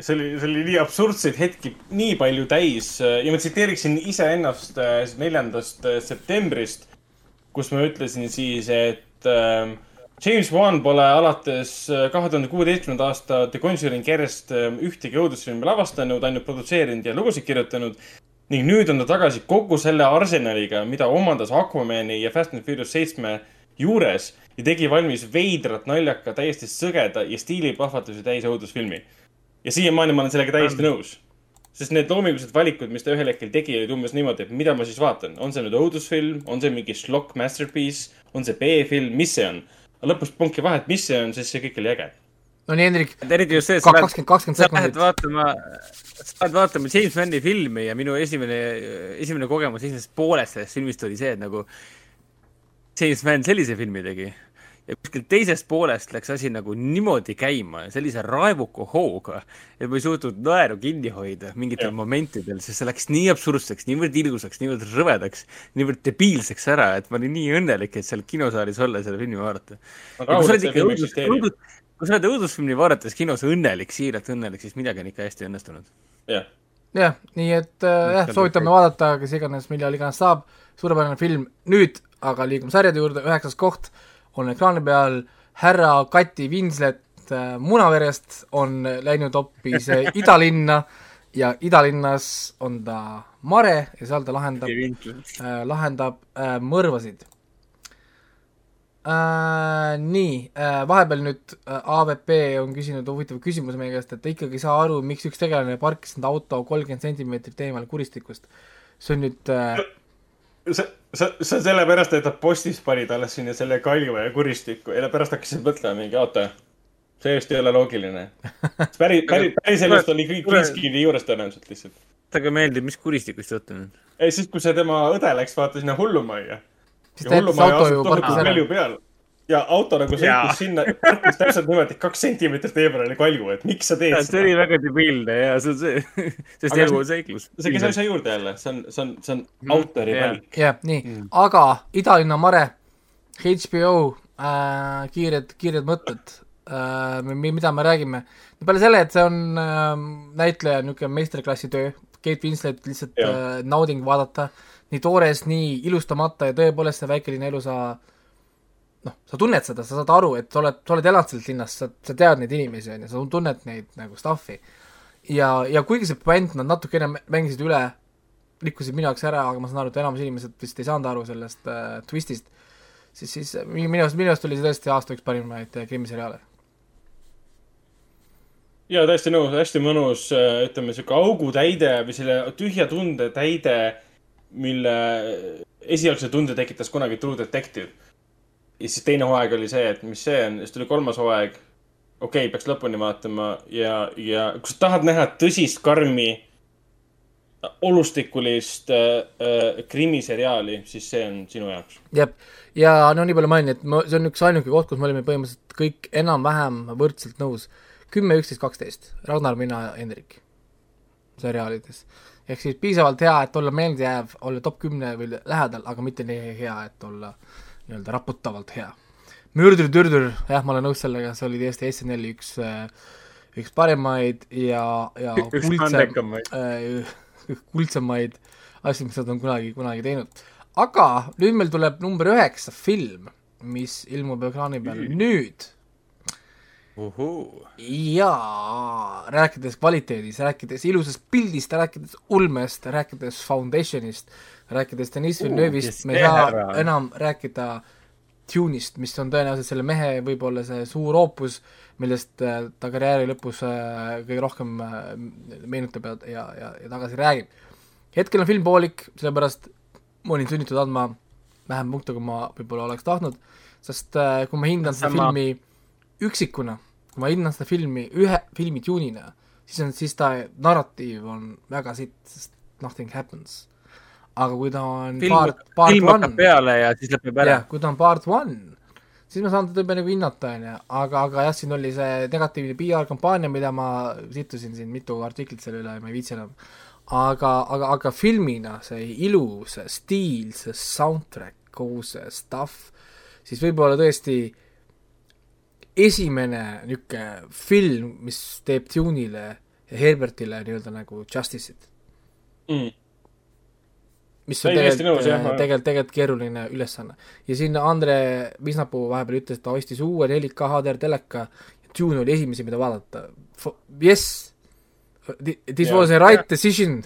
see oli, see oli nii absurdseid hetki nii palju täis ja ma tsiteeriksin iseennast äh, neljandast äh, septembrist, kus ma ütlesin siis, et äh, James Wan pole alates äh, kahe tuhande kuueteistkümnenda aasta The Conjuring järjest äh, ühtegi õudusfilmi lavastanud, ainult produtseerinud ja lugusid kirjutanud. ning nüüd on ta tagasi kogu selle arsenaliga, mida omandas Aquamani ja Fast and Furious seitsme juures ja tegi valmis veidrat, naljaka, täiesti sõgeda ja stiilipahvatusi täis õudusfilmi. ja siiamaani ma olen sellega täiesti nõus. sest need loomingulised valikud, mis ta ühel hetkel tegi, olid umbes niimoodi, et mida ma siis vaatan, on see nüüd õudusfilm, on see mingi šlokk masterpiece, on see B-film, mis see on? aga lõpus polnudki vahet, mis see on, sest see kõik oli äge. no nii, Hendrik, eriti just see, et sa lähed sa lähed vaatama, sa lähed vaatama James Manni filmi ja minu esimene, esimene kogemus esimesest poolest sellest filmist oli see, et nagu James Mann sellise filmi tegi ja kuskilt teisest poolest läks asi nagu niimoodi käima ja sellise raevuka hooga, et ma ei suutnud naeru kinni hoida mingitel Jah. momentidel, sest see läks nii absurdseks, niivõrd ilgusaks, niivõrd rõvedaks, niivõrd debiilseks ära, et ma olin nii õnnelik, et seal kinosaalis olla ja seda filmi vaadata. aga kui sa oled õudusfilmi vaadates kinos õnnelik, siiralt õnnelik, siis midagi on ikka hästi õnnestunud. jah, jah, nii et äh, jah, soovitame vaadata, kes iganes, millal iganes saab, suurepärane film, nüüd aga liigume sarjade juurde, üheksas koht on ekraani peal härra Kati Winslet äh, Munaverest on läinud hoopis äh, [LAUGHS] idalinna ja idalinnas on ta mare ja seal ta lahendab äh, lahendab äh, mõrvasid äh,. nii äh,, vahepeal nüüd äh, AVP on küsinud huvitava küsimuse meie käest, et ta ikkagi ei saa aru, miks üks tegelane parkis enda auto kolmkümmend sentimeetrit eemal kuristikust. see on nüüd äh, see, see on sellepärast, et ta postis pani talle sinna selle kalju ja kuristiku ja pärast hakkasid mõtlema mingi, oota, see just ei ole loogiline. [LAUGHS] päris, päris, päris elust oli kõik Greenskini juures tõenäoliselt lihtsalt. talle meeldib, mis kuristikust jutt on? ei, siis kui see tema õde läks, vaata sinna hullumajja. siis ta jättis auto ju parkis ära. Ja auto nagu sõitis sinna, parkis täpselt niimoodi, kaks sentimeetrit eemal oli kalju, et miks sa teed see oli seda. väga debiilne ja see on see, [LAUGHS] sest elu on seiklus. see käis asja juurde jälle, see on, see on, see on autori jaa. valik. jah, nii, aga Idalinna mare, HBO äh,, kiired, kiired mõtted äh,, mida me räägime. peale selle, et see on äh, näitleja niisugune meisterklassi töö, Kate Winslet lihtsalt Jah. äh, nauding vaadata, nii toores, nii ilustamata ja tõepoolest see väikelinna elu sa noh, sa tunned seda, sa saad aru, et sa oled, sa oled elanud selles linnas, sa, sa tead neid inimesi, on ju, sa tunned neid nagu stuff'i. ja, ja kuigi see puänt nad natukene mängisid üle, rikkusid minu jaoks ära, aga ma saan aru, et enamus inimesed vist ei saanud aru sellest äh, twistist, siis, siis minu arust, minu arust oli see tõesti aasta üks parimaid äh, krimiseriaale. ja täiesti nõus, hästi mõnus, ütleme sihuke augutäide või selle tühja tunde täide, mille esialgse tunde tekitas kunagi True Detective. Ja siis teine hooaeg oli see, et mis see on, siis tuli kolmas hooaeg. okei okay,, peaks lõpuni vaatama ja, ja kui sa tahad näha tõsist, karmi, olustikulist äh, äh, krimiseriaali, siis see on sinu jaoks. jep, ja no nii palju mainin, et ma, see on üks ainuke koht, kus me olime põhimõtteliselt kõik enam-vähem võrdselt nõus. kümme, üksteist, kaksteist, Ragnar, mina ja Hendrik seriaalides. ehk siis piisavalt hea, et olla meeldejääv, olla top kümne või lähedal, aga mitte nii hea, et olla nii-öelda raputavalt hea. mürdur-türdur, jah, ma olen nõus sellega, see oli tõesti SNL-i üks, üks parimaid ja, ja [LAUGHS] üks kuldsem äh, [LAUGHS] kuldsemaid asju, mis nad on kunagi, kunagi teinud. aga nüüd meil tuleb number üheksa film, mis ilmub ekraani peal nüüd uhuu. ja rääkides kvaliteedis, rääkides ilusast pildist, rääkides ulmest, rääkides Foundationist, rääkides Deniss Villeneuve'ist me ei saa enam rääkida Tune'ist, mis on tõenäoliselt selle mehe võib-olla see suur oopus, millest äh, ta karjääri lõpus äh, kõige rohkem äh, meenutab ja, ja, ja, ja tagasi räägib. hetkel on film poolik, sellepärast ma olin sunnitud andma vähem punkte, kui ma võib-olla oleks tahtnud, sest kui ma hindan seda filmi üksikuna, kui ma hindan seda filmi ühe filmi tune'ina, siis on, siis ta narratiiv on väga sitt, sest nothing happens. aga kui ta on film part, part film one, peale ja siis lõpeb ära kui ta on part one, siis ma saan teda juba nagu hinnata, on ju, aga, aga jah, siin oli see negatiivne PR-kampaania, mida ma sittusin siin mitu artiklit selle üle ja ma ei viitsi enam. aga, aga, aga filmina see ilu, see stiil, see soundtrack, kogu see stuff, siis võib-olla tõesti esimene niisugune film, mis teeb Tune'ile ja Herbertile nii-öelda nagu justice'it Mm. mis on tegelikult ma-, tegelikult, tegelikult keeruline ülesanne. ja siin Andre Visnapuu vahepeal ütles, et ta ostis uue 4K HDR teleka ja Dune oli esimesi, mida vaadata. Yes, this Jaa. was a right decision,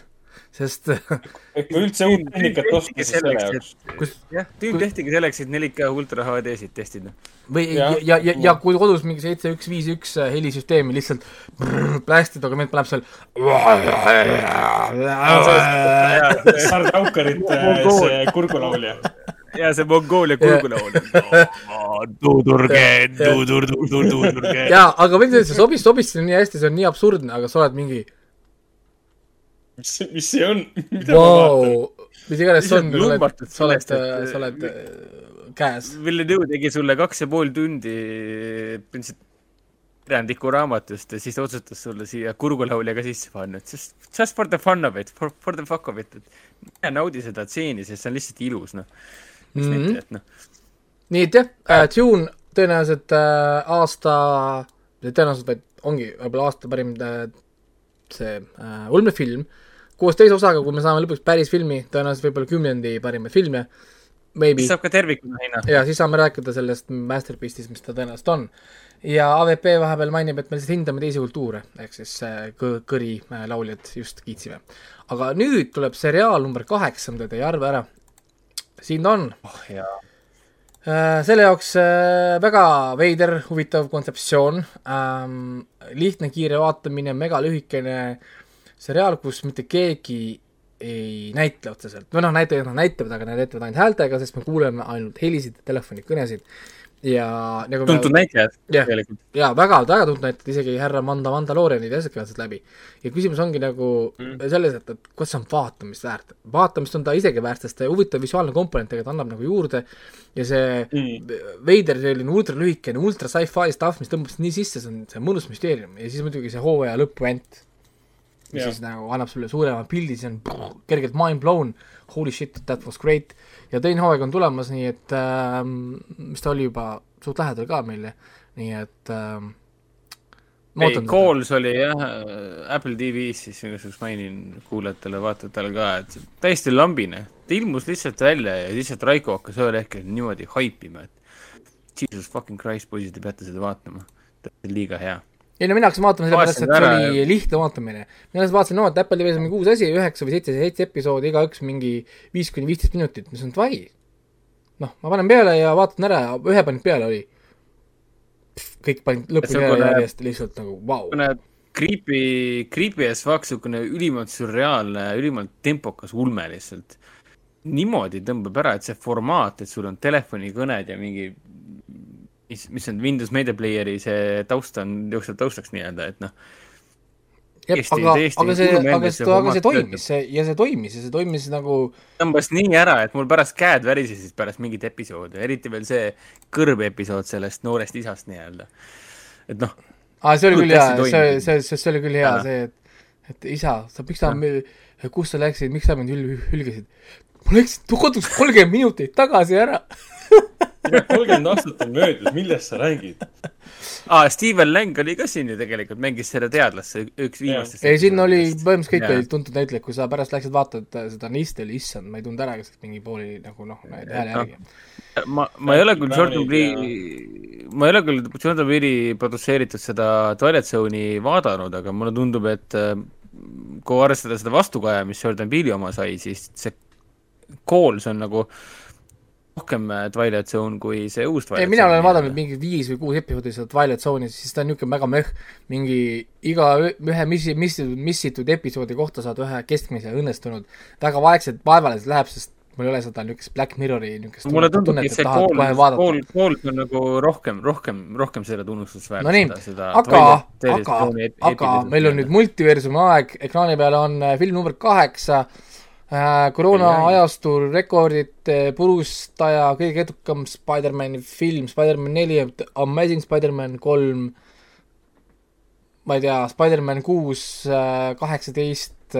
sest [LAUGHS] et kui üldse uut tehnikat osta, siis selle jaoks. jah, tüün tehtigi selleks, et 4K ultra HD-sid testida. või ja, ja, ja, ja kui kodus mingi seitse, üks, viis, üks helisüsteemi lihtsalt plästida, aga meil paneb seal Sardaukarite see kurgulaulja. ja see Mongoolia kurgulaul. tuudurgen, tuudur, tuudur, tuudurgen. jaa, aga võin öelda, see sobis, sobis sinna nii hästi, see on nii absurdne, aga sa oled mingi mis, mis see on? [LAUGHS] mida ma vaatan? mis iganes see on, sa oled sa oled sa oled äh, käes. Villeneuve tegi sulle kaks ja pool tundi põhimõtteliselt kirjandiku raamatust ja siis otsustas sulle siia kurgulaulja ka sisse panna, et just, just for the fun of it, for, for the fuck of it, et mine naudi seda stseeni, sest see on lihtsalt ilus, noh. miks Mhm. mitte, et noh, nii et jah äh,, Dune tõenäoliselt äh, aasta, tõenäoliselt vaid ongi võib-olla aasta parim äh, see äh, ulmefilm, koos teise osaga, kui me saame lõpuks päris filmi, tõenäoliselt võib-olla kümnendi parimaid filme, maybe siis, saab ka tervikuna hinnata. ja siis saame rääkida sellest masterpiece'ist, mis ta tõenäoliselt on. ja AVP vahepeal mainib, et me lihtsalt hindame teisi kultuure, ehk siis äh, kõ- kõri äh, lauljad just kiitsime. aga nüüd tuleb seriaal number kaheksa, mida te ei arva ära. siin ta on, oh jaa. Äh, selle jaoks äh, väga veider, huvitav kontseptsioon ähm,, lihtne, kiire vaatamine, megalühikene seriaal, kus mitte keegi ei näitle otseselt, või noh, näitlejad nad näitavad, aga nad näitavad ainult häältega, sest me kuuleme ainult helisid, telefonikõnesid ja nagu tuntud näitlejad tegelikult. jaa, väga, väga tuntud näitlejad, isegi härra Manda Mandalorianid ja asjad käivad sealt läbi. ja küsimus ongi nagu mm. selles, et, et kas see on vaatamist väärt. vaatamist on ta isegi väärt, sest ta huvitav visuaalne komponent tegelikult annab nagu juurde ja see mm. veider selline ultralühikene, ultra sci-fi stuff, mis tõmbab sind nii sisse, see on, see on mõnus müsteerium ja siis muidugi see hooaja lõpuent, mis Jah. siis nagu annab sulle suurema pildi, see on pff, kergelt mind blown, holy shit, that was great. ja teine hooaeg on tulemas, nii et ähm, mis ta oli juba suht lähedal ka meile, nii et ähm, ei. Calls oli jah äh, Apple TV-s, siis igasuguses mainin kuulajatele, vaatajatele ka, et täiesti lambine. ta ilmus lihtsalt välja ja lihtsalt Raiko hakkas ühel hetkel niimoodi haipima, et Jesus fucking Christ, poisid, te peate seda vaatama. ta on liiga hea. Ei no mina hakkasin vaatama sellepärast, et see oli lihtne vaatamine. mina lihtsalt vaatasin, no et Apple TV-s on mingi uus asi, üheksa või seitse, seitse episoodi, igaüks mingi viis kuni viisteist minutit, mis on davai. noh, ma panen peale ja vaatan ära ühe panin peale, oli. kõik panid lõpuni ära kuna- järjest lihtsalt nagu vau. niisugune creepy, creepy as fuck, niisugune ülimalt sürreaalne, ülimalt tempokas ulme lihtsalt. niimoodi tõmbab ära, et see formaat, et sul on telefonikõned ja mingi mis, mis on Windows Media Player'i see taust on, jookseb taustaks nii-öelda, et noh, aga, aga see, aga see aga see toimis, see ja see toimis ja see toimis nagu tõmbas nii ära, et mul pärast käed värisesid pärast mingit episoodi, eriti veel see kõrbepisood sellest noorest isast nii-öelda. et noh, aa, see oli küll hea, see, see, see, see oli küll hea, see, et et isa, sa, miks sa, kus sa läksid, miks sa mind hül-, hülgasid? ma läksin kodus kolmkümmend minutit tagasi ära. [LAUGHS] kolmkümmend aastat on möödas, millest sa räägid? aa, Steven Lang oli ka siin ju tegelikult, mängis seda teadlast, see üks viimastest. ei, siin oli, põhimõtteliselt kõik olid tuntud näitlejad, kui sa pärast läksid vaatad äh, seda Nisti, oli issand, ma ei tundnud ära, kas mingi pooli nagu noh, hääle järgi. ma, ma ei ole küll Jordan Peele'i, ma ei ole küll Jordan Peele'i produtseeritud seda Twilight Zone'i vaadanud, aga mulle tundub, et äh, kui arvestada seda vastukaja, mis Jordan Peele'i oma sai, siis see Calls on nagu rohkem äh, Twilight Zone kui see uus ei, Twilight mina Zone olen vaadanud mingi viis või kuus episoodi seda Twilight Zone'i, siis ta on niisugune väga möh, mingi iga ühe missi, missitud, missitud episoodi kohta saad ühe keskmise õnnestunud, väga vaikselt vaevaliselt läheb, sest mul ei ole seda niisugust Black Mirrori niisugust mulle tundub, et see vaadata. Calls, Calls on nagu rohkem, rohkem, rohkem seda tunnustusväärt. no nii, aga, aga, aga meil on nüüd multiversumi aeg, ekraani peal on äh, film number kaheksa äh,, koroona Ai, ai. ajastul rekordite purustaja, kõige edukam Spider-mani film, Spider-man neli, Amazing Spider-man kolm, ma ei tea, Spider-man kuus, kaheksateist,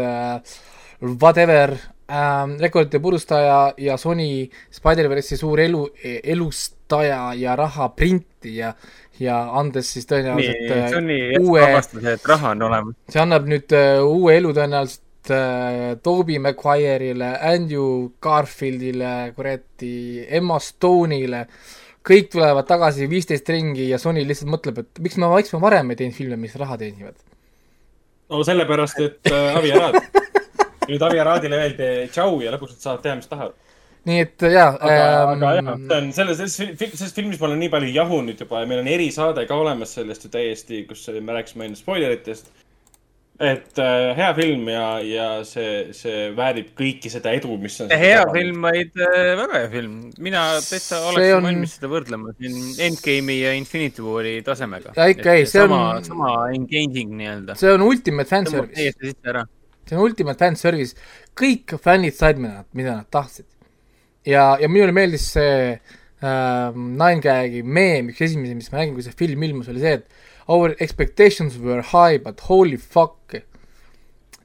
whatever ähm,, rekordite purustaja ja Sony Spider-verse'i suur elu, elustaja ja raha printija ja andes siis tõenäoliselt nii, äh, Johnny uue- vabastas, et raha on olemas. see annab nüüd uue elu tõenäoliselt uh, Toobi Maguire'ile, Andrew Garfieldile, kuradi Emma Stone'ile, kõik tulevad tagasi viisteist ringi ja Sony lihtsalt mõtleb, et miks ma, miks ma varem ei teinud filme, mis raha teenivad. no sellepärast, et äh, Avi Arad. nüüd Avi Aradile öeldi tšau ja lõpuks nad saavad teha, mis tahavad. nii et jaa aga, aga jah, ähm, see on selles, selles, selles filmis ma olen nii palju jahunud juba ja meil on erisaade ka olemas sellest ju täiesti, kus me rääkisime enne spoileritest. Et äh, hea film ja, ja see, see väärib kõiki seda edu, mis on. hea film, vaid äh, väga hea film. mina täitsa oleksin on- valmis seda võrdlema siin Endgame'i ja Infinity War'i tasemega. Ja ikka ei, see sama, on- sama engaging nii-öelda. see on ultimate fanservice, täiesti sisse ära. see on ultimate fanservice, kõik fännid said, mida nad, mida nad tahtsid. ja, ja minule meeldis see ähm, Nine Gag'i meem, üks esimesi, mis ma nägin, kui see film ilmus, oli see, et our expectations were high but holy fuck.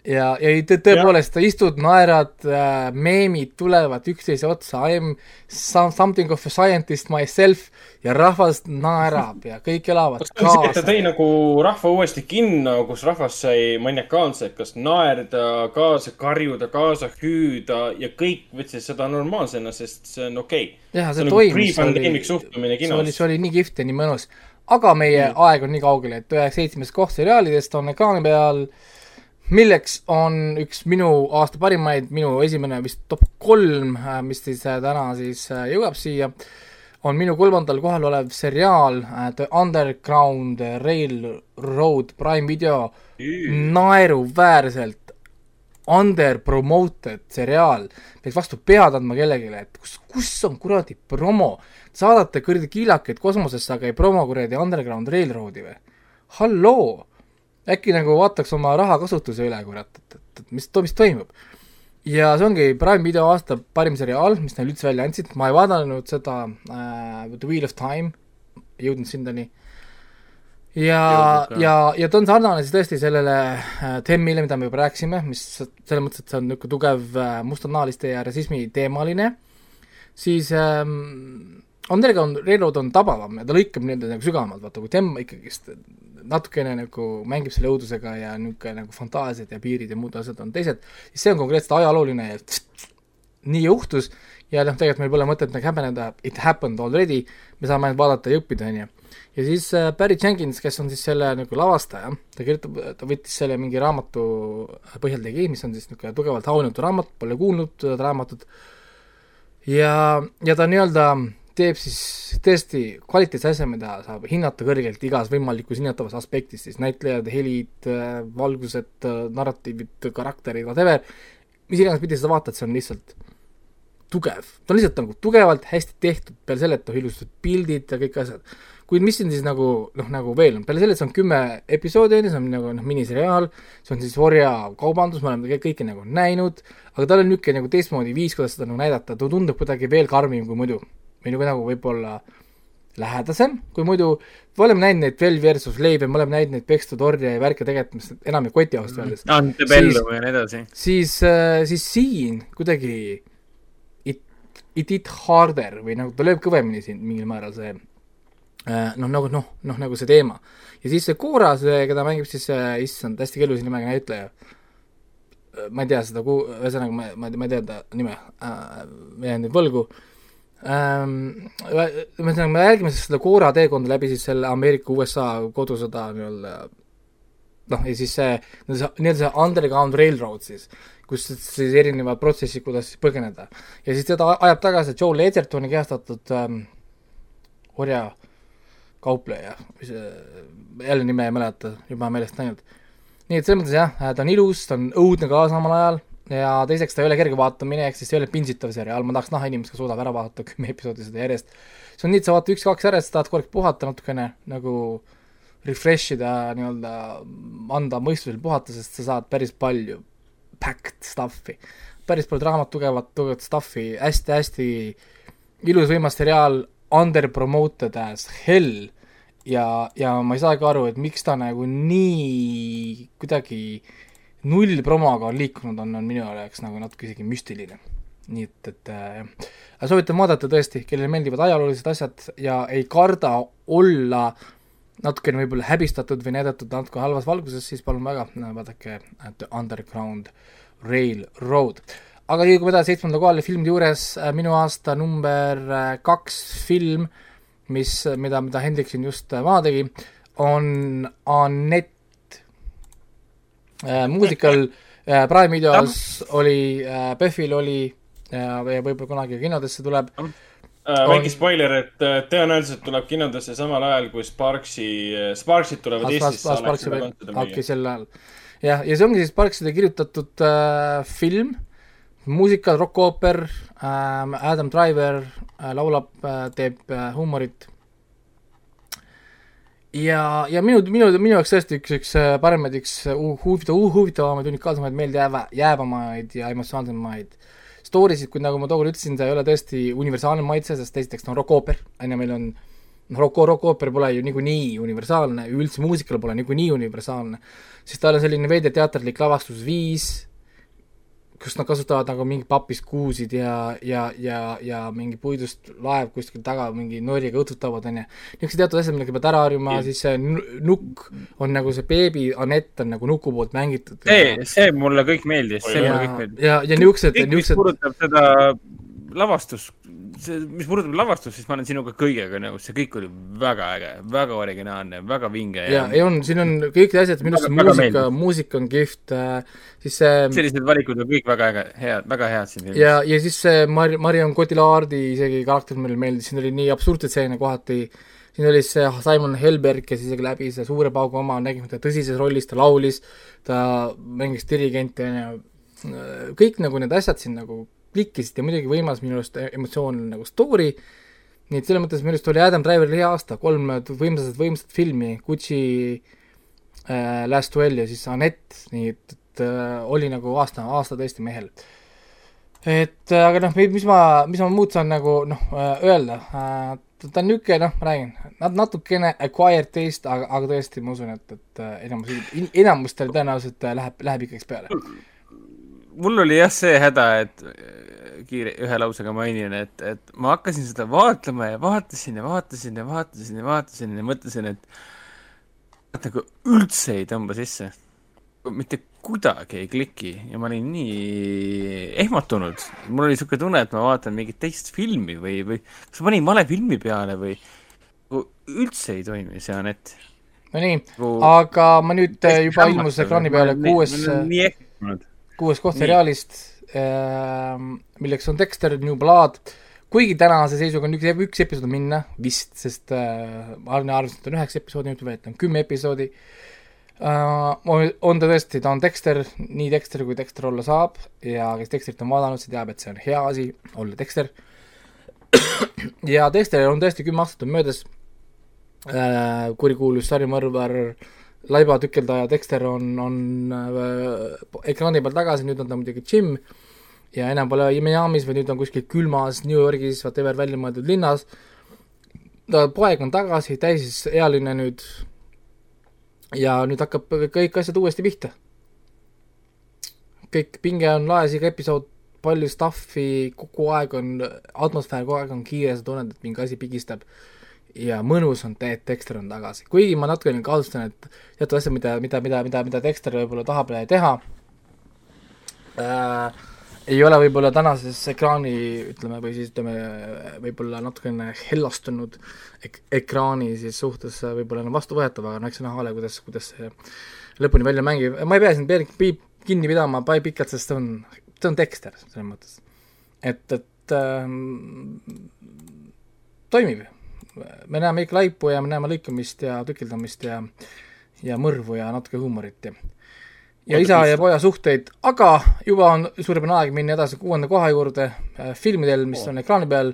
ja, ja tõepoolest, sa istud, naerad äh,, meemid tulevad üksteise otsa, I am some, something of a scientist myself ja rahvas naerab ja kõik elavad kas et ta kaasa. tõi nagu rahva uuesti kinno, kus rahvas sai maniakaalselt, naerda, kaasa karjuda, kaasa hüüda ja kõik võtsid seda normaalsena, sest see on okei okay.. jah, see see nagu toimis, see oli see oli nii kihvt ja nii mõnus. Aga meie mm. aeg on nii kaugel, et üheks seitsmest koht seriaalidest on ekraani peal, milleks on üks minu aasta parimaid, minu esimene vist top kolm, mis siis äh, täna siis äh, jõuab siia, on minu kolmandal kohal olev seriaal äh, The Underground Railroad Prime Video, naeruväärselt under-promoted seriaal, peaks vastu pead andma kellelegi, et kus, kus on kuradi promo, saadate kuradi kiilakaid kosmosesse, aga ei promo kuradi Underground Railroadi või? halloo, äkki nagu vaataks oma rahakasutuse üle, kurat, et, et, et mis, mis toimub. ja see ongi Prime video aasta parim seriaal, mis nad üldse välja andsid, ma ei vaadanud seda äh, The Wheel of Time, jõudnud sindani, ja ja, ja ta on sarnane siis tõesti sellele äh, Temmile, mida me juba rääkisime, mis selles mõttes, et see on niisugune tugev äh, mustanahaliste ja rassismi teemaline, siis ähm, Underground Railroad on tabavam ja ta lõikab nii-öelda nagu sügavamalt, vaata kui Temm ikkagist natukene nagu mängib selle õudusega ja niisugune nagu fantaasiad ja piirid ja muud asjad on teised, siis see on konkreetselt ajalooline ja tss, nii juhtus ja noh, tegelikult meil pole mõtet nagu häbeneda, it happened already, me saame ainult vaadata ja õppida, on ju. ja siis äh, Barry Jenkins, kes on siis selle nagu lavastaja, ta kirjutab, ta võttis selle mingi raamatu põhjal tegi, mis on siis niisugune tugevalt haunitud raamat, pole kuulnud seda raamatut, ja, ja ta nii-öelda teeb siis tõesti kvaliteetse asja, mida saab hinnata kõrgelt igas võimalikus hinnatavas aspektis, siis näitlejad, helid, valgused, narratiivid, karakterid, whatever, mis iganes pidi seda vaatad, see on lihtsalt tugev, ta on lihtsalt nagu tugevalt hästi tehtud, peale selle, et noh, ilusad pildid ja kõik asjad. kuid mis siin siis nagu noh, nagu veel on, peale selle, et see on kümme episoodi, on ju, see on nagu noh, miniseriaal, see on siis orjakaubandus, me oleme kõike nagu näinud, aga tal on niisugune nagu teistmoodi viis, kuidas seda nagu näidata, ta tundub kuidagi veel karmim kui muidu. Või nagu, võib-olla lähedasem kui muidu, me oleme näinud neid of Slave ja me oleme näinud neid pekstud orje ja värke tegelikult, mis enam ei koti ausalt öeldes. Antebellum ja nii edasi. siis, äh, siis siin kuidagi it hit harder või nagu ta lööb kõvemini siin mingil määral see äh, noh, nagu noh, noh nagu see teema. ja siis see Cora, see, keda mängib siis see, issand, hästi kelluse nimega näitleja, äh, ma ei tea seda ühesõnaga ma, ma, ma ei tea ta nime äh,, ma jään nüüd võlgu ähm,, ühesõnaga me jälgime siis seda Cora teekonda läbi siis selle Ameerika-USA kodusõda nii-öelda noh, ja siis see, nii-öelda see underground railroad siis, kus siis erinevad protsessid, kuidas siis põgeneda. ja siis teda ajab tagasi Joel Edgertoni kehastatud ähm, orja kaupleja, mis jälle nime ei mäleta, juba meelest läinud. nii et selles mõttes jah, ta on ilus, ta on õudne ka samal ajal ja teiseks ta ei ole kerge vaatamine, ehk siis see ei ole pintsitav seriaal, ma tahaks näha inimest, kes suudab ära vaadata kümme episoodi seda järjest. see on nii, et sa vaatad üks-kaks järjest, tahad korraks puhata natukene nagu refresh ida nii-öelda, anda mõistusel puhata, sest sa saad päris palju packed stuff'i, päris palju draamat, tugevat, tugevat stuff'i. Hästi,, hästi-hästi ilus võimas seriaal, under promoted as hell. Ja, ja ma ei saagi aru, et miks ta nagu nii kuidagi null promoga on liikunud, on, on minu jaoks nagu natuke isegi müstiline. nii et, et äh, soovitan vaadata tõesti, kellele meeldivad ajaloolised asjad ja ei karda olla natukene võib-olla häbistatud või näidatud natuke halvas valguses, siis palun väga, vaadake The Underground Railroad. aga liigume edasi seitsmenda kohale filmide juures, äh, minu aasta number äh, kaks film, mis, mida, mida Hendrik siin just äh, maha tegi, on Annette äh,, muusikal äh, Prime videos oli äh,, PÖFFil oli ja, võib-olla kunagi kinodesse tuleb äh, väike spoiler, et tõenäoliselt tuleb kinodesse samal ajal, kui Sparksi, Sparksid tulevad Eestisse. okei, sel ajal. jah, ja see ongi siis Sparkside kirjutatud äh, film, muusikal, rokkooper äh,, Adam Driver äh, laulab äh,, teeb äh, huumorit. Ja, ja minu, minu, minu jaoks tõesti üks, üks äh, paremaid, üks huvitav, huvitavamaid, unikaalsemaid, meeldijääva, jäävamaid ja emotsionaalsemaid story sid, kuid nagu ma tookord ütlesin, ta ei ole tõesti universaalne maitse, sest esiteks ta on rokkooper, on ju, meil on noh, rokk, rokkooper pole ju niikuinii universaalne, üldse muusikal pole niikuinii universaalne, siis tal on selline veider teatrlik lavastusviis, kus nad kasutavad nagu mingi papist kuusid ja, ja, ja, ja mingi puidust laev kuskil taga mingi nooriga õõtsutavad, on ju. niisugused teatud asjad, millega pead ära harjuma, siis see nukk on nagu see beebi Anett on nagu nuku poolt mängitud. see, see mulle kõik meeldis, see mulle kõik meeldis. ja, ja niisugused, niisugused puudutab seda lavastus, see, mis puudutab lavastust, siis ma olen sinuga kõigega nõus, see kõik oli väga äge, väga originaalne, väga vinge. ja, ja on, siin on kõik asjad, minu arust muusika, muusika on kihvt äh,, siis see sellised valikud on kõik väga äge, head, väga head siin filmis. ja, ja siis see Mar-, Marion Cotillardi isegi karakter mulle meeldis, siin oli nii absurdseid stseene kohati, siin oli see Simon Helberg, kes isegi läbi selle suure paugu oma nägime teda tõsises rollis, ta laulis, ta mängis dirigenti, on ju, kõik nagu need asjad siin nagu klikkisid ja muidugi võimas minu arust emotsiooniline nagu story, nii et selles mõttes minu arust oli Adam Driveril hea aasta, kolm võimsat, võimsat filmi, Gucci äh,, Last Duel ja siis Anett, nii et, et äh, oli nagu aasta, aasta tõesti mehel. et äh, aga noh, mis ma, mis ma muud saan nagu noh äh, öelda? Äh,, ta on niisugune, noh, ma räägin, nad natukene acquired taste, aga, aga tõesti ma usun, et, et äh, enamus, enamustel tõenäoliselt läheb, läheb ikkagi peale mul oli jah see häda, et kiire, ühe lausega mainin, et, et ma hakkasin seda vaatlema ja vaatasin ja vaatasin ja vaatasin ja vaatasin ja mõtlesin, et et nagu üldse ei tõmba sisse. mitte kuidagi ei kliki ja ma olin nii ehmatunud. mul oli niisugune tunne, et ma vaatan mingit teist filmi või, või kas ma panin vale filmi peale või üldse ei toimi see Anett. Nonii, Nagu aga ma nüüd äh, juba ilmus ekraani peale kuues, nii ehmatunud. Kuues koht seriaalist, milleks on Dexter New Blood, kuigi tänase seisuga on üks, üks episood minna vist, sest äh, Arne arvas, et on üheksa episoodi, nüüd välja on kümme episoodi uh,. on ta tõesti, ta on Dexter, nii Dexter kui Dexter olla saab ja kes Dexterit on vaadanud, see teab, et see on hea asi olla Dexter. ja Dexter on tõesti kümme aastat on möödas uh,, kurikuulus sarimõrvar laibatükeldaja Dexter on, on äh, ekraani peal tagasi, nüüd on ta muidugi Jim ja enam pole Miami's, vaid nüüd on kuskil külmas New Yorgis, whatever välja mõeldud linnas. ta poeg on tagasi, täisealine nüüd ja nüüd hakkab kõik asjad uuesti pihta. kõik pinge on laes, iga episood, palju stuff'i, kogu aeg on, atmosfäär kogu aeg on kiire, sa tunned, et mingi asi pigistab ja mõnus on teed, Dexter on tagasi, kuigi ma natukene kahtlustan, et teatud asjad, mida, mida, mida, mida, mida Dexter võib-olla tahab teha äh,, ei ole võib-olla tänases ekraani ütleme, või siis ütleme, võib-olla natukene hellastunud ek-, ekraani siis suhtes võib-olla enam vastuvõetav, aga no eks see näha ole, kuidas, kuidas see lõpuni välja mängib, ma ei pea siin pe- pi- kinni pidama pai pikalt, sest see on, see on Dexter selles mõttes. et, et ähm, toimib me näeme ikka laipu ja me näeme lõikamist ja tükeldamist ja ja mõrvu ja natuke huumorit ja ja Oota, isa ja poja suhteid, aga juba on suurepärane aeg minna edasi kuuenda koha juurde äh, filmidel, mis Oo. on ekraani peal,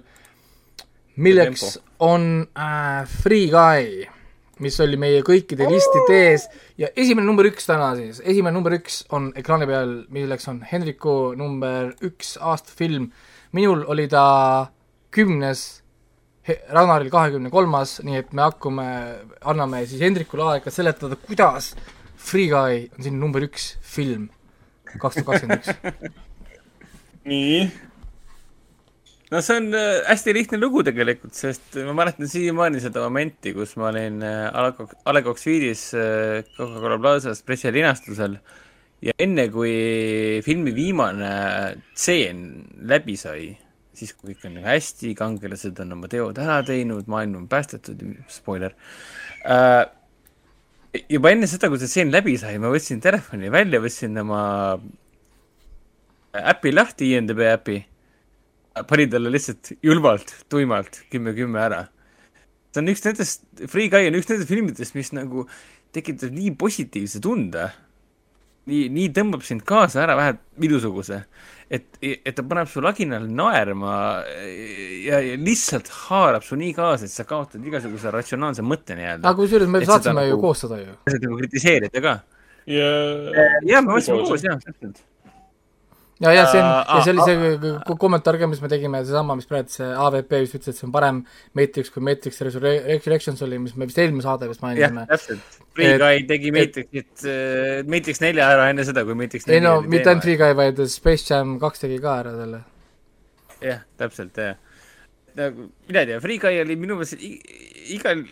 milleks on äh, Free Guy, mis oli meie kõikide listide ees. Ja esimene number üks täna siis, esimene number üks on ekraani peal, milleks on Henriku number üks aastafilm. minul oli ta kümnes, Ragnaril kahekümne kolmas, nii et me hakkame, anname siis Hendrikule aega seletada, kuidas Free Guy on siin number üks film kaks tuhat kakskümmend üks. [LAUGHS] nii, no see on äh, hästi lihtne lugu tegelikult, sest ma mäletan siiamaani seda momenti, kus ma olin äh, A Le Coq- Suite'is äh, Coca-Cola Plazas pressilinastusel ja enne, kui filmi viimane tseen läbi sai, siis kui kõik on nagu hästi, kangelased on oma teod ära teinud, maailm on päästetud, spoiler äh,, juba enne seda, kui see tseen läbi sai, ma võtsin telefoni välja, võtsin oma äpi lahti, INDB äpi panin talle lihtsalt julmalt, tuimalt kümme, kümme ära. see on üks nendest, Free Guy on üks nendest filmidest, mis nagu tekitab nii positiivse tunde. nii, nii tõmbab sind kaasa ära vähe minusuguse, et, et ta paneb su laginal naerma ja, ja lihtsalt haarab su nii kaasa, et sa kaotad igasuguse ratsionaalse mõtte nii-öelda aga. kusjuures me Et seda saatsime ju nagu- koos seda ju. sa nagu kritiseerida ka. ja jah, me võtsime Koos, koos jah, täpselt. ja, ja see on, Aa, ja see oli aa, see ko- kommentaar ka, mis me tegime, seesama, mis praegu see AVP just ütles, et see on parem Matrix kui Matrix Resur- Resurrections oli, mis me vist eelmine saade vist jah, mainisime. täpselt. Free Guy tegi Matrixit, Matrix nelja ära enne seda, kui Matrix ei no mitte ainult Free Guy, vaid Space Jam kaks tegi ka ära selle. jah, täpselt jah. nagu mina ei tea, Free Guy oli minu meelest igal,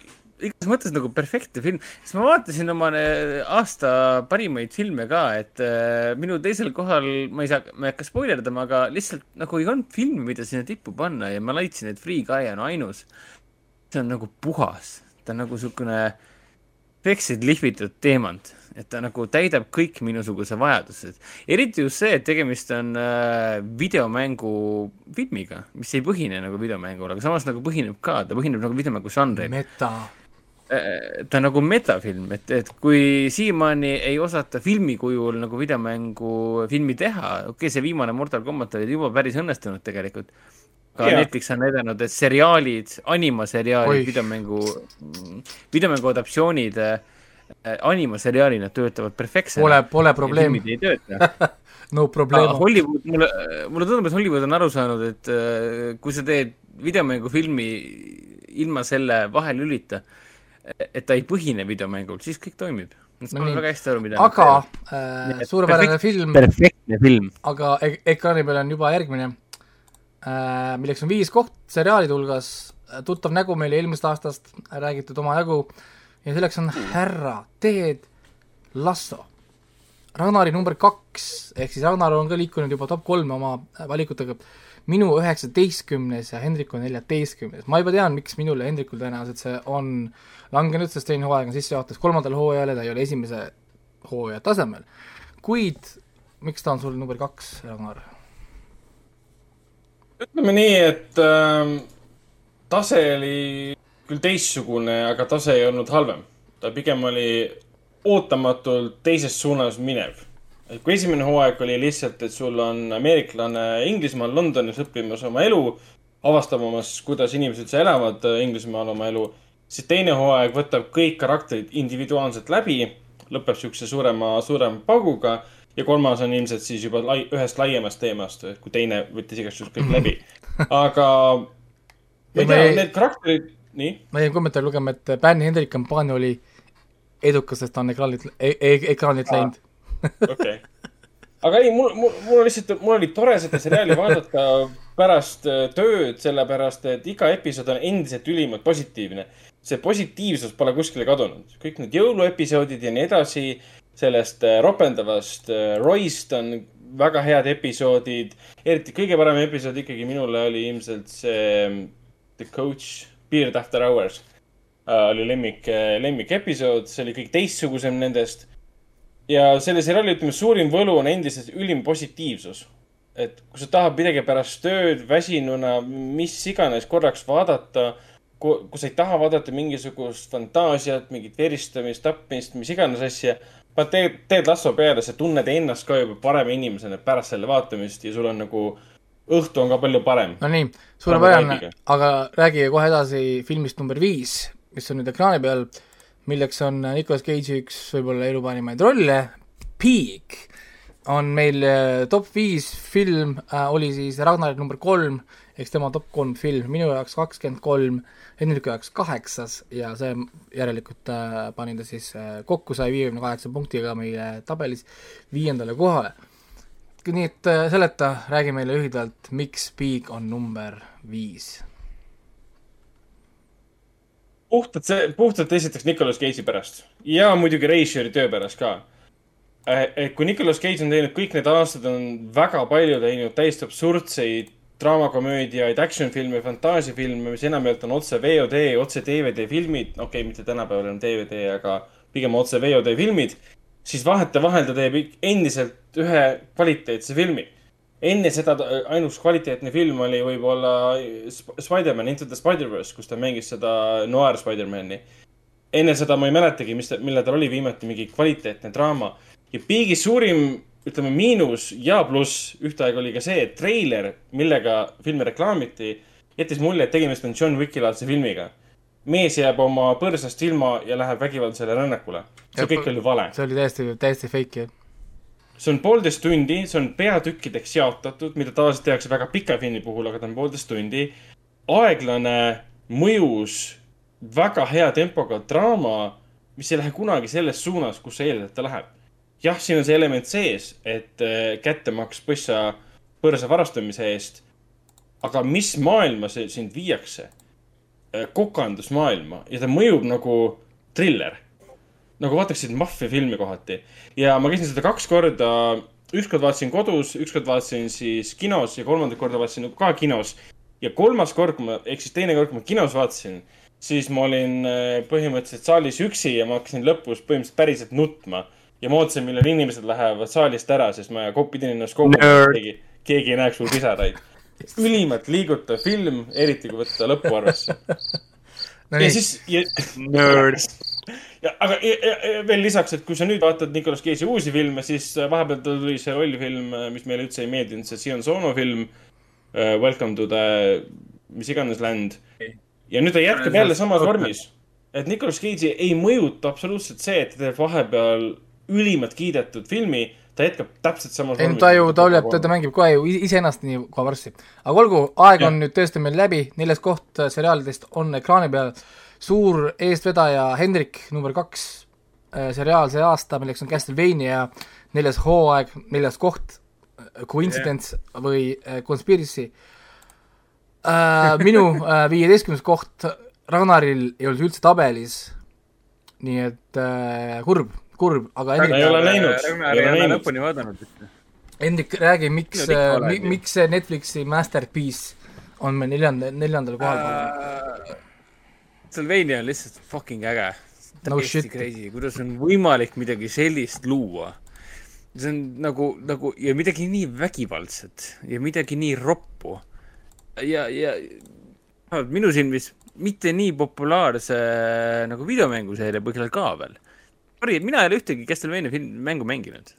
igas mõttes nagu perfektne film, sest ma vaatasin oma äh, aasta parimaid filme ka, et äh, minu teisel kohal, ma ei saa, ma ei hakka spoilerdama, aga lihtsalt nagu ei olnud filmi, mida sinna tippu panna ja ma leidsin, et Free Guy on ainus. see on nagu puhas, ta on nagu niisugune perfektselt lihvitud teemant, et ta nagu täidab kõik minusuguse vajadused. eriti just see, et tegemist on äh, videomängu filmiga, mis ei põhine nagu videomängul, aga samas nagu põhineb ka, ta põhineb nagu videomängu žanril. meta. Ta on nagu metafilm, et, et kui siiamaani ei osata filmi kujul nagu videomängu filmi teha, okei okay,, see viimane Mortal Combat oli juba päris õnnestunud tegelikult. aga Jaa. Netflix on näidanud, et seriaalid, animaseriaalid videomängu, videomängu adaptsioonid äh, animaseriaalina töötavad perfektselt. Pole, pole probleemi, ei tööta. [LAUGHS] no probleem. Hollywood, mulle, mulle tundub, et Hollywood on aru saanud, et äh, kui sa teed videomängufilmi ilma selle vahelülita, et ta ei põhine videomängul, siis kõik toimib. Ma nii. väga hästi aru, mida aga äh, suurepärane film, perfektne film. aga e ekraani peal on juba järgmine äh, milleks on viis koht seriaalide hulgas, tuttav nägu meil eelmisest aastast, räägitud omajagu, ja selleks on härra Ted Lasso. Ragnari number kaks, ehk siis Ragnar on ka liikunud juba top kolme oma valikutega, minu üheksateistkümnes ja Hendriku neljateistkümnes. ma juba tean, miks minul ja Hendrikul tõenäoliselt see on langenud, sest teine hooaeg on sissejuhatus kolmandale hooajale, ta ei ole esimese hooaja tasemel. kuid miks ta on sul number kaks, Ragnar? ütleme nii, et äh, tase oli küll teistsugune, aga tase ei olnud halvem. ta pigem oli ootamatult teises suunas minev. Et kui esimene hooaeg oli lihtsalt, et sul on ameeriklane Inglismaal, Londonis õppimas oma elu, avastamas, kuidas inimesed üldse elavad äh, Inglismaal oma elu, siis teine hooaeg võtab kõik karakterid individuaalselt läbi, lõpeb siukse suurema, suurema pauguga ja kolmas on ilmselt siis juba lai, ühest laiemast teemast, kui teine võttis igaks juhuks kõik läbi. [LAUGHS] aga ma ei tea, need karakterid, nii? ma jäin kommentaari lugema, et Bänni Hendrik kampaania oli edukas, sest ta on ekraanilt e, e, ekraanilt läinud. Okei. aga ei, mul, mul, mul lihtsalt, mul oli tore seda seriaali vaadata pärast äh, tööd, sellepärast et iga episood on endiselt ülimalt positiivne. see positiivsus pole kuskile kadunud. kõik need jõuluepisoodid ja nii edasi, sellest äh, ropendavast äh, Royst on väga head episoodid. eriti kõige parem episood ikkagi minule oli ilmselt see um, The Coach Beard After Hours uh,. oli lemmik, lemmik episood, see oli kõik teistsugusem nendest. Ja selle seriaali, ütleme, suurim võlu on endiselt ülim positiivsus. et kui sa tahad midagi pärast tööd väsinuna, mis iganes korraks vaadata kui sa ei taha vaadata mingisugust fantaasiat, mingit veristamist, tapmist, mis iganes asja, paned teed, teed lasso peale, sa tunned ennast ka juba parema inimesena pärast selle vaatamist ja sul on nagu, õhtu on ka palju parem. no nii, suurepärane, aga räägi kohe edasi filmist number viis, mis on nüüd ekraani peal, milleks on Nicolas Cage'i üks võib-olla elu parimaid rolle, Peak on meil äh, top viis film äh,, oli siis Ragnar number kolm, eks tema top kolm film, minu jaoks kakskümmend kolm, Hendriku jaoks kaheksas ja see järelikult äh, panin ta siis äh, kokku saja viiekümne kaheksa punktiga meie tabelis viiendale kohale. nii et äh, seleta, räägi meile lühidalt, miks Big on number viis? Puhtalt see, puhtalt esiteks Nicolas Cage'i pärast. Ja muidugi Reisjeri töö pärast ka. Äh, et kui Nicolas Cage on teinud kõik need aastad, on väga palju teinud täiesti absurdseid draamakomöödiaid, action filme, fantaasiafilme, mis enamjaolt on otse VOD, otse DVD filmid, okei okay,, mitte tänapäeval on DVD, aga pigem otse VOD filmid, siis vahetevahel ta teeb endiselt ühe kvaliteetse filmi. Enne seda ainus kvaliteetne film oli võib-olla Spider-man Into the Spider-verse, kus ta mängis seda noir Spider-mani. enne seda ma ei mäletagi, mis ta, millal tal oli viimati mingi kvaliteetne draama. ja Big'i suurim ütleme, miinus ja pluss ühtaegu oli ka see, et treiler, millega filmi reklaamiti, jättis mulje, et tegemist on John Wicki laadse filmiga. mees jääb oma põrsast ilma ja läheb vägivaldsele rännakule. see ja, kõik oli vale. see oli täiesti, täiesti fake, jah. See on poolteist tundi, see on peatükkideks jaotatud, mida tavaliselt tehakse väga pika filmi puhul, aga ta on poolteist tundi. aeglane, mõjus, väga hea tempoga draama, mis ei lähe kunagi selles suunas, kus sa eeldad, et ta läheb jah, siin on see element sees, et äh, kättemaks põssa, põrsa varastamise eest. aga mis maailma see sind viiakse? Äh, kokandusmaailma ja ta mõjub nagu triller. Nagu vaataksid maffiafilmi kohati. ja ma käisin seda kaks korda, ükskord vaatasin kodus, ükskord vaatasin siis kinos ja kolmandat korda vaatasin ka kinos. ja kolmas kord, kui ma, ehk siis teine kord, kui ma kinos vaatasin, siis ma olin äh, põhimõtteliselt saalis üksi ja ma hakkasin lõpus põhimõtteliselt päriselt nutma ja ma ootasin, millal inimesed lähevad saalist ära, sest ma pidin ennast kogu aeg, keegi, keegi ei näeks mul pisaraid. ülimalt liigutav film, eriti kui võtta lõppu arvesse [LAUGHS] no. ja siis ja.... Nerd. ja, aga ja, ja, veel lisaks, et kui sa nüüd vaatad Nicolas Cage'i uusi filme, siis vahepeal tuli see rollfilm, mis meile üldse ei meeldinud, see Sion Sono film uh,. Welcome to the, mis iganes land. ja nüüd ta jätkab jälle samas vormis. et Nicolas Cage'i ei mõjuta absoluutselt see, et ta teeb vahepeal ülimalt kiidetud filmi, ta jätkab täpselt samas ei no ta ju, ta tuleb, ta mängib kohe ju iseennast nii kohe varsti. aga olgu, aeg ja. on nüüd tõesti meil läbi, neljas koht äh, seriaalidest on ekraani peal, suur eestvedaja Hendrik number kaks äh, seriaal see aasta, milleks on Castlevania, neljas hooaeg, neljas koht, äh, Coincidence yeah. või Conspiracy. Minu [LAUGHS] viieteistkümnes koht Ragnaril ei olnud üldse tabelis, nii et kurb, kurb, aga Ei ole Hendrik, näinud, ei ole lõpuni vaadanud. Hendrik, räägi, miks ju. miks see Netflixi Masterpiece on meil neljanda, neljandal kohal Äh, pandud? Sylvania on lihtsalt fucking äge. No täiesti shit. crazy, kuidas on võimalik midagi sellist luua. see on nagu, nagu ja midagi nii vägivaldset ja midagi nii roppu. ja, ja minu silmis mitte nii populaarse nagu videomänguseeria põhjal ka veel. sorry, mina ei ole ühtegi Castlevania film, mängu mänginud.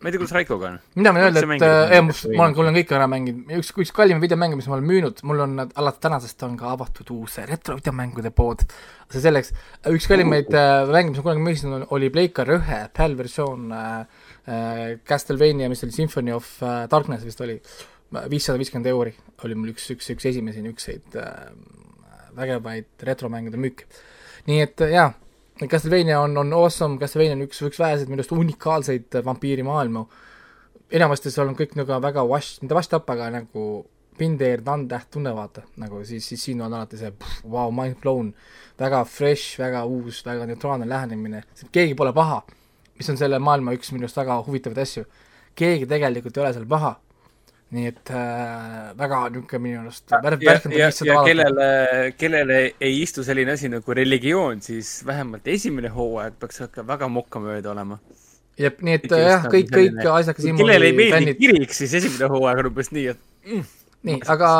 ma ei tea, kuidas Raikoga on. mina võin öelda, et äh, jah, Castlevania? ma olen, on kõik ära mänginud, üks, üks kallim videomäng, mis ma olen müünud, mul on alates tänasest on ka avatud uus retrovideomängude pood. see selleks, üks kallimaid äh, mänge, mis ma kunagi müüsin, oli Playcar ühe PAL versioon äh, äh, Castlevania, mis oli Symphony of äh, Darkness vist oli, viissada viiskümmend euri oli mul üks, üks, üks esimesi niisuguseid äh, vägevaid retromängude müüke. nii et äh, jaa, Castlevania on, on awesome, Castlevania on üks, üks väheseid minu arust unikaalseid vampiirimaailmu. enamasti seal on kõik nagu väga wash, mitte washed up, aga nagu Pindeer, Tantäht tunne vaata, nagu siis, siis siin on alati see vau, mind blown, väga fresh, väga uus, väga neutraalne lähenemine, keegi pole paha, mis on selle maailma üks minu arust väga huvitavaid asju. keegi tegelikult ei ole seal paha. Nii et äh, väga niisugune minu arust värv, värskendab lihtsalt vaadata. kellele, kellele ei istu selline asi nagu religioon, siis vähemalt esimene hooaeg peaks ikka väga mokkamööda olema. jep, nii et Kõik jah, on kõik, kõik asjad, kes kellele ei meeldi fännid, kirik, siis esimene hooaeg on umbes nii, et nii, aga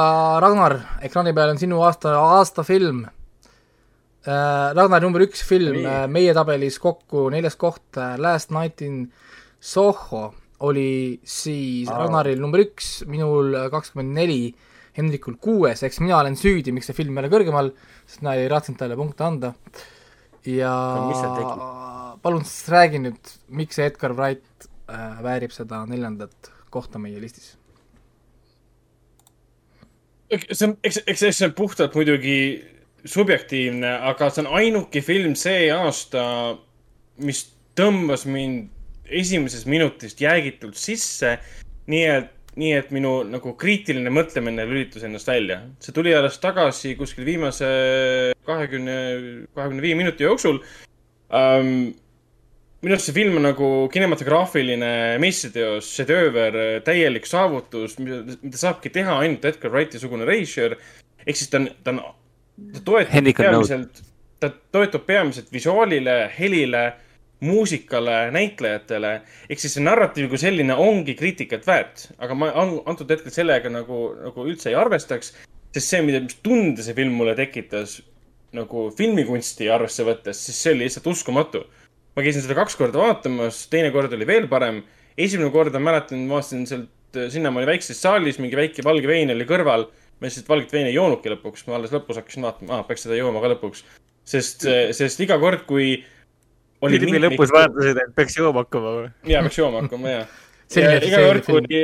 Ragnar, ekraani peal on sinu aasta, aastafilm äh,. Ragnar number üks film äh, meie tabelis kokku neljas koht äh,, Last Night in Soho oli siis Aa. Ragnaril number üks, minul kakskümmend neli, Hendrikul kuues, eks mina olen süüdi, miks see film ei ole kõrgemal, sest ma ei raatsinud talle punkte anda. ja tegid? palun siis räägi nüüd, miks see Edgar Wright äh, väärib seda neljandat kohta meie listis see on, eks, eks eks see on puhtalt muidugi subjektiivne, aga see on ainuke film see aasta, mis tõmbas mind esimesest minutist jäägitult sisse. nii et, nii et minu nagu kriitiline mõtlemine lülitus ennast välja. see tuli alles tagasi kuskil viimase kahekümne, kahekümne viie minuti jooksul um,. minu arust see film on nagu kinematograafiline meistriteos, šedööver, täielik saavutus, mida, saabki teha ainult Edgar Wrighti sugune reisijal. ehk siis ta on, ta on, ta toetub peamiselt, ta toetub peamiselt visuaalile, helile, muusikale, näitlejatele. ehk siis see narratiiv kui selline ongi kriitikat väärt, aga ma an- antud hetkel sellega nagu, nagu üldse ei arvestaks. sest see, mida, mis tunde see film mulle tekitas nagu filmikunsti arvesse võttes, siis see oli lihtsalt uskumatu ma käisin seda kaks korda vaatamas, teine kord oli veel parem. esimene kord ma mäletan, vaatasin sealt sinnamaani väikses saalis, mingi väike valge vein oli kõrval. ma lihtsalt valget veini ei joonudki lõpuks, ma alles lõpus hakkasin vaatama, aa, peaks seda jooma ka lõpuks. sest, sest iga kord, kui. Filmi lõpus vaatasid, et peaks jooma hakkama või? jaa, peaks jooma hakkama, jaa. Iga kord, kui,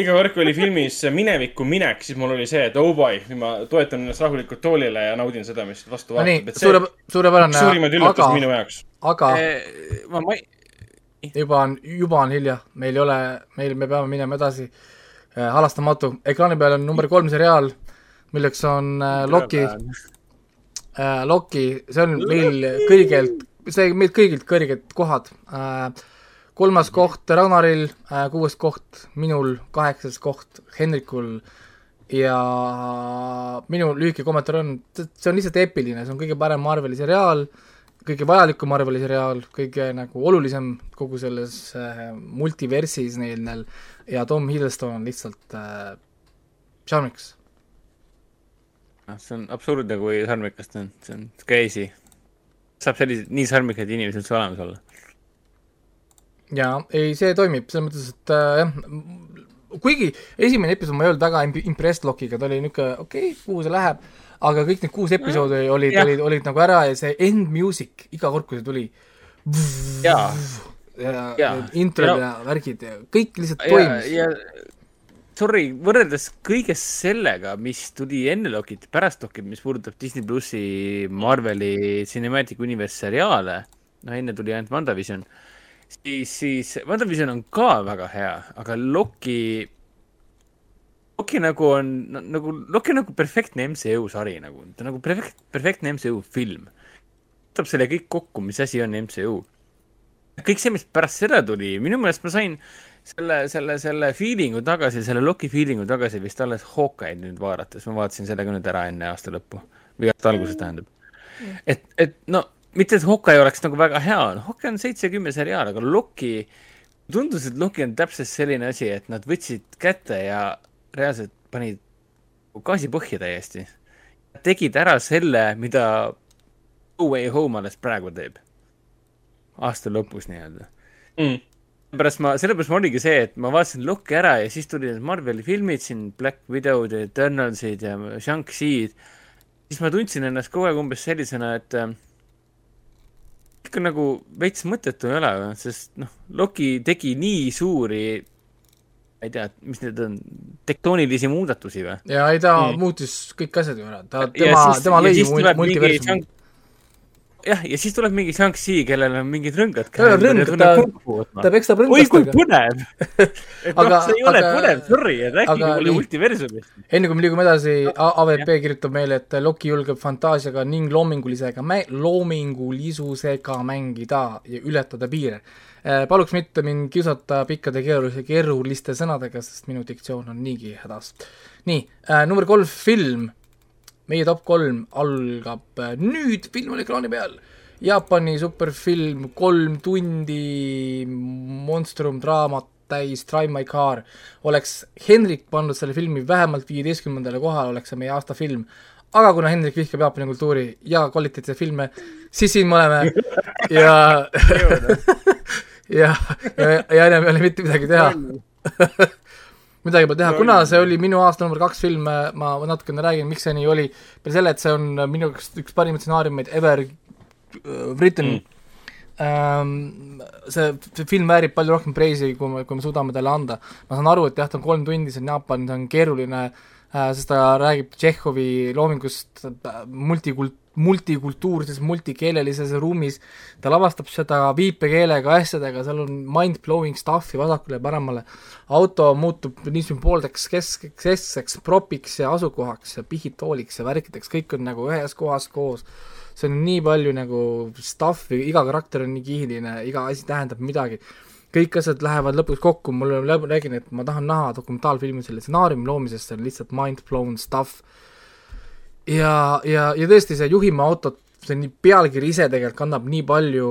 iga kord, kui oli filmis minevikku minek, siis mul oli see, et oh boy, nüüd ma toetan ennast rahulikult toolile ja naudin seda, mis vastu no nii vaatab., suure, suurepärane, suurimaid üllatusi aga, minu jaoks. aga Eh, ma, ma ei, juba on, juba on hilja, meil ei ole, meil, me peame minema edasi äh,. halastamatu, ekraani peal on number kolm seriaal, milleks on äh, Loki, äh, Loki, see on meil kõigelt, see meilt kõigilt kõrged kohad äh,. kolmas koht Ragnaril äh,, kuues koht minul, kaheksas koht Hendrikul ja minu lühike kommentaar on, see on lihtsalt eepiline, see on kõige parem Marveli seriaal, kõige vajalikum Marveli seriaal, kõige nagu olulisem kogu selles äh, multiversis neil ja Tom Hiddleston on lihtsalt äh, charmiks. noh, see on absurdne, kui sarmikas ta on, see on crazy. Saab selliseid, nii sarmikaid inimesi üldse olemas olla. jaa, ei see toimib, selles mõttes, et äh, jah, kuigi esimene episood ma ei olnud väga imp- impressed Lockiga, ta oli niisugune okei okay,, kuhu see läheb, aga kõik need kuus episoodi olid, jah. olid, olid nagu ära ja see end music iga kord, kui see tuli, jaa, ja need introd Ja- ja värgid ja kõik lihtsalt ja, toimis. ja sorry, võrreldes kõige sellega, mis tuli enne Lokit, pärast Lokit, mis puudutab Disney plussi Marveli Cinematic Universe seriaale, no enne tuli ainult WandaVision, siis, siis WandaVision on ka väga hea, aga Loki Loki nagu on nagu, Loki on nagu perfektne MCU sari nagu, ta on nagu perfekt, perfektne MCU film. võtab selle kõik kokku, mis asi on MCU. Kõik see, mis pärast seda tuli, minu meelest ma sain selle, selle, selle feeling'u tagasi, selle Loki feeling'u tagasi vist alles Hawkeye'd nüüd vaadates, ma vaatasin selle ka nüüd ära enne aasta lõppu või aasta alguses tähendab. et, et no mitte, et Hawkeye oleks nagu väga hea, Hawkeye on seitse-kümme seriaal, aga Loki, tundus, et Loki on täpselt selline asi, et nad võtsid kätte ja reaalselt panid gaasi põhja täiesti. tegid ära selle, mida No Way Home alles praegu teeb. Aasta lõpus nii-öelda. mm.. sellepärast ma, sellepärast ma oligi see, et ma vaatasin Loki ära ja siis tulid need Marveli filmid siin, Black Widow'd ja Eternalsid ja Shang-Chi'd. siis ma tundsin ennast kogu aeg umbes sellisena, et äh, ikka nagu veits mõttetu ei ole, sest noh, Loki tegi nii suuri, ma ei tea, mis need on, tektoonilisi muudatusi või? ja ei, ta Mm. muutis kõik asjad ju ära, ta, tema, tema lõi mul- multiversumi. jah, ja siis tuleb mingi Shang-Chi, kellel on mingid rõngad on rõngad, ta- ta peksab oi kui rõngastega. põnev [LAUGHS] noh Aga-, see ei ole aga- põnev, sorry, rääkige mulle multiversumist. enne kui me liigume edasi, AVP kirjutab meile, et Loki julgeb fantaasiaga ning loomingulisega loomingulisusega mängida ja ületada piire. paluks mitte mind kiusata pikkade keerulise, keeruliste sõnadega, sest minu diktsioon on niigi hädas. nii, number kolm film, meie top kolm algab äh, nüüd, film on ekraani peal. Jaapani superfilm, kolm tundi monstrum draamat täis Drive My Car. oleks Hendrik pannud selle filmi vähemalt viieteistkümnendale kohale, oleks see meie aasta film. aga kuna Hendrik vihkab Jaapani kultuuri ja kvaliteetseid filme, siis siin me oleme [LAUGHS] [LAUGHS] ja ja, ja, ja enam ei ole mitte midagi teha. [LAUGHS] midagi pole teha, kuna see oli minu aasta number kaks film, ma natukene räägin, miks see nii oli. peale selle, et see on minu jaoks üks parimaid stsenaariumeid ever äh, written Mm. mm.. see, see film väärib palju rohkem preisi, kui me, kui me suudame talle anda. ma saan aru, et jah, ta on kolm tundi, see on Jaapan, see on keeruline äh,, sest ta räägib Tšehhovi loomingust äh, multikult-, multikultuurses, multikeelelises ruumis, ta lavastab seda viipekeelega asjadega, seal on mind-blowing stuff'i vasakule ja paremale, auto muutub nii sümboolseks kesk, keskseks propiks ja asukohaks ja pihitooliks ja värkideks, kõik on nagu ühes kohas koos. see on nii palju nagu stuff'i, iga karakter on nii kihiline, iga asi tähendab midagi. Kõik asjad lähevad lõpuks kokku, mul on, räägin, et ma tahan näha dokumentaalfilmi selle stsenaariumi loomisest, see on lihtsalt mind blown stuff. ja, ja, ja tõesti, see juhime autot, see nii pealkiri ise tegelikult kannab nii palju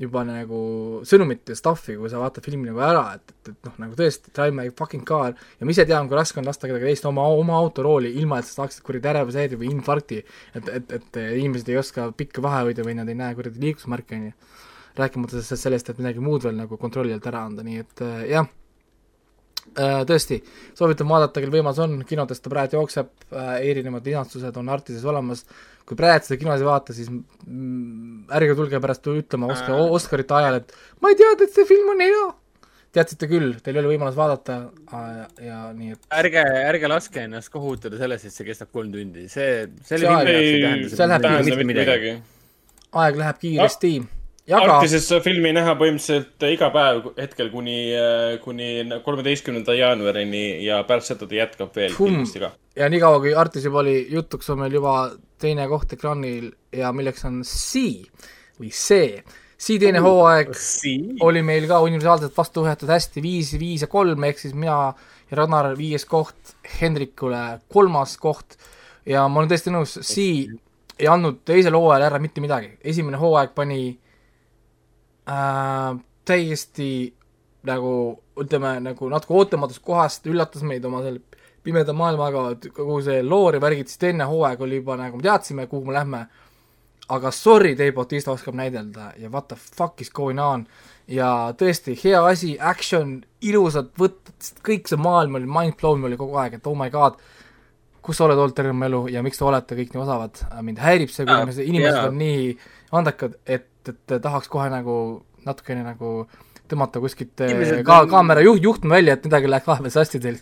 juba nagu sõnumit ja stuff'i, kui sa vaatad filmi nagu ära, et, et, et noh, nagu tõesti, drive my fucking car. Ja ma ise tean, kui raske on lasta kedagi teist oma, oma autorooli, ilma et sa saaksid kuradi ärevashäire või infarkti, et, et, et inimesed ei oska pikka vahe hoida või nad ei näe kuradi liiklusmärke, on ju. Rääkimata sellest- et midagi muud veel nagu kontrolli alt ära anda, nii et äh, jah tõesti, soovitan vaadata, kel võimalus on, kinodes ta praegu jookseb. Äh,, erinevad linastused on Artises olemas, kui praegu seda kinos ei vaata, siis ärge tulge pärast ütlema Oskar, Oscarite ajal, et ma ei teadnud, et see film on hea. teadsite küll, teil oli võimalus vaadata äh, ja, ja nii et ärge, ärge laske ennast kohutada selles, et see kestab kolm tundi, see, selle See filmi aeg- jaoks ei ei tähenda see läheb tähenda mitte mitte midagi. aeg läheb kiiresti. ja ka Artises filmi näha põhimõtteliselt iga päev hetkel kuni, kuni kolmeteistkümnenda jaanuarini ja pärast seda ta jätkab veel kindlasti ka. ja niikaua, kui Artis juba oli jutuks, on meil juba teine koht ekraanil ja milleks on C või see. C teine hooaeg oli meil ka universaalselt vastu võetud hästi viis, viis ja kolm, ehk siis mina ja Ragnar viies koht, Hendrikule kolmas koht. Ja ma olen tõesti nõus, C ei andnud teisel hooajal ära mitte midagi, esimene hooaeg pani äh, täiesti nagu ütleme, nagu natuke ootamatust kohast üllatas meid oma selle pimeda maailmaga, kogu see loor ja värgid, siis teine hooaeg oli juba nagu me teadsime, kuhu me lähme, aga sorry, Dave Bautista oskab näidelda ja what the fuck is going on. Ja tõesti hea asi, action, ilusad võtted, kõik see maailm oli mind-blowing oli kogu aeg, et oh my god, kus sa oled olnud terve oma elu ja miks te olete kõik nii osavad, mind häirib see, kui Jaa, inimesed, inimesed jaa. on nii andekad, et, et tahaks kohe nagu natukene nagu tõmmata kuskilt Inimesed ka kaamera juht, juhtme välja, et midagi läheb vahepeal sassi teil.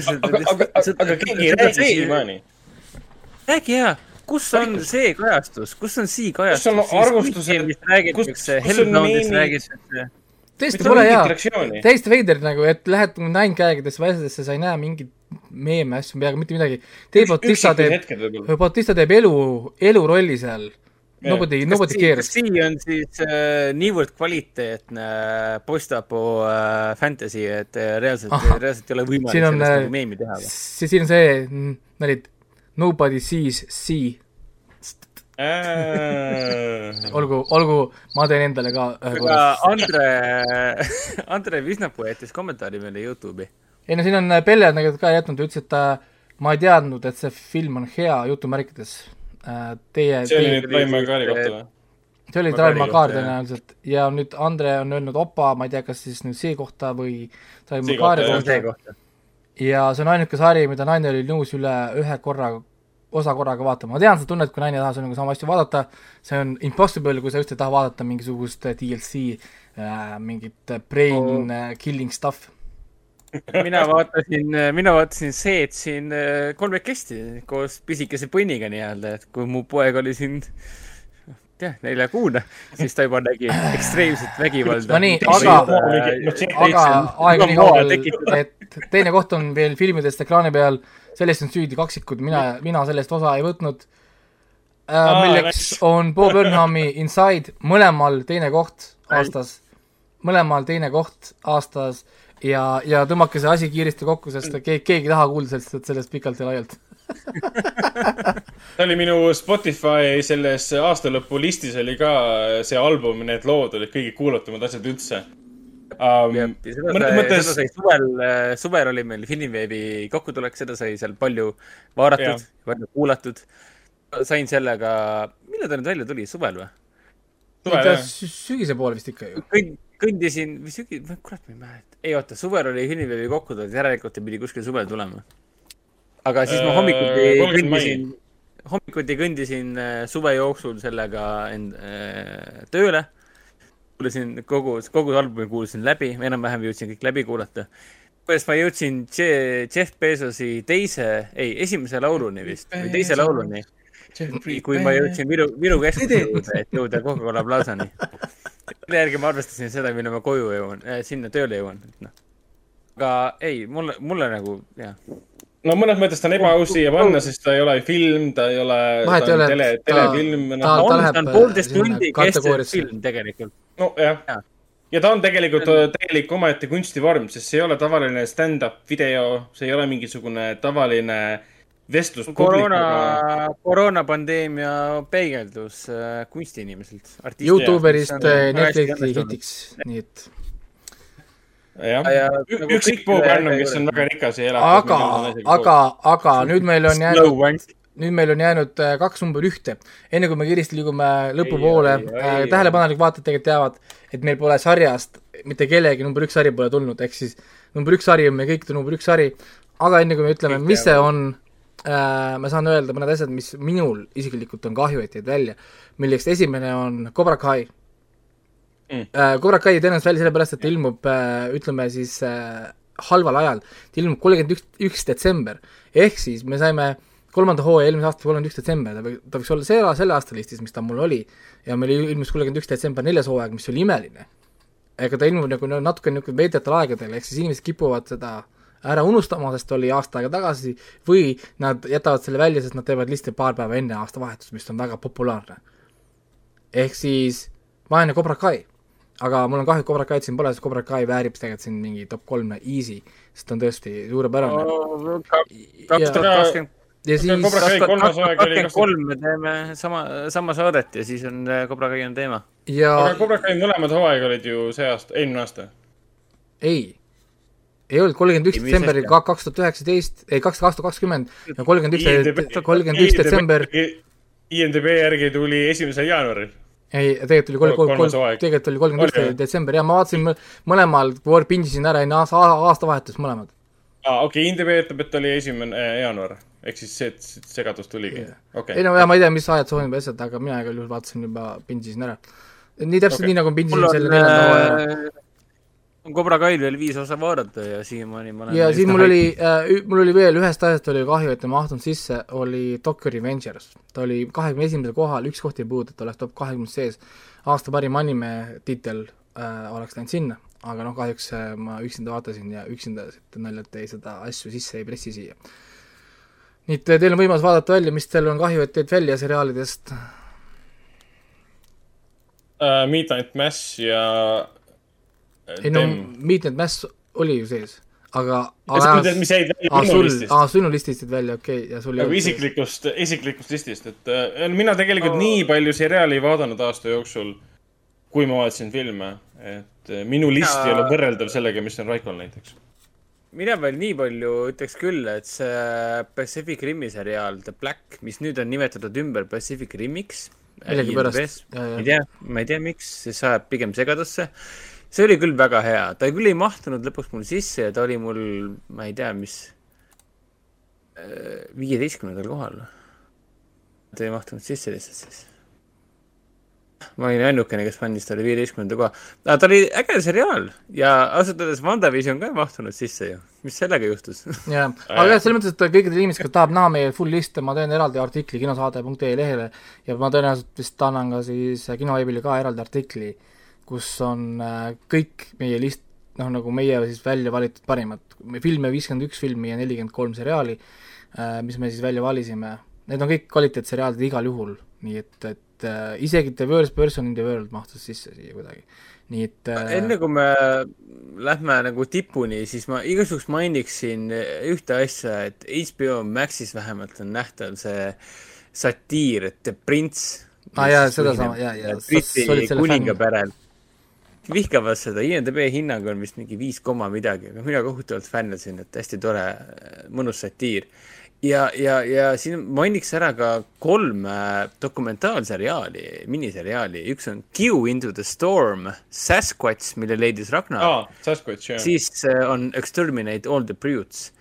aga, aga, aga, keegi ei räägi siiamaani. räägi jaa, kus on see kajastus, kus on sii kajastus? Kus on arvustused? Kus- kus on meemid? tõesti pole mingit hea täiesti veider nagu, et lähed näinkäegedesse asjadesse, sa ei näe mingeid meeme asju, peaaegu mitte midagi. Dave Bautista teeb. Bautista teeb elu, elurolli seal. Nobody, nobody cares. see on siis äh, niivõrd kvaliteetne äh, post-apo äh, fantasy, et äh, reaalselt, reaalselt ei ole võimalik Siin on, sellest äh, nagu meemi teha see, siin on see, nali, nobody sees see. [LAUGHS] olgu, olgu, ma teen endale ka ühe korra. [LAUGHS] Andre, Andre Visnapuu jättis kommentaari meile Youtube'i. ei no siin on Pelle on tegelikult ka jätnud, ütles, et ta, ma ei teadnud, et see film on hea jutumärkides. Teie, see oli nüüd Raimar Kaari kohta või? see oli Magar kohta, jah. tõenäoliselt ja nüüd Andre on öelnud opa, ma ei tea, kas siis nüüd see kohta või Trail See Magari kohta, ja see on ainuke sari, mida naine oli nõus üle ühe korra, osa korraga vaatama, ma tean seda tunnet, kui naine ei taha sinuga sama asju vaadata, see on impossible, kui sa just ei taha vaadata mingisugust DLC äh,, mingit brain oh. killing stuff. Mina vaatasin, mina vaatasin see, et siin äh, kolmekesti koos pisikese põnniga nii-öelda, et kui mu poeg oli siin jah, neljakuune, siis ta juba nägi ekstreemset vägivalda. No nii, aga- aga aeg on nii kaugel, et teine koht on veel filmidest ekraani peal, sellest on süüdi kaksikud, mina, mina sellest osa ei võtnud. Äh,. Milleks on Bob Burnhami Inside, mõlemal teine koht aastas, mõlemal teine koht aastas ja, ja tõmmake see asi kiiresti kokku, sest keegi, keegi ei taha kuulda sellest, sellest pikalt ja laialt. [LAUGHS] see oli minu Spotify selles aastalõpu listis oli ka see album, need lood olid kõige kuulatumad asjad üldse um,. seda mõnes mõttes seda sai suvel, suvel oli meil Filmveebi kokkutulek, seda sai seal palju vaadatud, palju kuulatud. sain sellega, millal ta nüüd välja tuli, suvel või? suvel sügise poole vist ikka ju. kõnd-, kõndisin, või sügi-, kurat, ma ei mäleta. Ei oota, suvel oli Filmveebi kokkutulek, järelikult ta pidi kuskil suvel tulema. aga siis ma Äh, hommikuti 30 mai. kõndisin, hommikuti kõndisin äh, suve jooksul sellega end- äh, tööle. kuulasin kogu, kogu albumi kuulasin läbi, enam-vähem jõudsin kõik läbi kuulata. kuidas ma jõudsin Je- Jeff Bezosi teise, ei, esimese lauluni vist või teise lauluni, kui ma jõudsin Viru, Viru keskuse juurde, et jõuda Coca-Cola Plazani. Selle järgi ma arvestasin seda, millal ma koju jõuan äh,, sinna tööle jõuan, et noh. aga ei, mulle, mulle nagu jah, no mõnes mõttes ta on ebaaus siia panna, sest ta ei ole film, ta ei ole, Vahet ta ei ole, tele, ta- telefilm, ta- noh, on, läheb, ta on äh, poolteist tundi kestev film tegelikult. nojah Jaa.. ja ta on tegelikult täielik omaette kunstivorm, sest see ei ole tavaline stand-up video, see ei ole mingisugune tavaline vestlus koroona koroonapandeemia peegeldus äh, kunstiinimeselt. Youtuberist äh, Netflixi hitiks, nii et jah Ja-, üks nagu Rick kõik Bo üle- Burnham, kes on väga rikas ja elab. aga, aga, aga nüüd meil on jäänud, nüüd meil on jäänud äh, kaks number ühte. enne kui me kiiresti liigume lõpupoole ei. tähelepanelik vaatajad tegelikult teavad, et meil pole sarjast mitte kellegi number üks sari pole tulnud, ehk siis number üks sari on meie kõikide number üks sari, aga enne kui me ütleme, mis see on äh,, ma saan öelda mõned asjad, mis minul isiklikult on kahju, et jäid välja, millest esimene on Cobra Kai Mm. äh,. Cobra Kai tõenäoliselt välja sellepärast, et ta ilmub äh, ütleme siis äh, halval ajal, ta ilmub kolmkümmend üks, üks detsember, ehk siis me saime kolmanda hooaja eelmise aasta kolmkümmend üks detsember, ta võiks, olla see, selle aasta listis, mis ta mul oli, ja meil ilmus kolmkümmend üks detsember neljas hooaeg, mis oli imeline. ega ta ilmub nagu natuke niisugune veidratel aegadel, ehk siis inimesed kipuvad seda ära unustama, sest oli aasta aega tagasi, või nad jätavad selle välja, sest nad teevad lihtsalt paar päeva enne aastavahetust, mis on väga populaarne. ehk siis vaene Cobra Kai, aga mul on kahju, et Cobra Kai'd siin pole, sest Cobra Kai väärib tegelikult siin mingi top kolme easy, sest ta on tõesti suurepärane. tuhat kakskümmend, ja siis Cobra Kai kolmas kaks tuhat aeg oli kakskümmend kolm me teeme sama, sama saadet ja siis on äh, Cobra Kai on teema. ja aga Cobra Kai mõlemad hooaeg olid ju see aasta, eelmine aasta. ei, ei olnud kolmkümmend üks detsember kaks tuhat üheksateist, ei kaks, tuhat kakskümmend ja kolmkümmend üks, kolmkümmend üks detsember, IMDB järgi tuli esimesel jaanuaril. ei, tegelikult oli kolm, kolm, tegelikult oli kolmkümmend üks detsember ja ma vaatasin mõ- mõlemal, pindisin ära enne aasta, aastavahetust mõlemad. aa, okei, IMDB ütleb, et oli esimene eh, jaanuar. ehk siis see segadus tuligi Jah.. okei ei. no ja ma ei tea, mis ajad soovib asjad, aga mina igal juhul vaatasin juba, pindisin ära. nii täpselt Okei. nii, nagu mul pindisin selle neljanda hooaja äh, on Cobra Kai'l veel viis osa vaadata ja siiamaani ma olen ja siis üsna mul oli äh,, mul oli veel ühest asjast oli kahju, et ei mahtunud sisse, oli Tokyo Revengers. ta oli kahekümne esimesel kohal, üks koht ei puudu, et ta oleks top kahekümnes sees. aasta parim anime tiitel äh, oleks läinud sinna, aga noh, kahjuks äh, ma üksinda vaatasin ja üksinda naljalt ei seda asju sisse ei pressi siia. nii et äh, teil on võimalus vaadata välja, mis teil on kahju, et teid välja seriaalidest uh,. Midnight Mass ja ei no Midnight Mass oli ju sees, aga välja aa, listist. aa, sinu listist jäid välja, okei okay,, ja sul nagu isiklikust, isiklikust listist, et äh, mina tegelikult oh. nii palju seriaali ei vaadanud aasta jooksul, kui ma vaatasin filme, et äh, minu list ja... ei ole võrreldav sellega, mis on Raikol näiteks. mina veel nii palju ütleks küll, et see Pacific Rimi seriaal The Black, mis nüüd on nimetatud ümber Pacific Rimiks. millegipärast. ma ei tea, ma ei tea, miks, see sajab pigem segadusse see oli küll väga hea, ta küll ei mahtunud lõpuks mul sisse ja ta oli mul, ma ei tea, mis, äh, viieteistkümnendal kohal. ta ei mahtunud sisse lihtsalt siis. ma olin ainukene, kes andis talle viieteistkümnenda koha. aga ta oli äge seriaal ja ausalt öeldes WandaVision ka ei mahtunud sisse ju. mis sellega juhtus? [LAUGHS] jah, aga jah, selles mõttes, et kõikidel inimestel, kes tahab näha meie full liste, ma teen eraldi artikli kinosaade.ee lehele ja ma tõenäoliselt vist annan ka siis kinoveebile ka eraldi artikli kus on äh, kõik meie list, noh, nagu meie siis välja valitud parimad, filme viiskümmend üks filmi ja nelikümmend kolm seriaali, äh, mis me siis välja valisime, need on kõik kvaliteetseriaalid igal juhul, nii et, et äh, isegi The Worst Person in the World mahtus sisse siia kuidagi. nii et äh... enne kui me lähme nagu tipuni, siis ma igaks juhuks mainiksin ühte asja, et HBO Maxis vähemalt on nähtav see satiir, et The Prince aa ah, jaa, sedasama, jaa, jaa. Briti kuningaperel vihkavad seda, IMDB hinnang on vist mingi viis koma midagi, noh, mina kohutavalt fännasin, et hästi tore, mõnus satiir. ja, ja, ja siin mainiks ära ka kolm äh, dokumentaalseriaali, miniseriaali, üks on Q Into the Storm, Sasquatch, mille leidis Ragnar. Sasquatch, jah. siis äh, on Exterminate All the Brutes.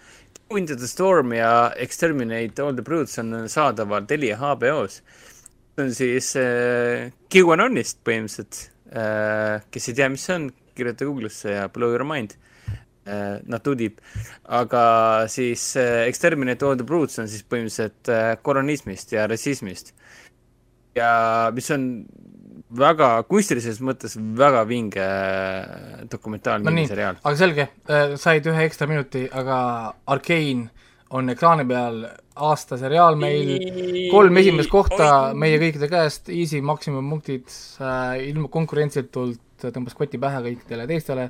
Q Into the Storm ja Exterminate All the Brutes on saadaval Telia HBO-s. see on siis äh, QAnonist põhimõtteliselt kes ei tea, mis see on, kirjuta Google'isse ja blow your mind. Äh, Not too deep. aga siis äh, Exterminate all the brutes on siis põhimõtteliselt kolonismist ja rassismist. ja mis on väga kunstilises mõttes väga vinge dokumentaalne no seriaal. aga selge, said ühe ekstra minuti, aga Arkane on ekraani peal aasta seriaal meil, kolm esimest kohta meie kõikide käest, easy maksimumpunktid äh,, ilma konkurentsitult tõmbas koti pähe kõikidele teistele.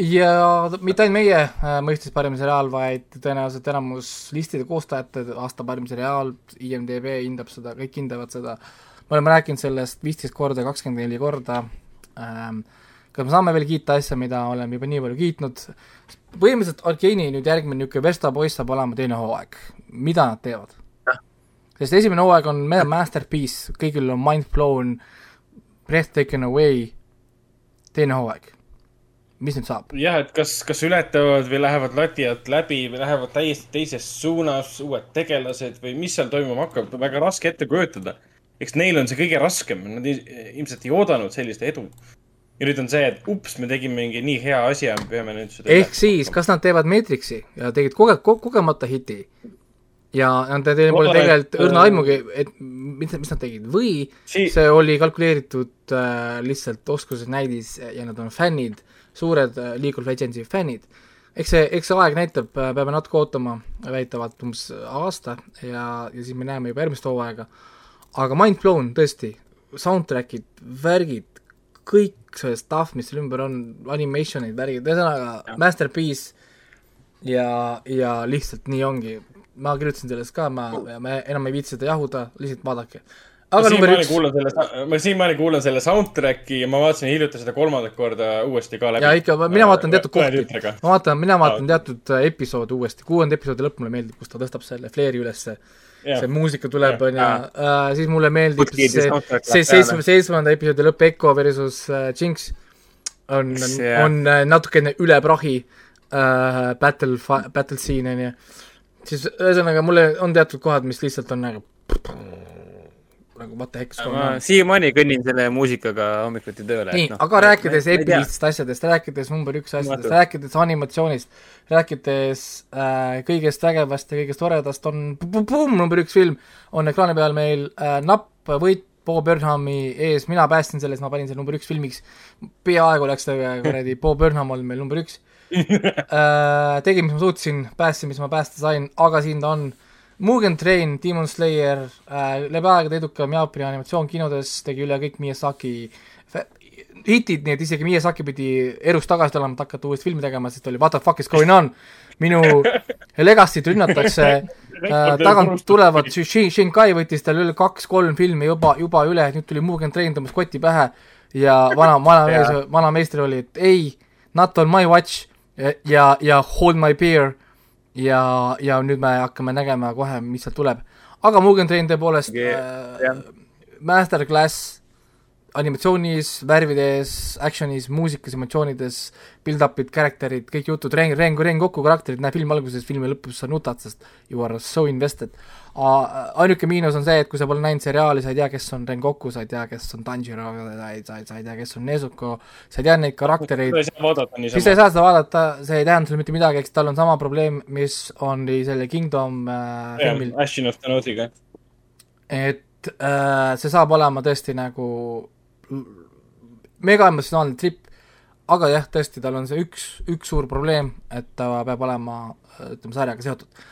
Ja mitte ainult meie äh, mõistes parim seriaal, vaid tõenäoliselt enamus listide koostajate aasta parim seriaal, IMDB hindab seda, kõik hindavad seda, me oleme rääkinud sellest viisteist korda, kakskümmend neli korda. Ähm,, kas me saame veel kiita asja, mida oleme juba nii palju kiitnud, põhimõtteliselt Arkeeni nüüd järgmine niisugune Verstapoiss saab olema teine hooaeg, mida nad teevad? sest esimene hooaeg on masterpiece, kõigil on mind blown, breath taken away, teine hooaeg, mis nüüd saab? jah, et kas, kas ületavad või lähevad lati alt läbi või lähevad täiesti teises suunas, uued tegelased või mis seal toimuma hakkab, väga raske ette kujutada. eks neil on see kõige raskem, nad ilmselt ei oodanud sellist edu ja nüüd on see, et ups, me tegime mingi nii hea asja, me peame nüüd seda ehk siis, kas nad teevad Matrixi ja tegid koge-, kogemata hiti ja nad teil pole tegelikult õrna aimugi, et mis, mis nad tegid või si see oli kalkuleeritud äh, lihtsalt oskusnäidis ja nad on fännid, suured äh, League of Legendsi fännid. eks see, eks see aeg näitab äh,, peame natuke ootama, väidetavalt umbes aasta ja, ja siis me näeme juba järgmist hooaega. aga mind blown tõesti, soundtrack'id, värgid, kõik see stuff, mis seal ümber on, animation'id, värgid, ühesõnaga masterpiece ja, ja lihtsalt nii ongi. ma kirjutasin sellest ka, ma, ma enam ei viitsi seda jahuda, lihtsalt vaadake. aga ma number üks. ma siiamaani kuulan selle soundtrack'i ja ma vaatasin hiljuti seda kolmandat korda uuesti ka läbi. ja ikka, mina vaatan teatud kohti, ma vaatan, mina vaatan teatud äh, episoode uuesti, kuuenda episoodi lõpp mulle meeldib, kus ta tõstab selle flare'i ülesse Yeah. see muusika tuleb, on ju, äh, siis mulle meeldib Putki see, see seitsme, seitsmenda episoodi lõpp Echo versus uh, Jinx on, on, on uh, natukene üle prahi uh, battle, battle scene, on ju. siis ühesõnaga, mulle on teatud kohad, mis lihtsalt on nagu nagu what the heck. ma siiamaani kõnnin selle muusikaga hommikuti tööle. nii no,, aga rääkides epilistest asjadest, rääkides number üks asjadest, rääkides animatsioonist, rääkides äh, kõigest vägevast ja kõigest toredast, on pumm, number üks film on ekraani peal meil äh, napp võit Bob Burnhami ees, mina päästsin selle, siis ma panin selle number üks filmiks, peaaegu läks ta kuradi, Bob Burnham oli meil number üks [LAUGHS] äh,. tegin, mis ma suutsin, päästsin, mis ma päästa sain, aga siin ta on. Mugen Train, Demon Slayer äh,, läbi aegade edukam Jaapani animatsioon kinodes, tegi üle kõik Miyazaki hitid, nii et isegi Miyazaki pidi elust tagasi tulema, et hakata uuesti filmi tegema, sest oli what the fuck is going on. minu [LAUGHS] Legacy't rünnatakse äh,, tagant tulevad, Shin- Shinkai võttis tal üle kaks-kolm filmi juba, juba üle, nüüd tuli Mugen Train, tõmbas koti pähe ja vana, vana [LAUGHS] mees, vana meister oli, et ei, not on my watch ja, ja hold my beer ja, ja nüüd me hakkame nägema kohe, mis sealt tuleb. aga Mugen Train tõepoolest jah. äh, masterclass animatsioonis, värvides, action'is, muusikas, emotsioonides, build-up'id, character'id, kõik jutud, Ren-, Ren-, Rengoku karakterid, näe filmi alguses, filmi lõpus sa nutad, sest you are so invested. ainuke miinus on see, et kui sa pole näinud seriaali, sa ei tea, kes on Rengoku, sa ei tea, kes on Tanjiro, sa ei, sa ei, sa ei tea, kes on Nezuko, sa ei tea neid karaktereid siis sa ei saa seda vaadata, see ei tähenda sulle mitte midagi, eks tal on sama probleem, mis oli selle Kingdom äh, filmil, Ashin of Thanosiga. et äh, see saab olema tõesti nagu mega emotsionaalne trip, aga jah, tõesti, tal on see üks, üks suur probleem, et ta peab olema ütleme, sarjaga seotud.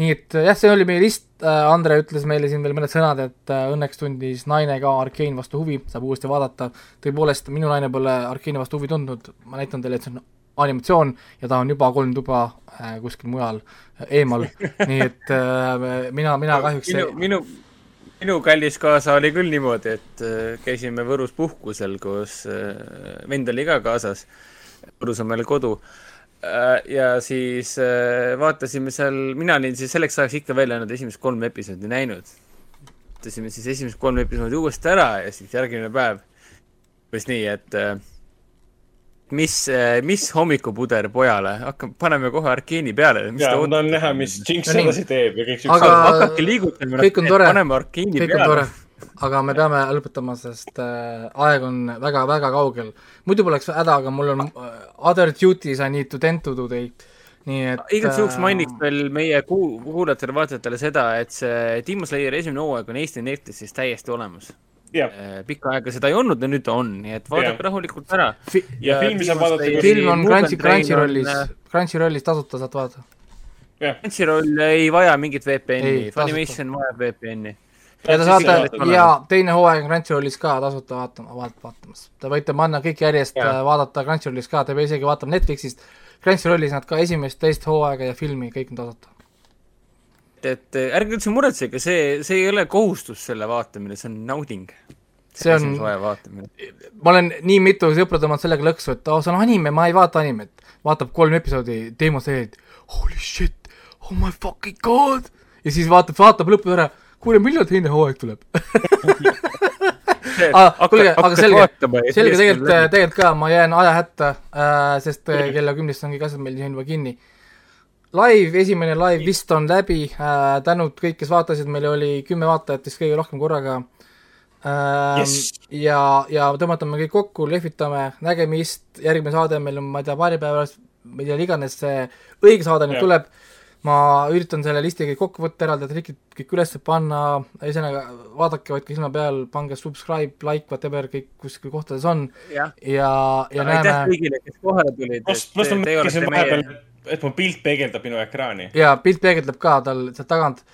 nii et jah, see oli meie list, Andre ütles meile siin veel mõned sõnad, et õnneks tundis naine ka Arkane vastu huvi, saab uuesti vaadata, tõepoolest, minu naine pole Arkane'i vastu huvi tundnud, ma näitan teile, et see on animatsioon ja ta on juba kolm tuba äh, kuskil mujal eemal, nii et äh, mina, mina kahjuks minu, minu, minu kallis kaasa oli küll niimoodi, et äh, käisime Võrus puhkusel koos, vend oli ka kaasas. Võrus on meil kodu. ja siis äh, vaatasime seal, mina olin siis selleks ajaks ikka veel ainult esimesed kolm episoodi näinud. vaatasime siis esimesed kolm episoodi uuesti ära ja siis järgmine päev umbes nii, et äh, mis, mis hommikupuder pojale, hakkame, paneme kohe Arkeeni peale. ja ma tahan näha, mis Jinx No edasi teeb ja kõik Aga- siuksed. hakake liigutama. kõik on tore. paneme Arkeeni peale aga me peame lõpetama, sest äh, aeg on väga-väga kaugel. muidu poleks häda, aga mul on äh, other duties I need to tend to today. nii et igaks juhuks äh, mainiks veel meie kuu-, kuulajatele-vaatajatele seda, et see Demon Slayeri esimene hooaeg on Eesti Netflixis täiesti olemas. jah, pikka aega seda ei olnud ja nüüd on, nii et vaadake rahulikult ära. ja filmi saab vaadata film on Crunchy, Crunchyrollis äh,, Crunchyrollis tasuta saad vaadata. Crunchyroll ei vaja mingit VPN-i. Funimation vajab VPN-i. ja te saate ja teine hooaeg on Crunchyrollis ka tasuta vaatama, vaat-, vaatamas. Te võite panna kõik järjest Jaa. äh, vaadata Crunchyrollis ka, te ei pea isegi vaatama Netflixist. Crunchyrollis nad ka esimest, teist hooaega ja filmi, kõik on tasuta. Et äh, ärge üldse muretsege, see, see ei ole kohustus selle vaatamine, see on nauding. see on, ma olen nii mitu sõpra tõmmanud sellega lõksu, et oh, see on anime, ma ei vaata animet. vaatab kolm episoodi Demon Slayerit, holy shit, oh my fucking god. ja siis vaatab, vaatab lõppu ära, kuule, millal teine hooaeg tuleb? [LAUGHS] Ah, kuulge, aga selge, selge tegelikult, tegelikult ka, ma jään ajahätta äh,, sest äh, kella kümnest on kõik asjad meil siin juba kinni. Live, esimene live vist on läbi. Äh,, tänud kõik, kes vaatasid, meil oli kümme vaatajat vist kõige rohkem korraga. Äh, Yes. ja, ja tõmbatame kõik kokku, lehvitame, nägemist, järgmine saade meil on, ma ei tea, paari päeva pärast, millal iganes see õige saade nüüd tuleb, ma üritan selle listi kõik kokku võtta, eraldi trikid kõik üles panna, ühesõnaga vaadake, hoidke silma peal, pange subscribe, like, whatever kõik kuskil kohtades on. Jah, ja, ja aitäh näeme. kõigile, kes kohale tulid. kas, kas ma märkasin vahepeal, et mu pilt peegeldab minu ekraani? ja pilt peegeldab ka tal sealt tagant.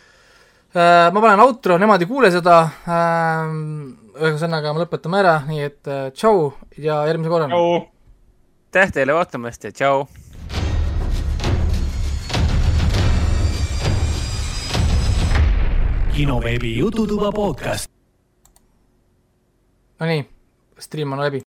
ma panen outro, nemad ei kuule seda, ühesõnaga me lõpetame ära, nii et äh, tšau ja järgmise korrani. aitäh teile vaatamast ja tšau. kinoveebi Jututuba podcast. Nonii, stream on läbi.